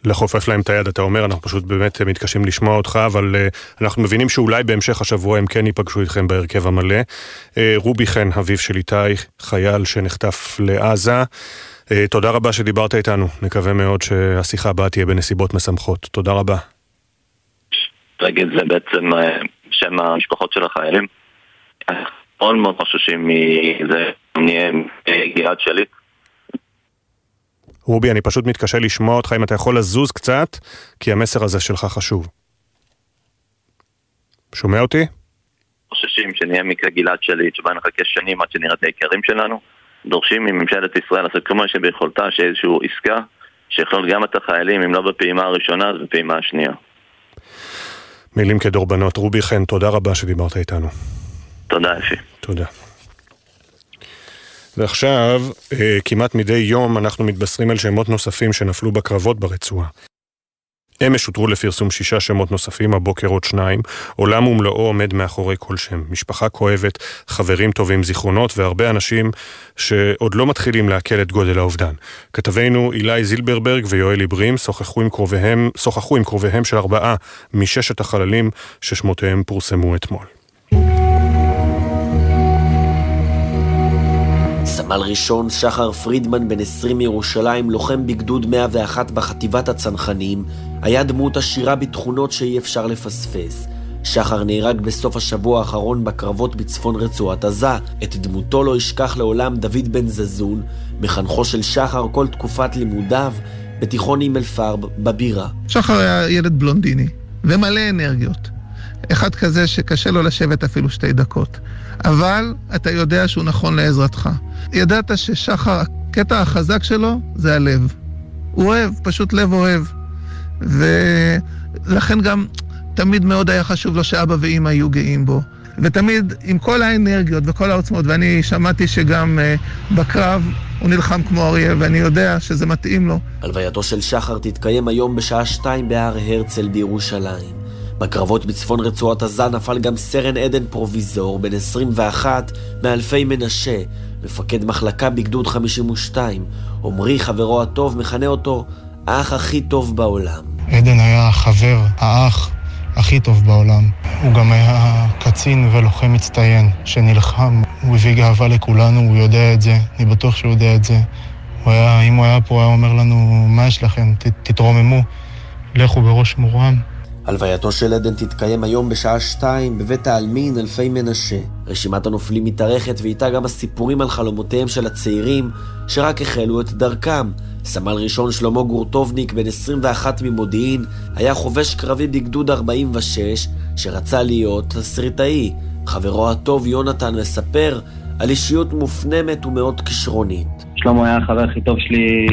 לחופף להם את היד, אתה אומר, אנחנו פשוט באמת מתקשים לשמוע אותך, אבל uh, אנחנו מבינים שאולי בהמשך השבוע הם כן ייפגשו איתכם בהרכב המלא. Uh, רובי חן, אביו של איתי, חייל שנחטף לעזה. Uh, תודה רבה שדיברת איתנו, נקווה מאוד שהשיחה הבאה תהיה בנסיבות משמחות. תודה רבה. להגיד זה בעצם שם המשפחות של החיילים. מאוד מאוד חוששים מזה, נהיה גלעד שליט. רובי, אני פשוט מתקשה לשמוע אותך אם אתה יכול לזוז קצת, כי המסר הזה שלך חשוב. שומע אותי? חוששים שנהיה מקרה גלעד שליט, שבה נחכה שנים עד שנראה את היקרים שלנו. דורשים מממשלת ישראל לעשות כל מה שביכולתה, שיהיה איזושהי עסקה שיכלול גם את החיילים, אם לא בפעימה הראשונה, אז בפעימה השנייה. מילים כדורבנות. רובי חן, תודה רבה שדיברת איתנו. תודה, אפי. תודה. ועכשיו, אה, כמעט מדי יום אנחנו מתבשרים על שמות נוספים שנפלו בקרבות ברצועה. אמש הותרו לפרסום שישה שמות נוספים, הבוקר עוד שניים. עולם ומלואו עומד מאחורי כל שם. משפחה כואבת, חברים טובים, זיכרונות והרבה אנשים שעוד לא מתחילים לעכל את גודל האובדן. כתבינו אילי זילברברג ויואל איברים שוחחו עם קרוביהם, שוחחו עם קרוביהם של ארבעה מששת החללים ששמותיהם פורסמו אתמול. סמל ראשון שחר פרידמן, בן 20 מירושלים, לוחם בגדוד 101 בחטיבת הצנחנים, היה דמות עשירה בתכונות שאי אפשר לפספס. שחר נהרג בסוף השבוע האחרון בקרבות בצפון רצועת עזה. את דמותו לא ישכח לעולם דוד בן זזון, מחנכו של שחר כל תקופת לימודיו בתיכון אימל פרב בבירה. שחר היה ילד בלונדיני ומלא אנרגיות. אחד כזה שקשה לו לשבת אפילו שתי דקות. אבל אתה יודע שהוא נכון לעזרתך. ידעת ששחר, הקטע החזק שלו זה הלב. הוא אוהב, פשוט לב אוהב. ולכן גם תמיד מאוד היה חשוב לו שאבא ואימא יהיו גאים בו. ותמיד עם כל האנרגיות וכל העוצמות, ואני שמעתי שגם uh, בקרב הוא נלחם כמו אריה, ואני יודע שזה מתאים לו. הלווייתו של שחר תתקיים היום בשעה שתיים בהר הרצל בירושלים. בקרבות בצפון רצועת עזה נפל גם סרן עדן פרוביזור, בן 21, מאלפי מנשה, מפקד מחלקה בגדוד 52. עמרי, חברו הטוב, מכנה אותו האח הכי טוב בעולם. עדן היה החבר, האח הכי טוב בעולם. הוא גם היה קצין ולוחם מצטיין שנלחם. הוא הביא גאווה לכולנו, הוא יודע את זה, אני בטוח שהוא יודע את זה. הוא היה, אם הוא היה פה, הוא היה אומר לנו, מה יש לכם? ת, תתרוממו, לכו בראש מורם. הלווייתו של עדן תתקיים היום בשעה שתיים בבית העלמין אלפי מנשה. רשימת הנופלים מתארכת ואיתה גם הסיפורים על חלומותיהם של הצעירים שרק החלו את דרכם. סמל ראשון שלמה גורטובניק, בן 21 ממודיעין, היה חובש קרבי בגדוד 46 שרצה להיות תסריטאי. חברו הטוב יונתן מספר על אישיות מופנמת ומאוד כישרונית. שלמה היה החבר הכי טוב שלי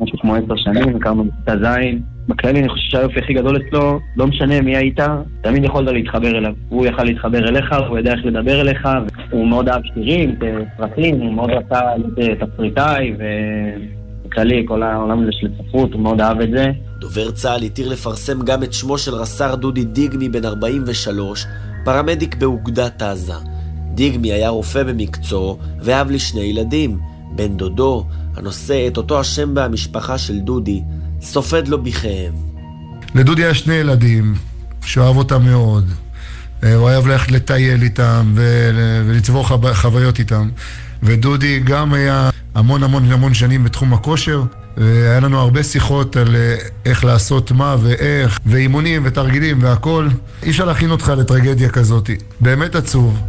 משהו כמו עשר שנים, הכרנו בכיתה ז'. בכללי אני חושב שהיופי הכי גדול אצלו, לא משנה מי היית, תמיד יכולת להתחבר אליו. הוא יכל להתחבר אליך, הוא יודע איך לדבר אליך, הוא מאוד אהב שירים, סרטים, הוא מאוד רצה להיות תסריטאי, ובכללי כל העולם הזה של ספרות, הוא מאוד אהב את זה. דובר צה"ל התיר לפרסם גם את שמו של רס"ר דודי דיגמי, בן 43, פרמדיק באוגדת עזה. דיגמי היה רופא במקצועו ואב לשני ילדים. בן דודו, הנושא את אותו השם במשפחה של דודי, סופד לו בכאב. לדודי היה שני ילדים, שאוהב אותם מאוד. אה, הוא אוהב ללכת לטייל איתם ולצבור חוויות איתם. ודודי גם היה המון המון המון שנים בתחום הכושר, והיה לנו הרבה שיחות על אה, איך לעשות מה ואיך, ואימונים ותרגילים והכול. אי אפשר להכין אותך לטרגדיה כזאת. באמת עצוב.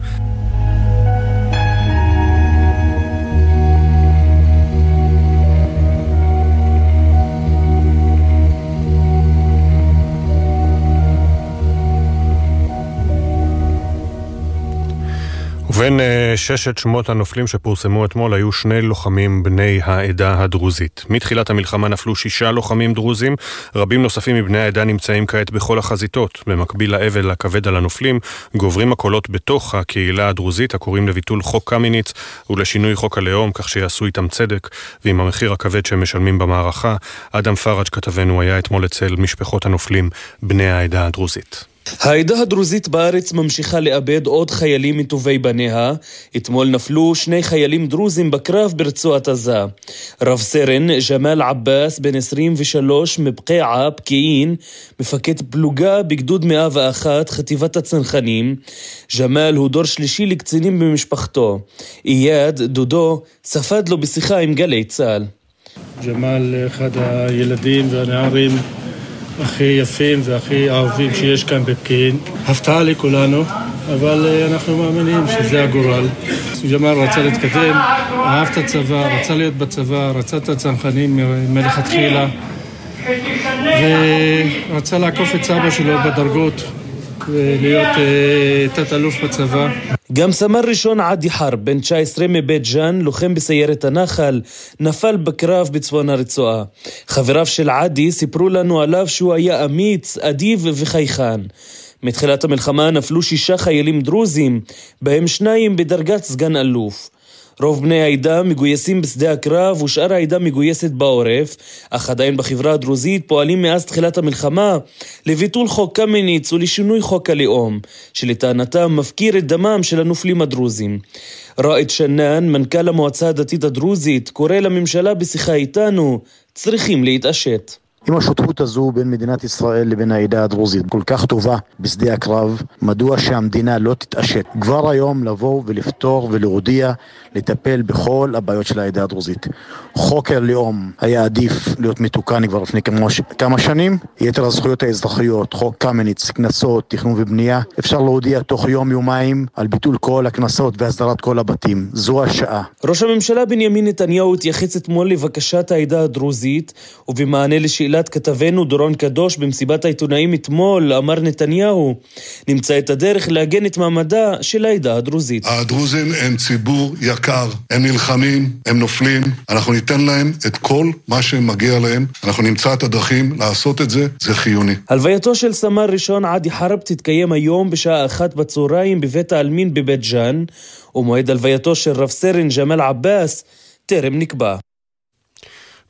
ובין uh, ששת שמות הנופלים שפורסמו אתמול היו שני לוחמים בני העדה הדרוזית. מתחילת המלחמה נפלו שישה לוחמים דרוזים, רבים נוספים מבני העדה נמצאים כעת בכל החזיתות. במקביל לאבל הכבד על הנופלים, גוברים הקולות בתוך הקהילה הדרוזית הקוראים לביטול חוק קמיניץ ולשינוי חוק הלאום, כך שיעשו איתם צדק, ועם המחיר הכבד שהם משלמים במערכה. אדם פראג' כתבנו היה אתמול אצל משפחות הנופלים בני העדה הדרוזית. העדה הדרוזית בארץ ממשיכה לאבד עוד חיילים מטובי בניה. אתמול נפלו שני חיילים דרוזים בקרב ברצועת עזה. רב סרן ג'מאל עבאס, בן 23, מבקיעה, פקיעין, מפקד פלוגה בגדוד 101, חטיבת הצנחנים. ג'מאל הוא דור שלישי לקצינים במשפחתו. אייד, דודו, ספד לו בשיחה עם גלי צה"ל. ג'מאל אחד הילדים והנערים הכי יפים והכי אהובים שיש כאן בפקיעין. הפתעה לכולנו, אבל אה, אנחנו מאמינים שזה הגורל. ג'מאל רצה להתקדם, אהב את הצבא, רצה להיות בצבא, רצה את הצנחנים מלכתחילה, ורצה לעקוף את סבא שלו בדרגות ולהיות אה, תת-אלוף בצבא. גם סמל ראשון עדי חרב, בן 19 מבית ג'אן, לוחם בסיירת הנחל, נפל בקרב בצפון הרצועה. חבריו של עדי סיפרו לנו עליו שהוא היה אמיץ, אדיב וחייכן. מתחילת המלחמה נפלו שישה חיילים דרוזים, בהם שניים בדרגת סגן אלוף. רוב בני העדה מגויסים בשדה הקרב ושאר העדה מגויסת בעורף, אך עדיין בחברה הדרוזית פועלים מאז תחילת המלחמה לביטול חוק קמיניץ ולשינוי חוק הלאום, שלטענתם מפקיר את דמם של הנופלים הדרוזים. ראאד שנאן, מנכ"ל המועצה הדתית הדרוזית, קורא לממשלה בשיחה איתנו, צריכים להתעשת. אם השותפות הזו בין מדינת ישראל לבין העדה הדרוזית כל כך טובה בשדה הקרב, מדוע שהמדינה לא תתעשת כבר היום לבוא ולפתור ולהודיע לטפל בכל הבעיות של העדה הדרוזית. חוק הלאום היה עדיף להיות מתוקן כבר לפני כמה, כמה שנים, יתר הזכויות האזרחיות, חוק קמיניץ, קנסות, תכנון ובנייה, אפשר להודיע תוך יום-יומיים על ביטול כל הקנסות והסדרת כל הבתים. זו השעה. ראש הממשלה בנימין נתניהו התייחס אתמול לבקשת העדה הדרוזית, ובמענה לשאלת כתבנו דורון קדוש במסיבת העיתונאים אתמול, אמר נתניהו, נמצא את הדרך לעגן את מעמדה של העדה הדרוזית. הדרוזים הם ציבור יקר, הם נלחמים, הם נופלים, אנחנו ניתן להם את כל מה שמגיע להם, אנחנו נמצא את הדרכים לעשות את זה, זה חיוני. הלווייתו של סמל ראשון עדי חרב תתקיים היום בשעה אחת בצהריים בבית העלמין בבית ג'אן, ומועד הלווייתו של רב סרן ג'מאל עבאס טרם נקבע.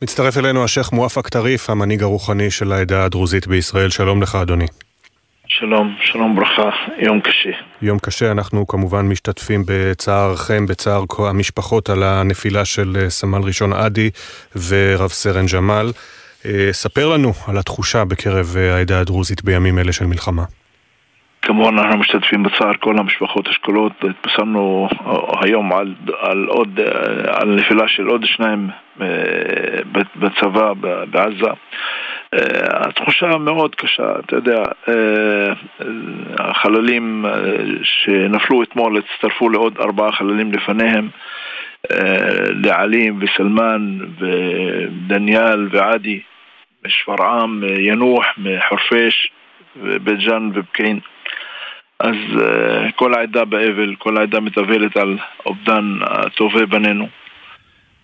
מצטרף אלינו השייח' מואפק טריף, המנהיג הרוחני של העדה הדרוזית בישראל. שלום לך, אדוני. שלום, שלום ברכה, יום קשה. יום קשה, אנחנו כמובן משתתפים בצערכם, בצער המשפחות על הנפילה של אה, סמל ראשון עדי ורב סרן ג'מאל. אה, ספר לנו על התחושה בקרב אה, העדה הדרוזית בימים אלה של מלחמה. כמובן אנחנו משתתפים בצער כל המשפחות השכולות, התפסמנו היום על, על עוד, על נפילה של עוד שניים בצבא בעזה. אה, התחושה מאוד קשה, אתה יודע, אה, החללים אה, שנפלו אתמול הצטרפו לעוד ארבעה חללים לפניהם, לעלים וסלמן ודניאל ועדי משפרעם, ינוח, מחורפיש, בית ג'אן ובקיין. אז כל העדה באבל, כל העדה מתאבלת על אובדן טובי בנינו.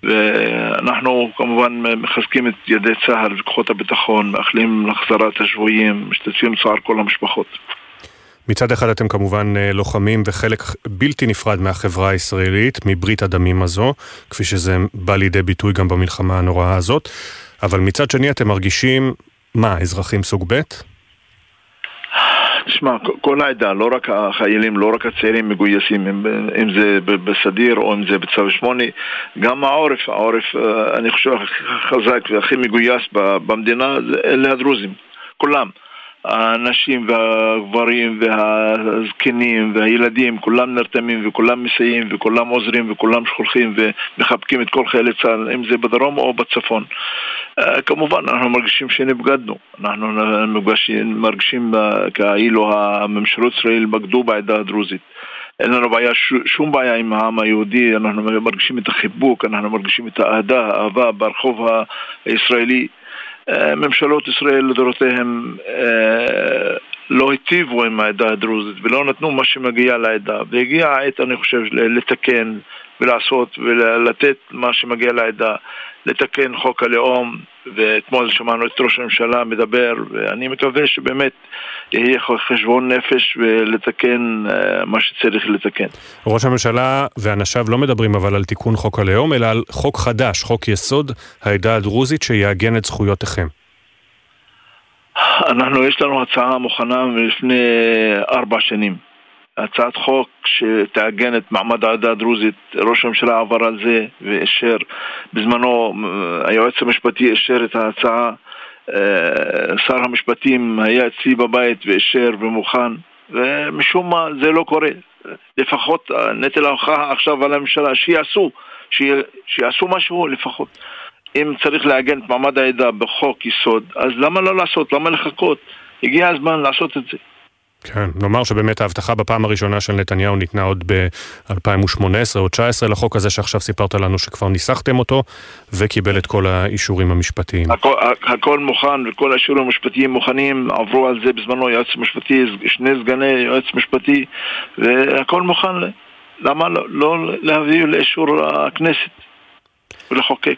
ואנחנו כמובן מחזקים את ידי צה"ל וכוחות הביטחון, מאחלים להחזרת השבויים, משתתפים בצער כל המשפחות. מצד אחד אתם כמובן אה, לוחמים וחלק בלתי נפרד מהחברה הישראלית, מברית הדמים הזו, כפי שזה בא לידי ביטוי גם במלחמה הנוראה הזאת, אבל מצד שני אתם מרגישים, מה, אזרחים סוג ב'? תשמע, כל העדה, לא רק החיילים, לא רק הצעירים מגויסים, אם, אם זה בסדיר או אם זה בצו שמונה, גם העורף, העורף, אה, אני חושב, הכי חזק והכי מגויס במדינה, אלה הדרוזים, כולם. הנשים והגברים והזקנים והילדים, כולם נרתמים וכולם מסייעים וכולם עוזרים וכולם שולחים ומחבקים את כל חיילי צה"ל, אם זה בדרום או בצפון. אה, כמובן, אנחנו מרגישים שנבגדנו. אנחנו מרגישים, מרגישים כאילו הממשלות ישראל בגדו בעדה הדרוזית. אין לנו בעיה, שום בעיה עם העם היהודי, אנחנו מרגישים את החיבוק, אנחנו מרגישים את האהדה, האהבה ברחוב הישראלי. ממשלות ישראל לדורותיהן אה, לא היטיבו עם העדה הדרוזית ולא נתנו מה שמגיע לעדה. והגיעה העת אני חושב לתקן ולעשות ולתת מה שמגיע לעדה לתקן חוק הלאום ואתמול שמענו את ראש הממשלה מדבר ואני מקווה שבאמת יהיה חשבון נפש ולתקן uh, מה שצריך לתקן. ראש הממשלה ואנשיו לא מדברים אבל על תיקון חוק הלאום אלא על חוק חדש, חוק יסוד העדה הדרוזית שיעגן את זכויותיכם. אנחנו, יש לנו הצעה מוכנה מלפני ארבע שנים. הצעת חוק שתעגן את מעמד העדה הדרוזית, ראש הממשלה עבר על זה ואישר, בזמנו היועץ המשפטי אישר את ההצעה, אה, שר המשפטים היה אצלי בבית ואישר ומוכן, ומשום מה זה לא קורה. לפחות נטל ההוכחה עכשיו על הממשלה, שיעשו, שיעשו משהו לפחות. אם צריך לעגן את מעמד העדה בחוק יסוד, אז למה לא לעשות? למה לחכות? הגיע הזמן לעשות את זה. כן, נאמר שבאמת ההבטחה בפעם הראשונה של נתניהו ניתנה עוד ב-2018 או 2019 לחוק הזה שעכשיו סיפרת לנו שכבר ניסחתם אותו וקיבל את כל האישורים המשפטיים. הכל, הכל מוכן וכל האישורים המשפטיים מוכנים, עברו על זה בזמנו יועץ משפטי, שני סגני יועץ משפטי והכל מוכן, למה לא, לא להביא לאישור הכנסת ולחוקק?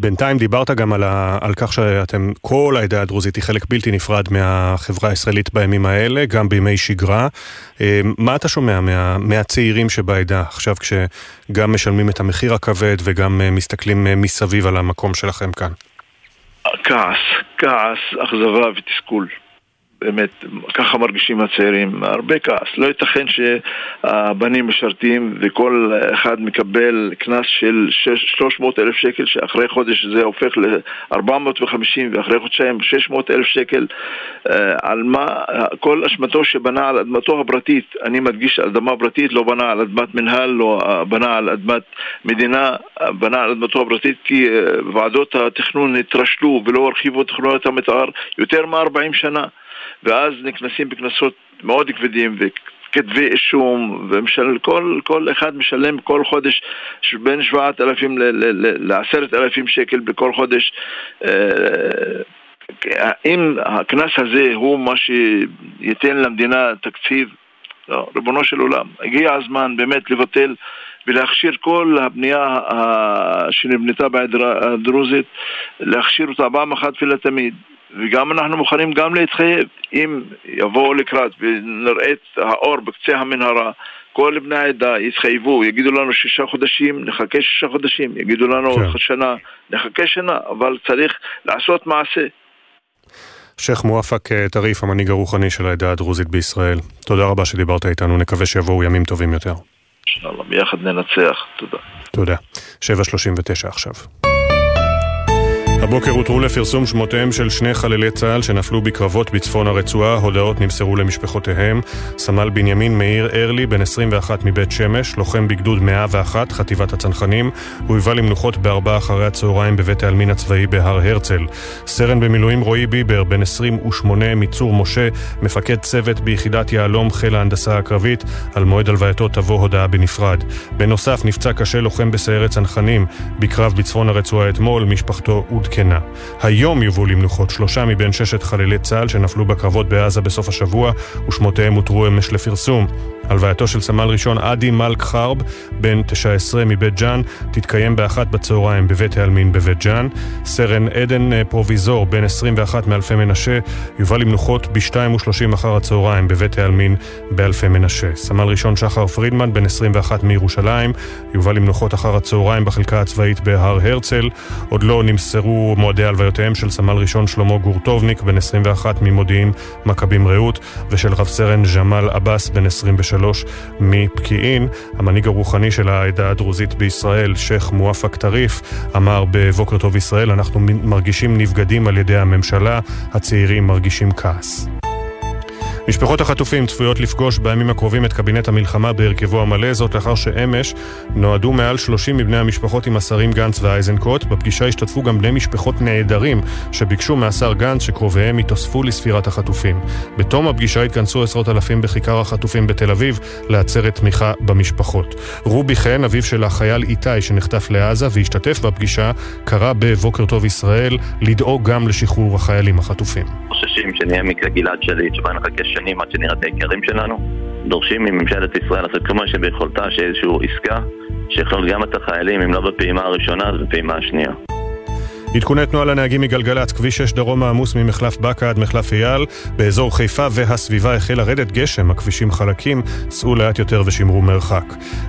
בינתיים דיברת גם על, ה, על כך שאתם, כל העדה הדרוזית היא חלק בלתי נפרד מהחברה הישראלית בימים האלה, גם בימי שגרה. אה, מה אתה שומע מה, מהצעירים שבעדה עכשיו כשגם משלמים את המחיר הכבד וגם אה, מסתכלים אה, מסביב על המקום שלכם כאן? כעס, כעס, אכזבה ותסכול. באמת, ככה מרגישים הצעירים, הרבה כעס. לא ייתכן שהבנים משרתים וכל אחד מקבל קנס של 300 אלף שקל שאחרי חודש זה הופך ל-450 ואחרי חודשיים 600 אלף שקל. אה, על מה, כל אשמתו שבנה על אדמתו הפרטית, אני מדגיש אדמה פרטית, לא בנה על אדמת מנהל, לא בנה על אדמת מדינה, בנה על אדמתו הפרטית כי אה, ועדות התכנון התרשלו ולא הרחיבו תכנויות המתאר יותר מ-40 שנה ואז נכנסים בקנסות מאוד כבדים וכתבי אישום, ומשל, כל, כל אחד משלם כל חודש בין 7,000 ל-10,000 שקל בכל חודש. האם אה, הקנס הזה הוא מה שייתן למדינה תקציב? לא, ריבונו של עולם. הגיע הזמן באמת לבטל ולהכשיר כל הבנייה שנבנתה בעדה הדרוזית, להכשיר אותה פעם אחת ולתמיד. וגם אנחנו מוכנים גם להתחייב, אם יבואו לקראת ונראה את האור בקצה המנהרה, כל בני העדה יתחייבו, יגידו לנו שישה חודשים, נחכה שישה חודשים, יגידו לנו כן. שנה, נחכה שנה, אבל צריך לעשות מעשה. שייח' מואפק אה, טריף, המנהיג הרוחני של העדה הדרוזית בישראל, תודה רבה שדיברת איתנו, נקווה שיבואו ימים טובים יותר. אינשאללה, ביחד ננצח, תודה. תודה. 7.39 עכשיו. הבוקר הותרו לפרסום שמותיהם של שני חללי צה"ל שנפלו בקרבות בצפון הרצועה. הודעות נמסרו למשפחותיהם. סמל בנימין מאיר ארלי, בן 21 מבית שמש, לוחם בגדוד 101, חטיבת הצנחנים. הוא הובא למנוחות בארבעה אחרי הצהריים בבית העלמין הצבאי בהר הרצל. סרן במילואים רועי ביבר, בן 28 מצור משה, מפקד צוות ביחידת יהלום חיל ההנדסה הקרבית. על מועד הלווייתו תבוא הודעה בנפרד. בנוסף, נפצע קשה לוחם בסיירת צנחנים בקרב בצפון הרצועה אתמול, משפחתו. כנה. היום יובאו למנוחות שלושה מבין ששת חללי צה"ל שנפלו בקרבות בעזה בסוף השבוע, ושמותיהם הותרו אמש לפרסום. הלווייתו של סמל ראשון עדי מלק חרב, בן 19 מבית ג'אן, תתקיים באחת בצהריים בבית העלמין בבית ג'אן. סרן עדן אה, פרוביזור, בן 21 מאלפי מנשה, יובא למנוחות ב-2.30 אחר הצהריים בבית העלמין באלפי מנשה. סמל ראשון שחר פרידמן, בן 21 מירושלים, יובא למנוחות אחר הצהריים בחלקה הצבאית בהר הרצל. עוד לא נמסרו מועדי הלוויותיהם של סמל ראשון שלמה גורטובניק, בן 21 ממודיעין מכבים רעות, ושל רב סרן ג'מאל עבאס, בן 23 שלוש מפקיעין. המנהיג הרוחני של העדה הדרוזית בישראל, שייח' מואפק טריף, אמר בבוקר טוב ישראל, אנחנו מרגישים נבגדים על ידי הממשלה, הצעירים מרגישים כעס. משפחות החטופים צפויות לפגוש בימים הקרובים את קבינט המלחמה בהרכבו המלא, זאת לאחר שאמש נועדו מעל 30 מבני המשפחות עם השרים גנץ ואייזנקוט. בפגישה השתתפו גם בני משפחות נעדרים שביקשו מהשר גנץ שקרוביהם יתוספו לספירת החטופים. בתום הפגישה התכנסו עשרות אלפים בכיכר החטופים בתל אביב לעצרת תמיכה במשפחות. רובי חן, אביו של החייל איתי שנחטף לעזה והשתתף בפגישה, קרא בבוקר טוב ישראל לדאוג גם לשחרור החיילים החטופים. חוששים שנהיה מקרה גלעד שליט, שבא נחכה שנים עד שנראה את היקרים שלנו. דורשים מממשלת ישראל לעשות כל מה שביכולתה, שיהיה איזושהי עסקה שיכלול גם את החיילים, אם לא בפעימה הראשונה, אז בפעימה השנייה. עדכוני תנועה לנהגים מגלגלצ, כביש 6 דרום העמוס ממחלף בקה עד מחלף אייל. באזור חיפה והסביבה החל לרדת גשם, הכבישים חלקים, סעו לאט יותר ושמרו מרחק.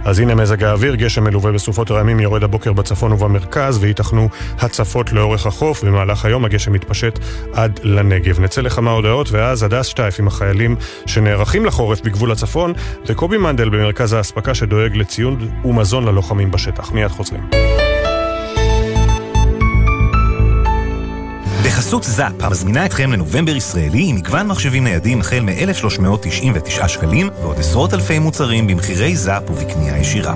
אז הנה מזג האוויר, גשם מלווה בסופות רעמים יורד הבוקר בצפון ובמרכז, וייתכנו הצפות לאורך החוף. במהלך היום הגשם מתפשט עד לנגב. נצא לכמה הודעות, ואז הדס שטייף עם החיילים שנערכים לחורף בגבול הצפון, וקובי מנדל במרכז האספקה שדואג לציון ומזון ללוחמים בשטח. מיד חוזרים. בחסות זאפ, המזמינה אתכם לנובמבר ישראלי עם מגוון מחשבים ניידים החל מ-1,399 שקלים ועוד עשרות אלפי מוצרים במחירי זאפ ובקנייה ישירה.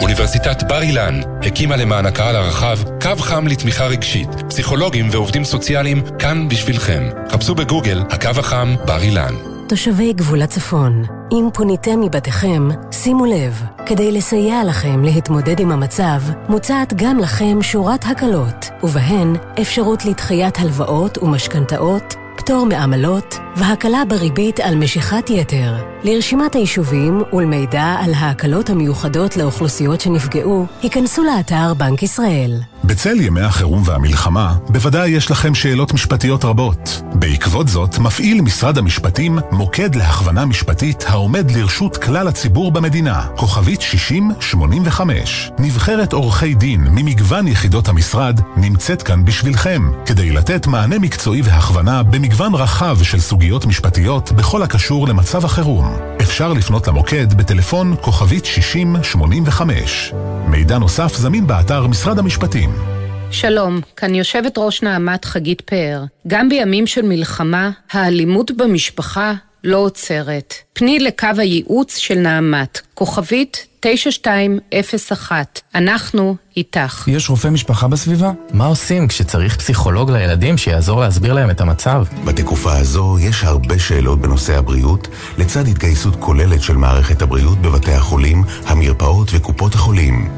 אוניברסיטת בר אילן הקימה למען הקהל הרחב קו חם לתמיכה רגשית. פסיכולוגים ועובדים סוציאליים כאן בשבילכם. חפשו בגוגל הקו החם בר אילן. תושבי גבול הצפון, אם פוניתם מבתיכם, שימו לב, כדי לסייע לכם להתמודד עם המצב, מוצעת גם לכם שורת הקלות, ובהן אפשרות לדחיית הלוואות ומשכנתאות, פטור מעמלות והקלה בריבית על משיכת יתר. לרשימת היישובים ולמידע על ההקלות המיוחדות לאוכלוסיות שנפגעו, היכנסו לאתר בנק ישראל. בצל ימי החירום והמלחמה, בוודאי יש לכם שאלות משפטיות רבות. בעקבות זאת, מפעיל משרד המשפטים מוקד להכוונה משפטית העומד לרשות כלל הציבור במדינה, כוכבית 6085. נבחרת עורכי דין ממגוון יחידות המשרד נמצאת כאן בשבילכם, כדי לתת מענה מקצועי והכוונה במגוון רחב של סוגיות משפטיות בכל הקשור למצב החירום. אפשר לפנות למוקד בטלפון כוכבית 6085. מידע נוסף זמין באתר משרד המשפטים. שלום, כאן יושבת ראש נעמת חגית פאר. גם בימים של מלחמה, האלימות במשפחה לא עוצרת. פני לקו הייעוץ של נעמת, כוכבית 9201. אנחנו איתך. יש רופא משפחה בסביבה? מה עושים כשצריך פסיכולוג לילדים שיעזור להסביר להם את המצב? בתקופה הזו יש הרבה שאלות בנושא הבריאות, לצד התגייסות כוללת של מערכת הבריאות בבתי החולים, המרפאות וקופות החולים.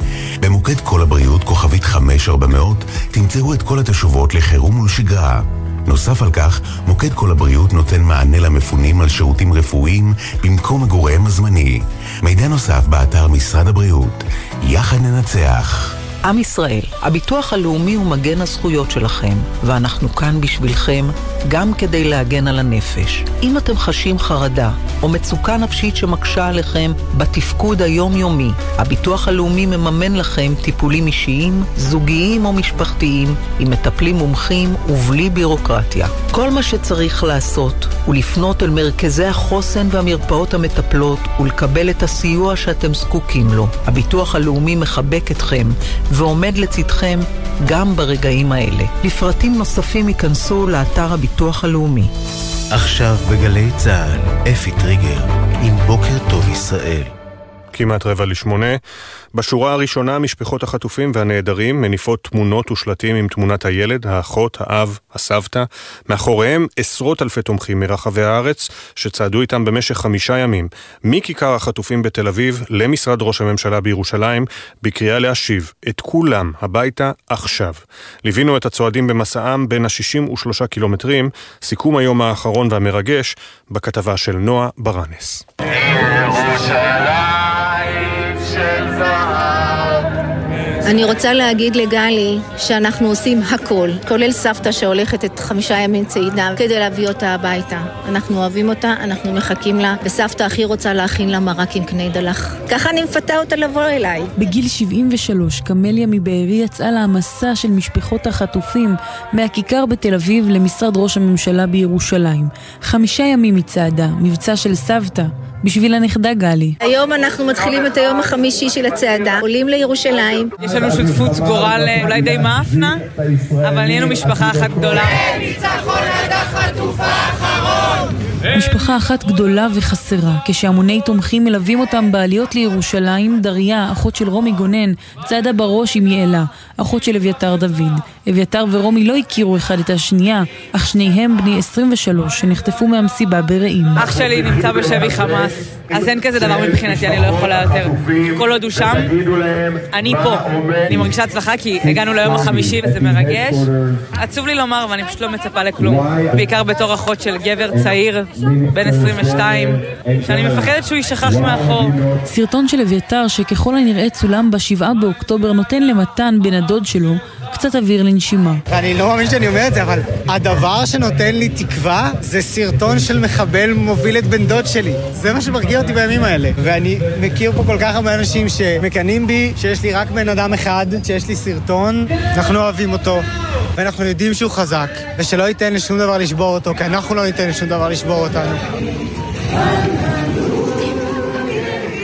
במוקד כל הבריאות, כוכבית 5400, תמצאו את כל התשובות לחירום ולשגרה. נוסף על כך, מוקד כל הבריאות נותן מענה למפונים על שירותים רפואיים במקום מגוריהם הזמני. מידע נוסף באתר משרד הבריאות. יחד ננצח. עם ישראל, הביטוח הלאומי הוא מגן הזכויות שלכם, ואנחנו כאן בשבילכם גם כדי להגן על הנפש. אם אתם חשים חרדה או מצוקה נפשית שמקשה עליכם בתפקוד היומיומי, הביטוח הלאומי מממן לכם טיפולים אישיים, זוגיים או משפחתיים, עם מטפלים מומחים ובלי בירוקרטיה. כל מה שצריך לעשות הוא לפנות אל מרכזי החוסן והמרפאות המטפלות ולקבל את הסיוע שאתם זקוקים לו. הביטוח הלאומי מחבק אתכם ועומד לצדכם גם ברגעים האלה. לפרטים נוספים ייכנסו לאתר הביטוח הלאומי. עכשיו בגלי צה"ל, אפי טריגר, עם בוקר טוב ישראל. כמעט רבע לשמונה. בשורה הראשונה משפחות החטופים והנעדרים מניפות תמונות ושלטים עם תמונת הילד, האחות, האב, הסבתא. מאחוריהם עשרות אלפי תומכים מרחבי הארץ שצעדו איתם במשך חמישה ימים, מכיכר החטופים בתל אביב למשרד ראש הממשלה בירושלים, בקריאה להשיב את כולם הביתה עכשיו. ליווינו את הצועדים במסעם בין ה-63 קילומטרים, סיכום היום האחרון והמרגש בכתבה של נועה ברנס. אני רוצה להגיד לגלי שאנחנו עושים הכל, כולל סבתא שהולכת את חמישה ימים צעידה כדי להביא אותה הביתה. אנחנו אוהבים אותה, אנחנו מחכים לה, וסבתא הכי רוצה להכין לה מרק עם קני דלח. ככה אני מפתה אותה לבוא אליי. בגיל 73, קמליה מבארי יצאה למסע של משפחות החטופים מהכיכר בתל אביב למשרד ראש הממשלה בירושלים. חמישה ימים היא צעדה, מבצע של סבתא. בשביל הנכדה גלי. היום אנחנו מתחילים את היום החמישי של הצעדה, עולים לירושלים. יש לנו שותפות גורל אולי די מאפנה, אבל נהיינו משפחה אחת גדולה. ניצחון עד האחרון! משפחה אחת גדולה וחסרה, כשהמוני תומכים מלווים אותם בעליות לירושלים, דריה, אחות של רומי גונן, צעדה בראש עם יעלה, אחות של אביתר דוד. אביתר ורומי לא הכירו אחד את השנייה, אך שניהם בני 23 שנחטפו מהמסיבה ברעים. אח שלי נמצא בשבי חמאס, אז אין כזה דבר מבחינתי, אני לא יכולה יותר. כל עוד הוא שם, אני פה. אני מרגישה הצלחה כי הגענו ליום החמישי וזה מרגש. עצוב לי לומר, ואני פשוט לא מצפה לכלום. בעיקר בתור אחות של גבר צעיר, בן 22, שאני מפחדת שהוא יישכח מאחור. סרטון של אביתר שככל הנראה צולם בשבעה באוקטובר נותן למתן בן הדוד שלו קצת אוויר לנשימה. אני לא מאמין שאני אומר את זה, אבל הדבר שנותן לי תקווה זה סרטון של מחבל מוביל את בן דוד שלי. זה מה שמרגיע אותי בימים האלה. ואני מכיר פה כל כך הרבה אנשים שמקנאים בי, שיש לי רק בן אדם אחד, שיש לי סרטון, אנחנו אוהבים אותו. ואנחנו יודעים שהוא חזק, ושלא ייתן לשום דבר לשבור אותו, כי אנחנו לא ניתן לשום דבר לשבור אותנו.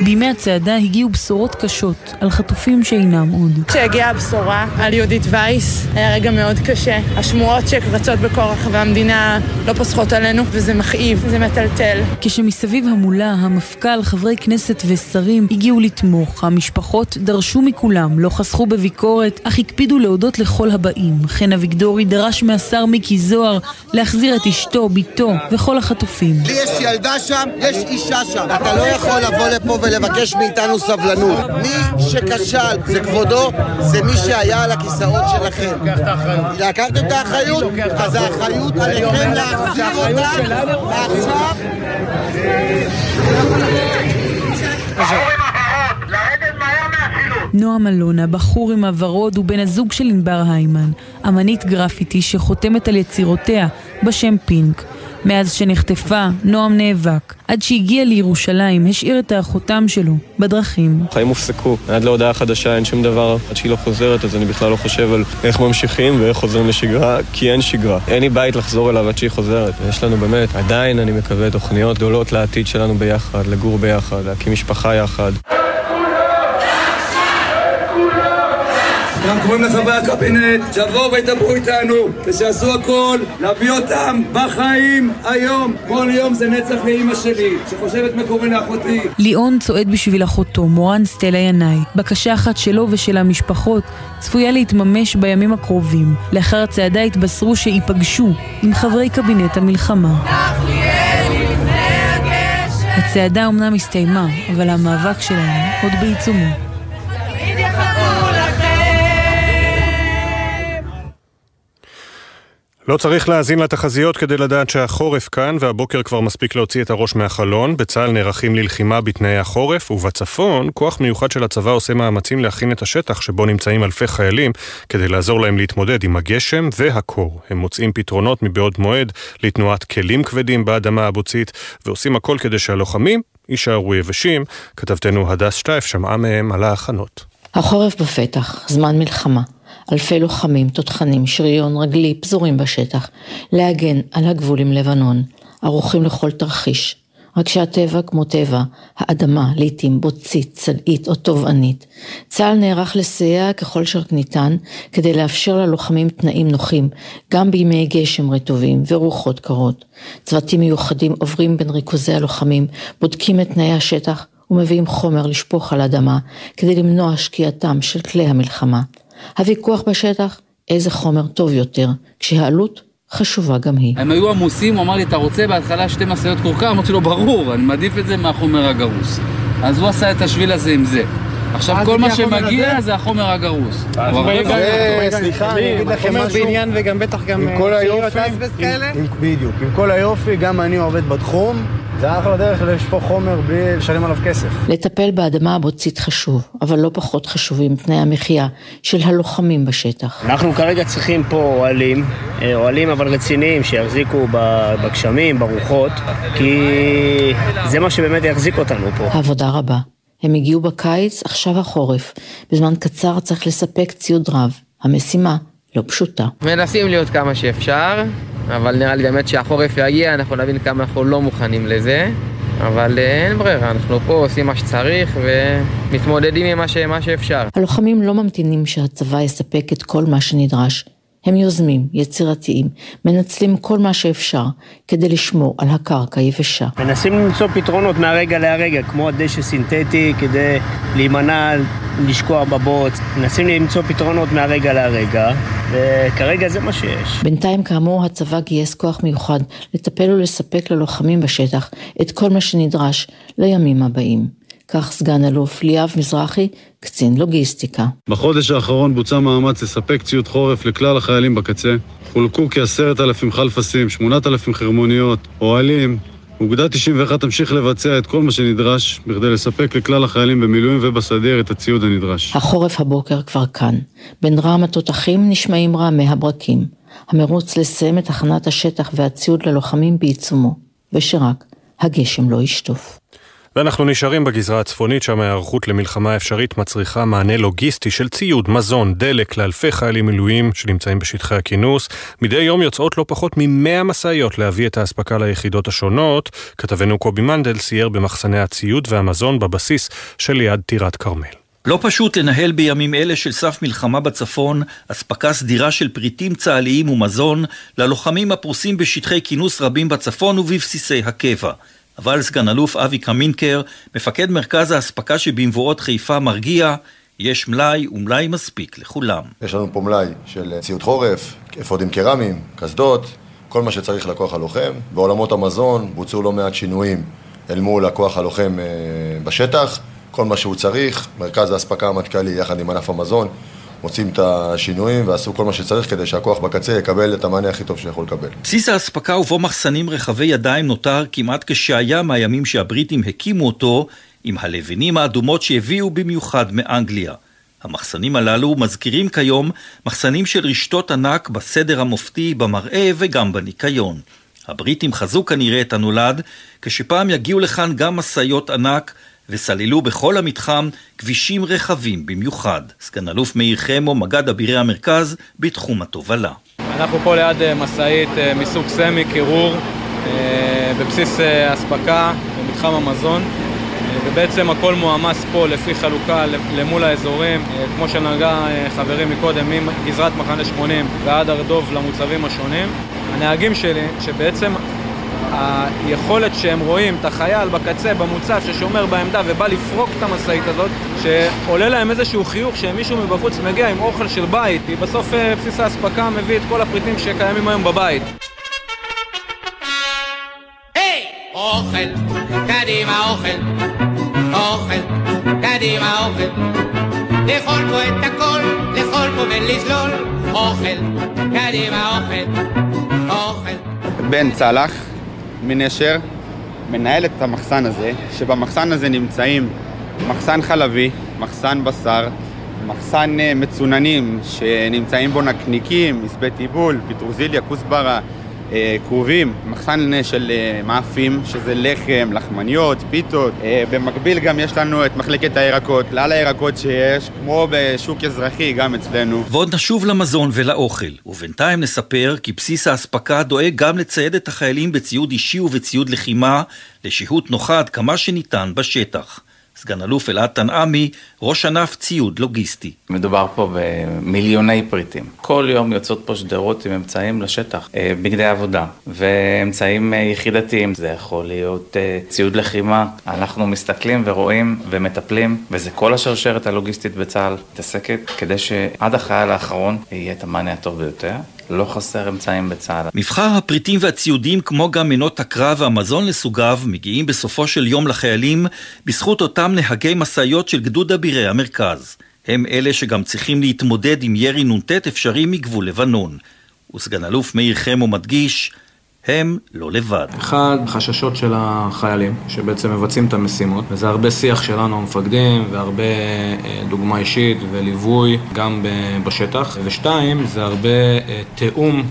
בימי הצעדה הגיעו בשורות קשות על חטופים שאינם עוד. כשהגיעה הבשורה על יהודית וייס, היה רגע מאוד קשה. השמועות שרצות בכל רחבי המדינה לא פוסחות עלינו, וזה מכאיב, זה מטלטל. כשמסביב המולה, המפכ"ל, חברי כנסת ושרים הגיעו לתמוך. המשפחות דרשו מכולם, לא חסכו בביקורת, אך הקפידו להודות לכל הבאים. חן אביגדורי דרש מהשר מיקי זוהר להחזיר את אשתו, בתו וכל החטופים. לי יש ילדה שם, יש אישה שם. אתה לא יכול לבוא לפה ולבקש מאיתנו סבלנות. מי שכשל זה כבודו, זה מי שהיה על הכיסאות שלכם. לקחתם את האחריות? אז האחריות עליכם להחזיר אותה עכשיו. נועם אלונה, בחור עם הוורוד, הוא בן הזוג של ענבר היימן, אמנית גרפיטי שחותמת על יצירותיה בשם פינק. מאז שנחטפה, נועם נאבק. עד שהגיע לירושלים, השאיר את החותם שלו בדרכים. החיים הופסקו, עד להודעה חדשה אין שום דבר עד שהיא לא חוזרת, אז אני בכלל לא חושב על איך ממשיכים ואיך חוזרים לשגרה, כי אין שגרה. אין לי בית לחזור אליו עד שהיא חוזרת. יש לנו באמת, עדיין, אני מקווה, תוכניות גדולות לעתיד שלנו ביחד, לגור ביחד, להקים משפחה יחד. אנחנו קוראים לחברי הקבינט שיבואו וידברו איתנו ושיעשו הכל להביא אותם בחיים היום כל יום זה נצח לאימא שלי שחושבת מה קורה לאחותי ליאון צועד בשביל אחותו, מורן סטלה ינאי. בקשה אחת שלו ושל המשפחות צפויה להתממש בימים הקרובים. לאחר הצעדה התבשרו שייפגשו עם חברי קבינט המלחמה. הצעדה אומנם הסתיימה, אבל המאבק שלהם עוד בעיצומו. לא צריך להאזין לתחזיות כדי לדעת שהחורף כאן, והבוקר כבר מספיק להוציא את הראש מהחלון. בצה"ל נערכים ללחימה בתנאי החורף, ובצפון, כוח מיוחד של הצבא עושה מאמצים להכין את השטח שבו נמצאים אלפי חיילים, כדי לעזור להם להתמודד עם הגשם והקור. הם מוצאים פתרונות מבעוד מועד לתנועת כלים כבדים באדמה הבוצית, ועושים הכל כדי שהלוחמים יישארו יבשים. כתבתנו הדס שטייף שמעה מהם על ההכנות. החורף בפתח, זמן מלחמה. אלפי לוחמים, תותחנים, שריון רגלי פזורים בשטח, להגן על הגבול עם לבנון, ערוכים לכל תרחיש. רק שהטבע כמו טבע, האדמה לעתים בוצית, צלעית או תובענית. צה"ל נערך לסייע ככל שרק ניתן, כדי לאפשר ללוחמים תנאים נוחים, גם בימי גשם רטובים ורוחות קרות. צוותים מיוחדים עוברים בין ריכוזי הלוחמים, בודקים את תנאי השטח ומביאים חומר לשפוך על האדמה, כדי למנוע שקיעתם של כלי המלחמה. הוויכוח בשטח, איזה חומר טוב יותר, כשהעלות חשובה גם היא. הם היו עמוסים, הוא אמר לי, אתה רוצה בהתחלה שתי משאיות כורכר? אמרתי לו, ברור, אני מעדיף את זה מהחומר הגרוס. אז הוא עשה את השביל הזה עם זה. עכשיו כל מה שמגיע זה החומר הגרוס. סליחה, אני אגיד לכם משהו. בעניין וגם בטח גם עם כל היופי, בדיוק, עם כל היופי, גם אני עובד בתחום. זה אחלה דרך לשפוך חומר בלי לשלם עליו כסף. לטפל באדמה הבוצית חשוב, אבל לא פחות חשובים תנאי המחיה של הלוחמים בשטח. אנחנו כרגע צריכים פה אוהלים, אוהלים אבל רציניים שיחזיקו בגשמים, ברוחות, כי זה מה שבאמת יחזיק אותנו פה. העבודה רבה. הם הגיעו בקיץ, עכשיו החורף. בזמן קצר צריך לספק ציוד רב. המשימה לא פשוטה. מנסים להיות כמה שאפשר, אבל נראה לי באמת שהחורף יגיע, אנחנו נבין כמה אנחנו לא מוכנים לזה. אבל אין ברירה, אנחנו פה עושים מה שצריך ומתמודדים עם מה, ש... מה שאפשר. הלוחמים לא ממתינים שהצבא יספק את כל מה שנדרש. הם יוזמים, יצירתיים, מנצלים כל מה שאפשר כדי לשמור על הקרקע יבשה. מנסים למצוא פתרונות מהרגע להרגע, כמו הדשא סינתטי, כדי להימנע, לשקוע בבוץ. מנסים למצוא פתרונות מהרגע להרגע, וכרגע זה מה שיש. בינתיים, כאמור, הצבא גייס כוח מיוחד לטפל ולספק ללוחמים בשטח את כל מה שנדרש לימים הבאים. כך סגן אלוף ליאב מזרחי, קצין לוגיסטיקה. בחודש האחרון בוצע מאמץ לספק ציוד חורף לכלל החיילים בקצה. חולקו כעשרת אלפים חלפסים, שמונת אלפים חרמוניות, אוהלים. אוגדה 91 תמשיך לבצע את כל מה שנדרש בכדי לספק לכלל החיילים במילואים ובסדיר את הציוד הנדרש. החורף הבוקר כבר כאן. בין רעם התותחים נשמעים רעמי הברקים. המרוץ לסיים את הכנת השטח והציוד ללוחמים בעיצומו, ושרק הגשם לא ישטוף. ואנחנו נשארים בגזרה הצפונית, שם ההיערכות למלחמה אפשרית מצריכה מענה לוגיסטי של ציוד, מזון, דלק לאלפי חיילים מילואים שנמצאים בשטחי הכינוס. מדי יום יוצאות לא פחות מ-100 משאיות להביא את האספקה ליחידות השונות. כתבנו קובי מנדל סייר במחסני הציוד והמזון בבסיס שליד טירת כרמל. לא פשוט לנהל בימים אלה של סף מלחמה בצפון אספקה סדירה של פריטים צה"ליים ומזון ללוחמים הפרוסים בשטחי כינוס רבים בצפון ובבסיסי הקבע. אבל סגן אלוף אבי קמינקר, מפקד מרכז האספקה שבמבואות חיפה, מרגיע, יש מלאי ומלאי מספיק לכולם. יש לנו פה מלאי של ציוד חורף, אפודים קרמיים, קסדות, כל מה שצריך לכוח הלוחם. בעולמות המזון בוצעו לא מעט שינויים אל מול הכוח הלוחם אה, בשטח. כל מה שהוא צריך, מרכז האספקה המטכ"לי יחד עם ענף המזון מוצאים את השינויים ועשו כל מה שצריך כדי שהכוח בקצה יקבל את המענה הכי טוב שיכול לקבל. בסיס האספקה ובו מחסנים רחבי ידיים נותר כמעט כשהיה מהימים שהבריטים הקימו אותו עם הלבנים האדומות שהביאו במיוחד מאנגליה. המחסנים הללו מזכירים כיום מחסנים של רשתות ענק בסדר המופתי, במראה וגם בניקיון. הבריטים חזו כנראה את הנולד, כשפעם יגיעו לכאן גם משאיות ענק וסללו בכל המתחם כבישים רחבים במיוחד. סגן אלוף מאיר חמו, מג"ד אבירי המרכז, בתחום התובלה. אנחנו פה ליד אה, משאית אה, מסוג סמי, קירור, אה, בבסיס אספקה, במתחם המזון. ובעצם הכל מועמס פה לפי חלוקה למול האזורים, כמו שנגע חברי מקודם, מגזרת מחנה 80 ועד הרדוב למוצבים השונים. הנהגים שלי, שבעצם היכולת שהם רואים את החייל בקצה, במוצב, ששומר בעמדה ובא לפרוק את המשאית הזאת, שעולה להם איזשהו חיוך שמישהו מבחוץ מגיע עם אוכל של בית, כי בסוף אה, בסיס האספקה מביא את כל הפריטים שקיימים היום בבית. אוכל, קדימה אוכל, אוכל, קדימה אוכל. לאכול פה את הכל, לאכול פה ולזלול, אוכל, קדימה אוכל, אוכל. בן צלח מנשר מנהל את המחסן הזה, שבמחסן הזה נמצאים מחסן חלבי, מחסן בשר, מחסן אה, מצוננים שנמצאים בו נקניקים, מסבי טיבול, פטרוזיליה, כוסברה, כרובים, מחסן אה, של אה, מאפים, שזה לחם, לחמניות, פיתות. במקביל גם יש לנו את מחלקת הירקות, כלל הירקות שיש, כמו בשוק אזרחי, גם אצלנו. ועוד נשוב למזון ולאוכל, ובינתיים נספר כי בסיס האספקה דואג גם לצייד את החיילים בציוד אישי ובציוד לחימה, לשהות נוחה עד כמה שניתן בשטח. סגן אלוף אלעד תנעמי, ראש ענף ציוד לוגיסטי. מדובר פה במיליוני פריטים. כל יום יוצאות פה שדרות עם אמצעים לשטח, אה, בגדי עבודה ואמצעים אה, יחידתיים. זה יכול להיות אה, ציוד לחימה. אנחנו מסתכלים ורואים ומטפלים, וזה כל השרשרת הלוגיסטית בצה"ל מתעסקת כדי שעד החייל האחרון יהיה את המענה הטוב ביותר. לא חסר אמצעים בצה"ל. מבחר הפריטים והציודים, כמו גם מנות הקרב והמזון לסוגיו, מגיעים בסופו של יום לחיילים בזכות אותם נהגי משאיות של גדוד אבירי המרכז. הם אלה שגם צריכים להתמודד עם ירי נ"ט אפשרי מגבול לבנון. וסגן אלוף מאיר חמו מדגיש, הם לא לבד. אחד, חששות של החיילים, שבעצם מבצעים את המשימות, וזה הרבה שיח שלנו המפקדים, והרבה אה, דוגמה אישית וליווי גם בשטח. ושתיים, זה הרבה אה, תיאום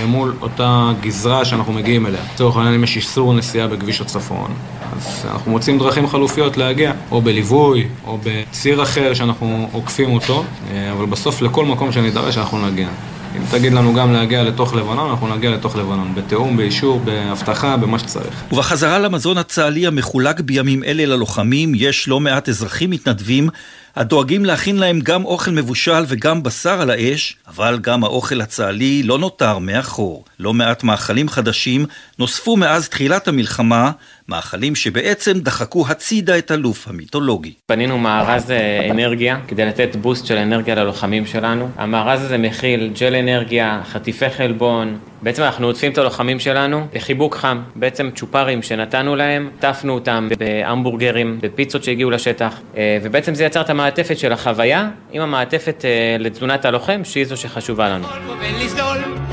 למול אותה גזרה שאנחנו מגיעים אליה. לצורך העניין, אם יש איסור נסיעה בכביש הצפון, אז אנחנו מוצאים דרכים חלופיות להגיע, או בליווי, או בציר אחר שאנחנו עוקפים אותו, אה, אבל בסוף לכל מקום שנידרש אנחנו נגיע. אם תגיד לנו גם להגיע לתוך לבנון, אנחנו נגיע לתוך לבנון, בתיאום, באישור, בהבטחה, במה שצריך. ובחזרה למזון הצה"לי המחולק בימים אלה ללוחמים, יש לא מעט אזרחים מתנדבים הדואגים להכין להם גם אוכל מבושל וגם בשר על האש, אבל גם האוכל הצה"לי לא נותר מאחור. לא מעט מאכלים חדשים נוספו מאז תחילת המלחמה, מאכלים שבעצם דחקו הצידה את אלוף המיתולוגי. בנינו מארז אה, אנרגיה כדי לתת בוסט של אנרגיה ללוחמים שלנו. המארז הזה מכיל ג'ל אנרגיה, חטיפי חלבון, בעצם אנחנו עוטפים את הלוחמים שלנו לחיבוק חם, בעצם צ'ופרים שנתנו להם, עטפנו אותם בהמבורגרים, בפיצות שהגיעו לשטח, אה, ובעצם זה יצר את המעטפת של החוויה עם המעטפת אה, לתזונת הלוחם, שהיא זו שחשובה לנו.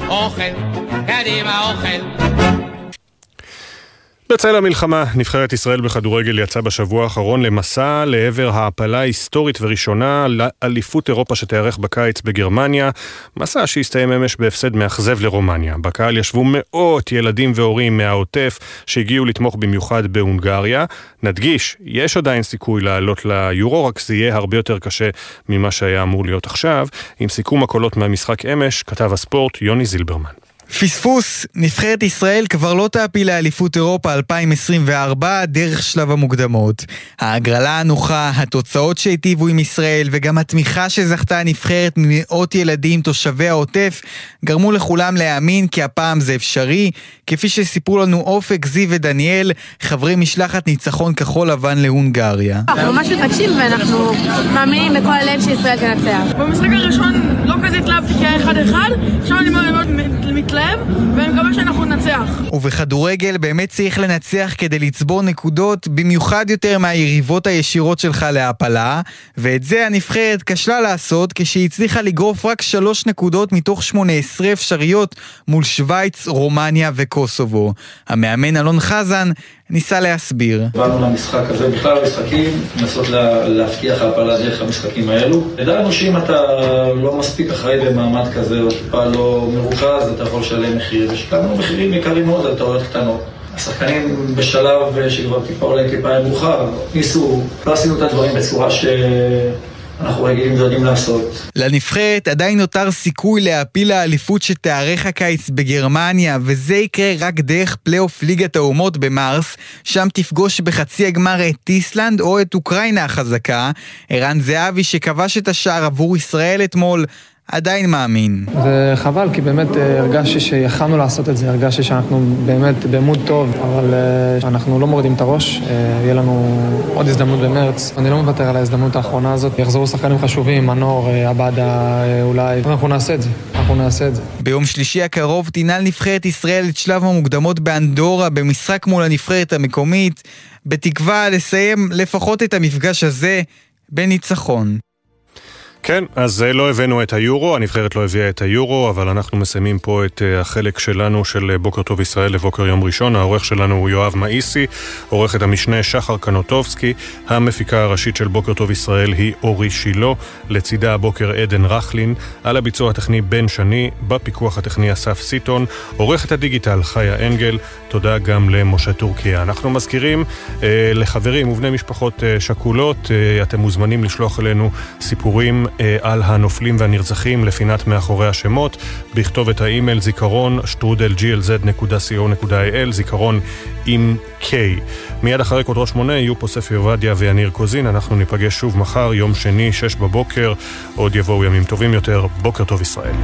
אוכל, קדימה אוכל. בצל המלחמה, נבחרת ישראל בכדורגל יצאה בשבוע האחרון למסע לעבר העפלה היסטורית וראשונה לאליפות אירופה שתיארך בקיץ בגרמניה, מסע שהסתיים אמש בהפסד מאכזב לרומניה. בקהל ישבו מאות ילדים והורים מהעוטף שהגיעו לתמוך במיוחד בהונגריה. נדגיש, יש עדיין סיכוי לעלות ליורו, רק זה יהיה הרבה יותר קשה ממה שהיה אמור להיות עכשיו. עם סיכום הקולות מהמשחק אמש, כתב הספורט יוני זילברמן. פספוס, נבחרת ישראל כבר לא תעפיל לאליפות אירופה 2024 דרך שלב המוקדמות. ההגרלה הנוחה, התוצאות שהיטיבו עם ישראל וגם התמיכה שזכתה הנבחרת ממאות ילדים תושבי העוטף גרמו לכולם להאמין כי הפעם זה אפשרי, כפי שסיפרו לנו אופק, זיו ודניאל, חברי משלחת ניצחון כחול לבן להונגריה. אנחנו ממש מתרגשים ואנחנו מאמינים בכל הלב שישראל תנצח. במשחק הראשון לא כזה התלהבתי כי היה 1-1, עכשיו אני מאוד מתלהב. מתלהב, ואני מקווה שאנחנו ננצח. ובכדורגל באמת צריך לנצח כדי לצבור נקודות, במיוחד יותר מהיריבות הישירות שלך להעפלה, ואת זה הנבחרת כשלה לעשות כשהיא הצליחה לגרוף רק שלוש נקודות מתוך 18 אפשריות מול שווייץ, רומניה וקוסובו. המאמן אלון חזן ניסה להסביר. באנו למשחק הזה, בכלל המשחקים, לנסות לה, להבטיח העפלה דרך המשחקים האלו. ידענו שאם אתה לא מספיק אחראי במעמד כזה, או טיפה לא מרוכז, אתה יכול לשלם מחיר, ושילמנו מחירים יקרים מאוד על טעויות קטנות. השחקנים בשלב שכבר טיפה אולי טיפה מאוחר, ניסו, לא עשינו את הדברים בצורה ש... אנחנו רגילים ויודעים לעשות. לנבחרת עדיין נותר סיכוי להעפיל לאליפות שתארך הקיץ בגרמניה, וזה יקרה רק דרך פלייאוף ליגת האומות במרס, שם תפגוש בחצי הגמר את איסלנד או את אוקראינה החזקה. ערן זהבי שכבש את השער עבור ישראל אתמול, עדיין מאמין. זה חבל, כי באמת אה, הרגשתי שיכלנו לעשות את זה, הרגשתי שאנחנו באמת במוד טוב, אבל אה, אנחנו לא מורידים את הראש, אה, יהיה לנו עוד הזדמנות במרץ. אני לא מוותר על ההזדמנות האחרונה הזאת. יחזרו שחקנים חשובים, מנור, עבדה אולי, אנחנו נעשה את זה, אנחנו נעשה את זה. ביום שלישי הקרוב תנעל נבחרת ישראל את שלב המוקדמות באנדורה במשחק מול הנבחרת המקומית, בתקווה לסיים לפחות את המפגש הזה בניצחון. כן, אז אה, לא הבאנו את היורו, הנבחרת לא הביאה את היורו, אבל אנחנו מסיימים פה את אה, החלק שלנו של אה, בוקר טוב ישראל לבוקר יום ראשון. העורך שלנו הוא יואב מאיסי, עורכת המשנה שחר קנוטובסקי, המפיקה הראשית של בוקר טוב ישראל היא אורי שילה, לצידה הבוקר עדן רכלין, על הביצוע הטכני בן שני, בפיקוח הטכני אסף סיטון, עורכת הדיגיטל חיה אנגל, תודה גם למשה טורקיה. אנחנו מזכירים לחברים ובני משפחות שכולות, אתם מוזמנים לשלוח אלינו סיפורים על הנופלים והנרצחים לפינת מאחורי השמות, בכתובת האימייל זיכרון שטרודל glz.co.il, זיכרון עם K. מיד אחרי כותרות שמונה יהיו פה ספי עובדיה ויניר קוזין, אנחנו ניפגש שוב מחר, יום שני, שש בבוקר, עוד יבואו ימים טובים יותר, בוקר טוב ישראל.